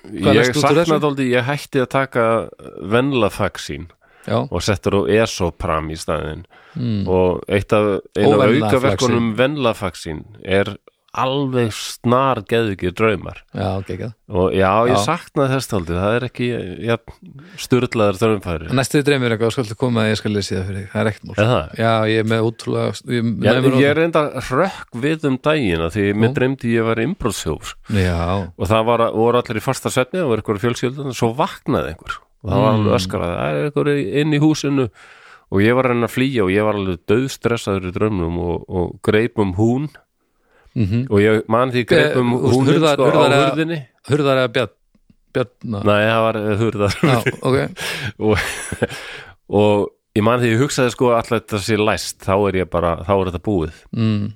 Hvað ég saknaði aldrei Ég hætti að taka venlafaxín Já, og settur á esopram í staðinn. Mm. og eitt af, af Og aukaverkunum venlafaxín er alveg snar geðvikið draumar. Já, geggjað. Og já, ég Já. saknaði þess tóldi það er ekki ja, sturlaðar draumfæri Næstu dreymir eitthvað, skaltu koma að ég skal lesa það fyrir þig, það er ekkert mál. Það? Já, ég er með útrúlega ég, Já, ég er enda rökk við um dagina því mér dreymdi ég var. Já, og það var, voru allir í fasta svefni og var eitthvað fjölskyldan, svo vaknaði einhver og það var Mm. alveg öskrað, það er eitthvað inn í húsinu. Og ég var að reyna að flýja og ég var alveg döðstressaður í draumnum og, og greip um hún. Mhm. Og ég man því greip um Eh, hún hurðar- sko, á hurðar að- hurðinni. Hurðar eða bjarn Bjarna Nei, það var eh, hurðar. Já, ok. Og, og ég man því ég hugsaði sko alltaf þetta sé læst, þá er ég bara þá er þetta búið. Mm.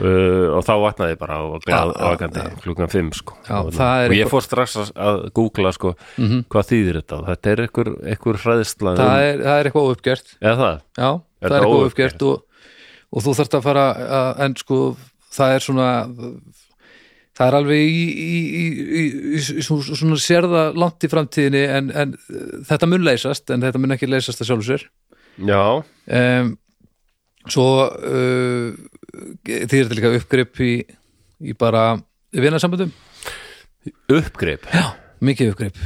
Uh, og þá vaknaði ég bara og Já, já, vakandi klukkan fimm sko. Já, og, það og ég eitthvað- fór strax að, googla sko hvað þýðir þetta, þetta er einhver, einhver hræðsla það, um, er, það er eitthvað óuppgjört eða það, Já, Er það er eitthvað óuppgjört og, og þú þarft að fara að, en sko, það er svona það er alveg í, í, í, í, svona, sérða langt í framtíðinni en, en þetta mun leysast en þetta mun ekki leysast að sjálfu sér. Já. Um, svo uh, því er þetta líka uppgrip í, í bara vinnarsamböndum uppgrip? Mikið uppgrip.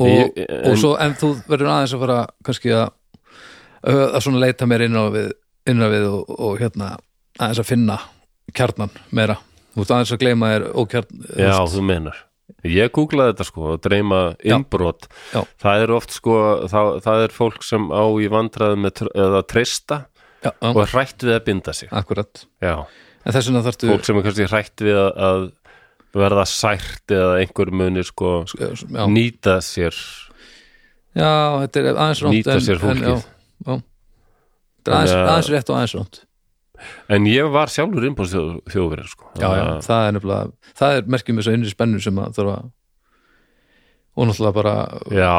Og, Ég- en- og svo, en þú verður aðeins að fara kannski að að svona leita mér inn á við, inn á við og, og hérna aðeins að finna kjarnan meira. Þú ert aðeins að gleyma þér ókjarn já, þú menar ég googlaði þetta sko, dreyma innbrot. Já. það er oft sko það, það er fólk sem á í vandræði með eða treysta já, já, og hrætt við að binda sig. Akkurat. Þarftu fólk sem er kannski hrætt við að, verða sært eða einhver muni sko nýta sér já, þetta er aðeins rámt Nýta en, sér fólkið. Þetta er aðeins, aðeins rétt og aðeins rámt en ég var sjálfur innbúst þjóðverið sko. Já, já, það er nefnilega það er merkjum þess að innri spennu sem að þurfa og náttúrulega bara já,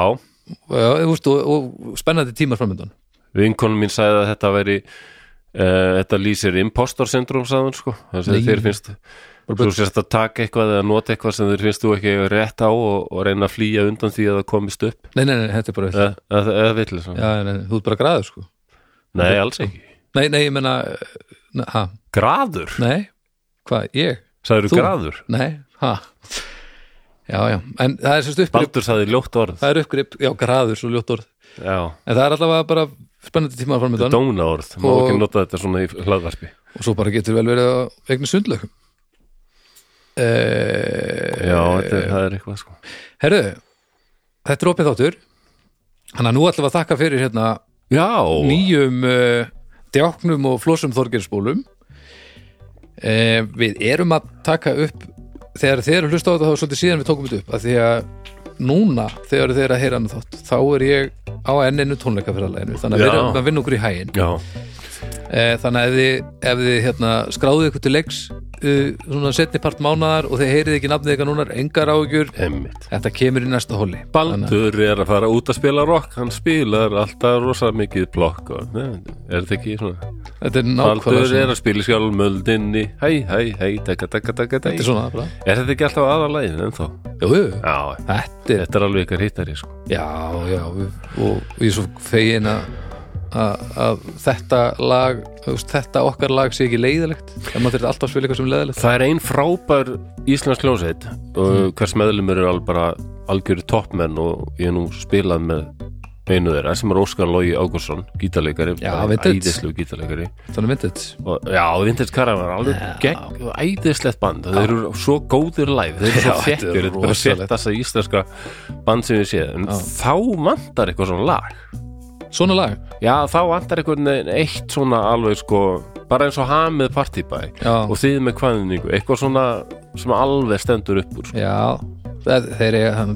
já, þú veist, og, og spennandi tímar framöndan vinkonum mín sagði að þetta veri uh, þetta lýsir impostor syndrom sagðan sko, þess að Nei. þér finnst þú sérst að taka eitthvað eða nota eitthvað sem þér finnst þú ekki rétt á og, og reyna að flýja undan því að það komist upp. Nei, nei, nei, þetta er bara eða, eða, eða villis já, nei, þú ert bara græður sko. Nei, alls ekki. Nei, nei, ég menna ha, graður, nei, hvað, ég? Sagður Þú? graður? Nei, ha? Já, já, en það er sérst uppgrip Baldur sagði ljótt orð. Það er uppgrip, já, græður, svo ljótt orð. Já, en það er allavega bara spennandi tímar framöndan dóna orð, má ekki nota þetta svona í hlaðvarpi. Og svo bara getur vel verið að eignu sundlög eh, já, þetta, er- það er eitthvað sko. Herru, þetta er opið þáttur. Þannig að nú ætlum að þakka fyrir hérna já, nýjum uh, djáknum og flósum þorgirspólum uh, við erum að taka upp þegar þeir eru hlusta á þetta þá er svolítið síðan við tókum þetta upp að því að núna þegar þeir eru að heyra hann þátt þá er ég á enninu tónleikaferðaleginu þannig að við erum að vinna okkur í hægin já, uh, þannig að ef þið, ef þið hérna, skráðið ykkur til leiks uh, svona setni part mánaðar og þið heyrið ekki nafnið ykkar núna engar emmitt þetta kemur í næsta hóli Baldur er að fara út að spila rock hann spilar alltaf rosa mikið plokk og, ne, er þetta ekki svona? Þetta er Baldur er að spila skjálmöldinni. Hæ, hæ, hæ, taka, taka, taka, þetta er svona bara. Er þetta ekki alltaf aðalæðin ennþá? jú. Já, þetta er þetta er alveg ykkar hittari sko. Já, já, og ég er svo fegin að, að, að þetta lag, þetta okkar lag sé ekki leiðilegt, en maður þurfti alltaf að spila eitthvað sem leiðilegt. Það er ein frábær íslensk hljósveit og Mm. hvers meðlumur er alveg bara algjöru toppmenn og ég er nú spilað með einu þeirra sem er Óskar Lógi Ágúrsson gítarleikari, vintage. æðislu gítarleikari Þannig myndið. og, já, Vintage Caravan er alveg gegn, æðislegt band þeir eru svo góður live þeir eru svo Já, þetta er bara rosalegt. sett þessa íslenska band sem við en þá vantar eitthvað svona lag Svona lag. já, þá vantar eitthvað eitt svona alveg sko, bara eins og hamið partybæ Já, og þið með kvæðningu, eitthvað svona sem alveg stendur upp úr sko. já, það, þeir eru hann.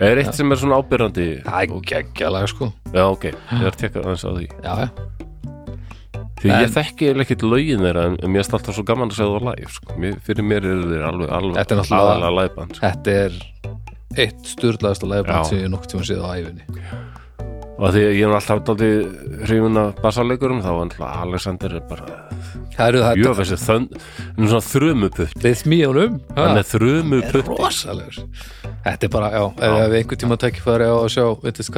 er eitt sem er svona ábyrrandi Það er geggja lag, sko. já, ok, ég er að tekka aðeins á því Já, já. því En- ég þekki eiginlega ekkert lögin þeirra en, mér er alltaf svo gaman að segja það live sko. fyrir mér eru þeir alveg, alveg er aðalega liveband sko. Þetta er eitt sturlaðasta lagband Já. sem ég nokkuð tíma séð á æfinni. og því ég er alltaf dálítið hrifun af bassaleikurum þá alltaf Alexander er bara jú, þessi er þrumuputt Við smíðunum. hann er þrumuputt rosalegur þetta er bara, já, ef við einhvern tíma tækifæri á að sjá Vintage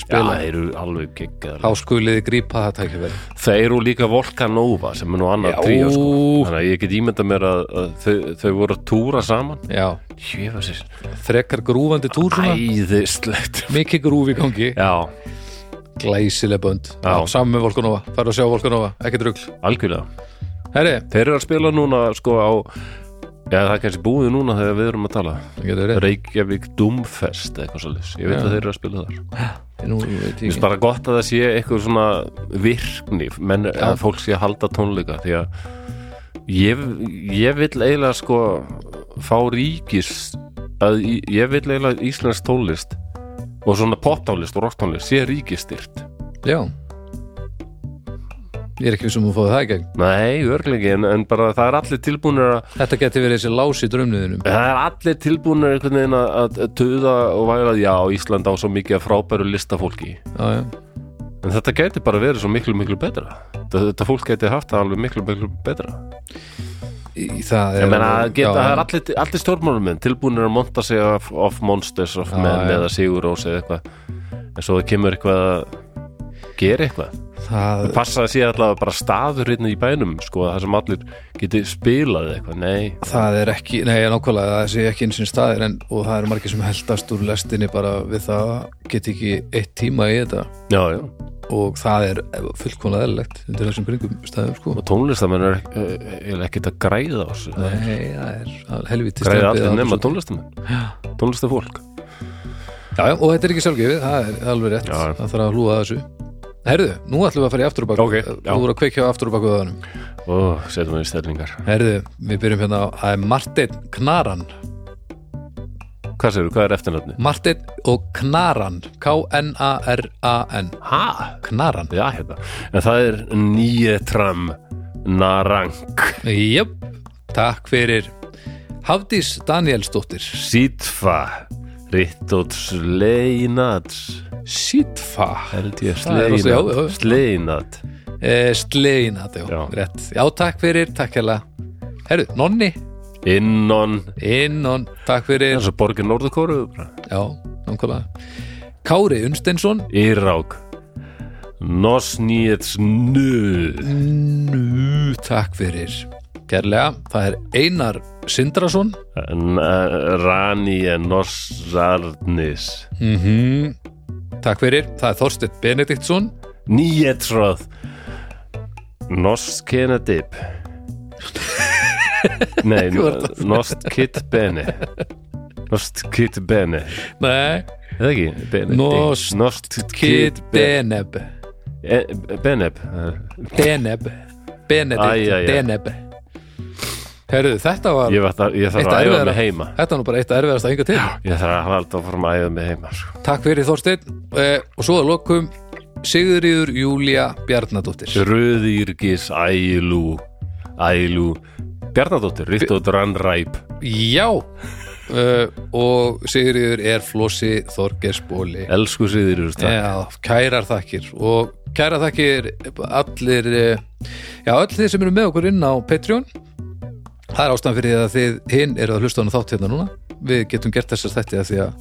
Caravan Já, spila þeir eru alveg geggjæðar þá skuliði grípa það tækifæri. Þeir eru líka Volcanova sem er nú annar Já. tríó sko. Þannig að ég get ímynda mér að, að þau, þau voru að túra saman. Já, Jöfasir frekar grúfandi túr svona. Æðislegt. Mikið grúf í gangi, Já, glæsileg bönd. Já. saman með Volkanova, fara að sjá Volkanova ekkert rugl, algjörlega. Herri, Þeir eru að spila núna sko á Já, það er kannski búið núna þegar við erum að tala. Reykjavík Doomfest eitthvað svolítið Ég veit Já. að þeir eru að spila þar. Nú, ég finnst bara gott að það sé eitthvað svona virkni, menn að fólk sé að halda tónleika því að ég, ég vil eiginlega sko fá ríkis að ég- ég vil eiginlega íslensk tónlist og svona poptónlist og rocktónlist sé ríkistyrt já ég er ekki vissum að fóðu það í gegn. Nei, örglegi, en, en bara það er allir tilbúinir að þetta getur verið þessi lás í drömniðinum það er allir tilbúinir einhvern veginn að, að, að tuða og væla já, Ísland á svo mikið af frábæru listafólki. Já, já, en þetta geti bara verið svo miklu, miklu betra. Þetta, þetta fólk geti haft það alveg miklu, miklu betra. Í, það er Ég meina, geta, já, það er allir, allir stjórnmálum minn tilbúinir að monta sig of, of monsters of Já, menn já. eða sigurós eða eitthvað. En svo kemur eitthvað að gera eitthvað. Það, passa að sé allavega bara staður hérna í bænum sko, það sem allir geti spilað eitthvað, nei, það er ekki, nei, nákvæmlega það sé ekki eins og staðir en, og það eru margir sem heldast úr lestinni bara við það get ekki eitt tíma í þetta. Já, já. Og það er fullkomlega eðlilegt undir þessum kringum staðum sko. Og tónlistamenn er uh, ekkert að græða á þessu Nei, það er, er helviti græða allir þessu. tónlistamenn. Tónlistafólk. Já, já, og þetta er ekki sjálfgefið, það er alveg rétt. Já. það þarf að hlúa að þessu Herðu, nú ætlum við að fara í aftur og bak Ok, já. Þú voru að kveikja á aftur og baku þaðanum og setjum við í stellingar. Herðu, við byrjum hérna á Martin Knaran. Hvað segir hvað er eftirnafni? Martin og Knaran. K-N-A-R-A-N? Knaran. Já, hérna. En það er Nýjetram Narang. Jöp, takk fyrir. Hafdís Danielsdóttir. Sítfa Það er já, já, já. Sleinat. Sleinat eh, Sleinat, já, Já. rétt. Já, takk fyrir, takk hérlega Herðu, Nonni, Innon. Innon, takk fyrir. Eins og borgir Norðurkóru Já, nákvæmlega. Kári Unsteinsson Írák Nosnýets Nu Nú, takk fyrir. Kærlega, það er Einar Sindrason? Rani Nosarnis mm Takk fyrir, það er Þorsteinn Benediktsson. Nýjetsröð Noskenadip Nei, Nost Kit Bene. Nost Kit Bene. Nei, Eða ekki? Bene Nost Nost Kid Beneb. Beneb. Beneb. Benedikt. Beneb Herðu, þetta var Ég, var, ég þarf að æfa mig heima. Þetta var nú bara eitt að erfiðast að enga til Ég þarf að halda að fara að æfa mig heima sko. Takk fyrir Þorsteinn. Eh, Og svo að lokum Sigurður Júlía Bjarnadóttir. Röðýrgis Ælu Ælu. Bjarnadóttir, Rittótt Rannræp Já uh, Og Sigurður er Flossi Þorgersbóli Elsku siður Já, kærar þakkir. Og kærar þakkir allir eh, já, öll þið sem eru með okkur inn á Patreon það er ástæðan fyrir því að þið hinn eru að hlusta á þátt hérna núna. Við getum gert þessar þætti að því að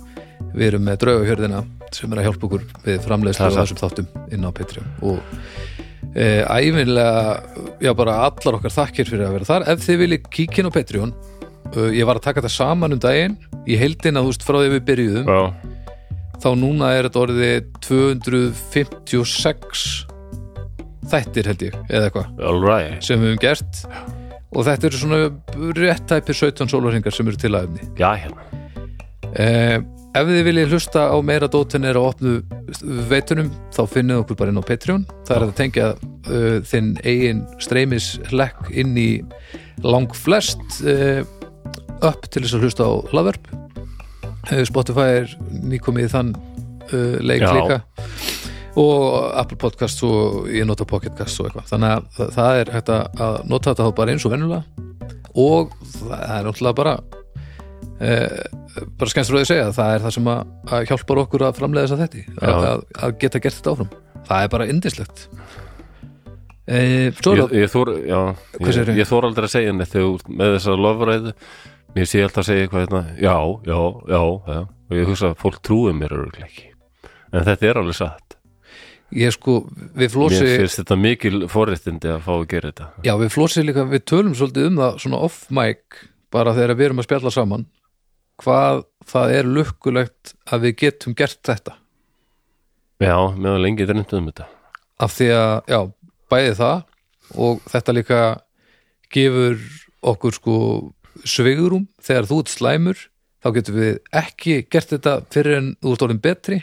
við erum með draugahjörðina sem er að hjálpa okkur við framleiðslu er þessum þáttum inn á Patreon. Og e, æfinlega já bara allar okkar þakkir fyrir að vera þar. Ef þið viljið kíkin á Patreon ég var að taka þetta saman um daginn. Í heildina þú veist frá því við byrjuðum. Já, þá núna er þetta orðið 256 þættir held ég, eða eitthvað. Right sem við höfum gert og þetta eru svona rétt tæpir 17 sólarhingar sem eru til aðefni Já, hérna. Eh, ef þið viljið hlusta á meira dótin er á opnu veitunum þá finnið okkur bara inn á Patreon. Það er að tengja uh, þinn eigin streymislekk inn í lang flest uh, upp til þess að hlusta á hlaðverp. Uh, Spotify er nýkomið þann uh, leik Já. líka og Apple Podcast og ég nota Pocketcast og eitthvað. Þannig að það- er hægt að að nota þetta þá bara eins og venjulega. Og það er náttúrulega bara eh, bara skemmst frá því að segja það er það sem að, að hjálpar okkur að framlega þess að þetta að, að, að geta gert þetta áfram. Það er bara indislegt eh, svo er Ég, ég, þór, ég, ég þór aldrei að segja neitt. Með þessa lofræðu Mér sé alltaf að segja eitthvað hérna Já, já, já, já. Og ég hugsa að fólk trúi mér örugglega ekki. En þetta er alveg satt ég sko, við mér flósi finnst þetta mikil forréttindi að fá að gera þetta. Já, við flósi líka, við tölum svolítið um það svona off-mic, bara þegar við erum að spjalla saman hvað það er lukkulegt að við getum gert þetta. Já, meðan lengi dreymt um þetta. Af því að, já, bæði það og þetta líka gefur okkur sko svigurum þegar þú ert slæmur þá getum við ekki gert þetta fyrir en þú ert orðin betri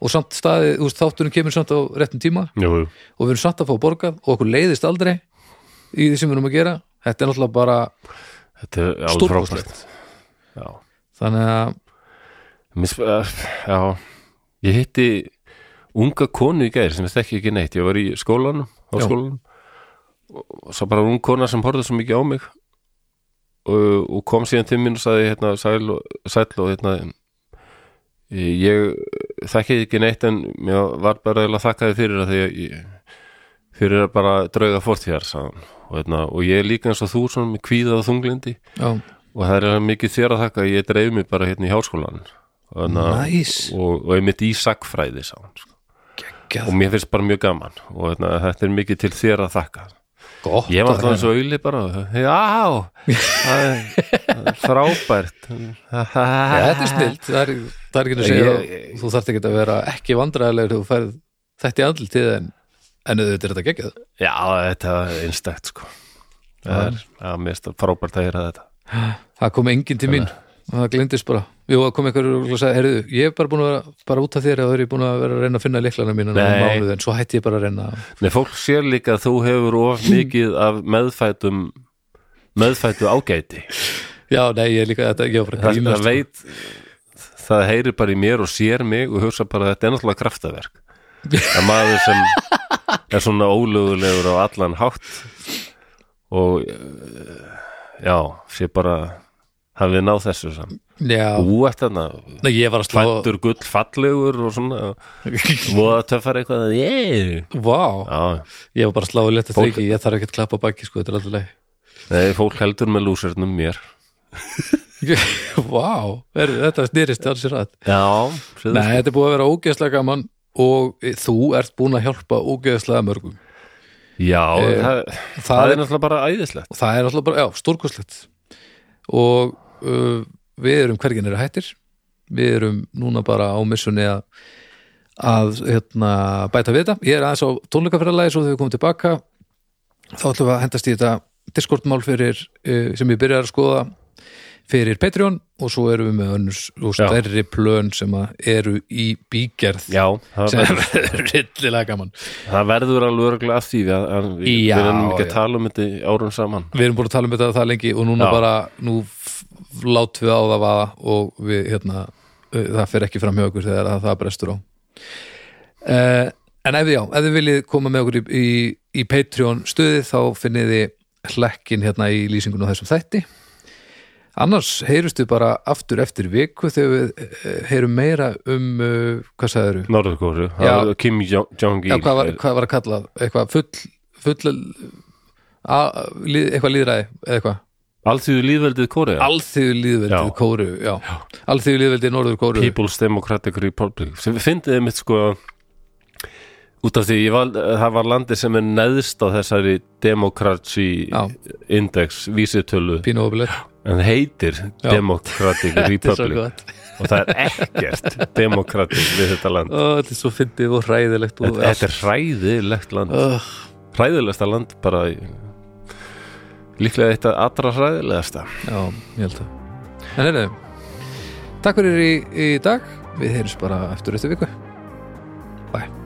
og samt staði, þú veist, þátturinn kemur samt á réttum tíma. Jú, jú. og við erum samt að fá borgað og okkur leiðist aldrei í því sem við erum að gera. Þetta er náttúrulega bara, Stórkostlegt. þannig að sp- uh, Já, ég hitti unga konu í gæri sem ég þekki ekki neitt, ég var í skólanum á Já. skólanum. Og svo bara ung kona sem horfði svo mikið á mig. Og, og kom síðan til mín og sagði hérna sæl og, sæl og hérna ég þekki ekki neitt en mér var bara eiginlega þakkaði fyrir að því að ég, fyrir að bara drauga hann. og, hérna, og ég er líka eins og þú svona með kvíða og þunglindi já, og það er mikið þér að þakka að ég dreif mig bara hérna í háskólan hérna, Næs. og, og ég mitt í sagfræði sá sko. og mér finnst bara mjög gaman og hérna, þetta er mikið til þér að þakka gott ég var alltaf heyra. svo auðli bara já, það er, það er frábært. Já, þetta er snilt, það er, það er ekki að segja. Ég- að þú þarft ekki að vera ekki vandræðilegur þú færð þetta í andlitið en, en auðvitað er þetta geggjað. Já, þetta er einstakt sko. Það er, já, mér finnst það frábært að heyra þetta. Það kom enginn til mín. Og það glindist bara Jú, það kom einhver og sagði, heyrðu, ég er bara búin að vera bara út af þér og það er búin að vera að reyna að finna Nei. mánuð en svo hætti ég bara að reyna. Nei, fólk sér líka að þú hefur of mikið af meðfætum meðfætu ágæti. Já, nei, ég er líka þetta, var bara að það, það veit það heyrir bara í mér og sér mig og hugsa bara að þetta er náttúrulega kraftaverk. Að maður sem er svona ólögulegur á allan hátt og eh, já, sé bara hafið náð þessu Já, þú ert þarna nei, ég var að slá fættur gull fallegur og svona. Voða töffar eitthvað yeah. Vá, já, ég var bara að slá í leta Fólk- þreiki ég þarf ekki að klappa baki, sko, þetta er alltaf leið. Nei, fólk heldur með lúsernum mér. Vá, er, þetta snýrist alls í rætt. Já, Nei, þetta er búið að vera ógeðslega gaman og þú ert búin að hjálpa ógeðslega mörgum. Já, Eh, það, það það er- náttúrulega bara æðislegt. Það er alltaf bara, já, stórkostlegt. Og uh, við erum hvergin eru hættir. Við erum núna bara á missunni að að hérna, bæta við þetta. Ég er aðeins á tónleikafræðalagi svo þegar við komum tilbaka þá ætlum við að hendast í þetta Discord-mál fyrir uh, sem ég byrjar að skoða fyrir Patreon og svo erum við með önnurs og stærri plön sem að eru í bígerð já, sem er rillilega gaman. Það verður alveg örgulega af því við, að, við, Já, við erum ekki að tala um þetta í árum saman. Við erum búin að tala um þetta það lengi og núna Já. bara nú látum við á það vaða og við hérna uh, það fer ekki fram hjá okkur þegar að það brestur á. Uh, en ef þið já, ef þið viljið koma með okkur í, í, í Patreon stuðið þá finnið þið hlekkin hérna í lýsingun á þessum þætti. Annars heyrustu bara aftur eftir viku þegar við uh, heyrum meira um uh, hvað sagðirðu? Norðurkóru, Já. Kim Jong- Já, Jong-il hvað var, hvað var að kalla eitthvað full, full a, eitthvað líðræði eitthvað Alþjóðu líðveldið Kórea? Alþýðu líðveldið Já. Kóru já. Alþýðu líðveldið Norður Kóru People's Democratic Republic. Sem við fyndið mitt sko út af því val, það var landi sem er neðst á þessari Democracy Já. Index vísitölu. En heitir Já. Democratic Republic. og það er ekkert demokratisk við þetta land. Ó, Þetta er svo fyndið og hræðilegt og þetta, þetta er hræðilegt land. Hræðilegsta land bara í, líklega eitt að allra hræðilegasta. Já, ég held að En hérna, takk fyrir í, í dag. Við heyrjum bara eftir eftir viku. Bye.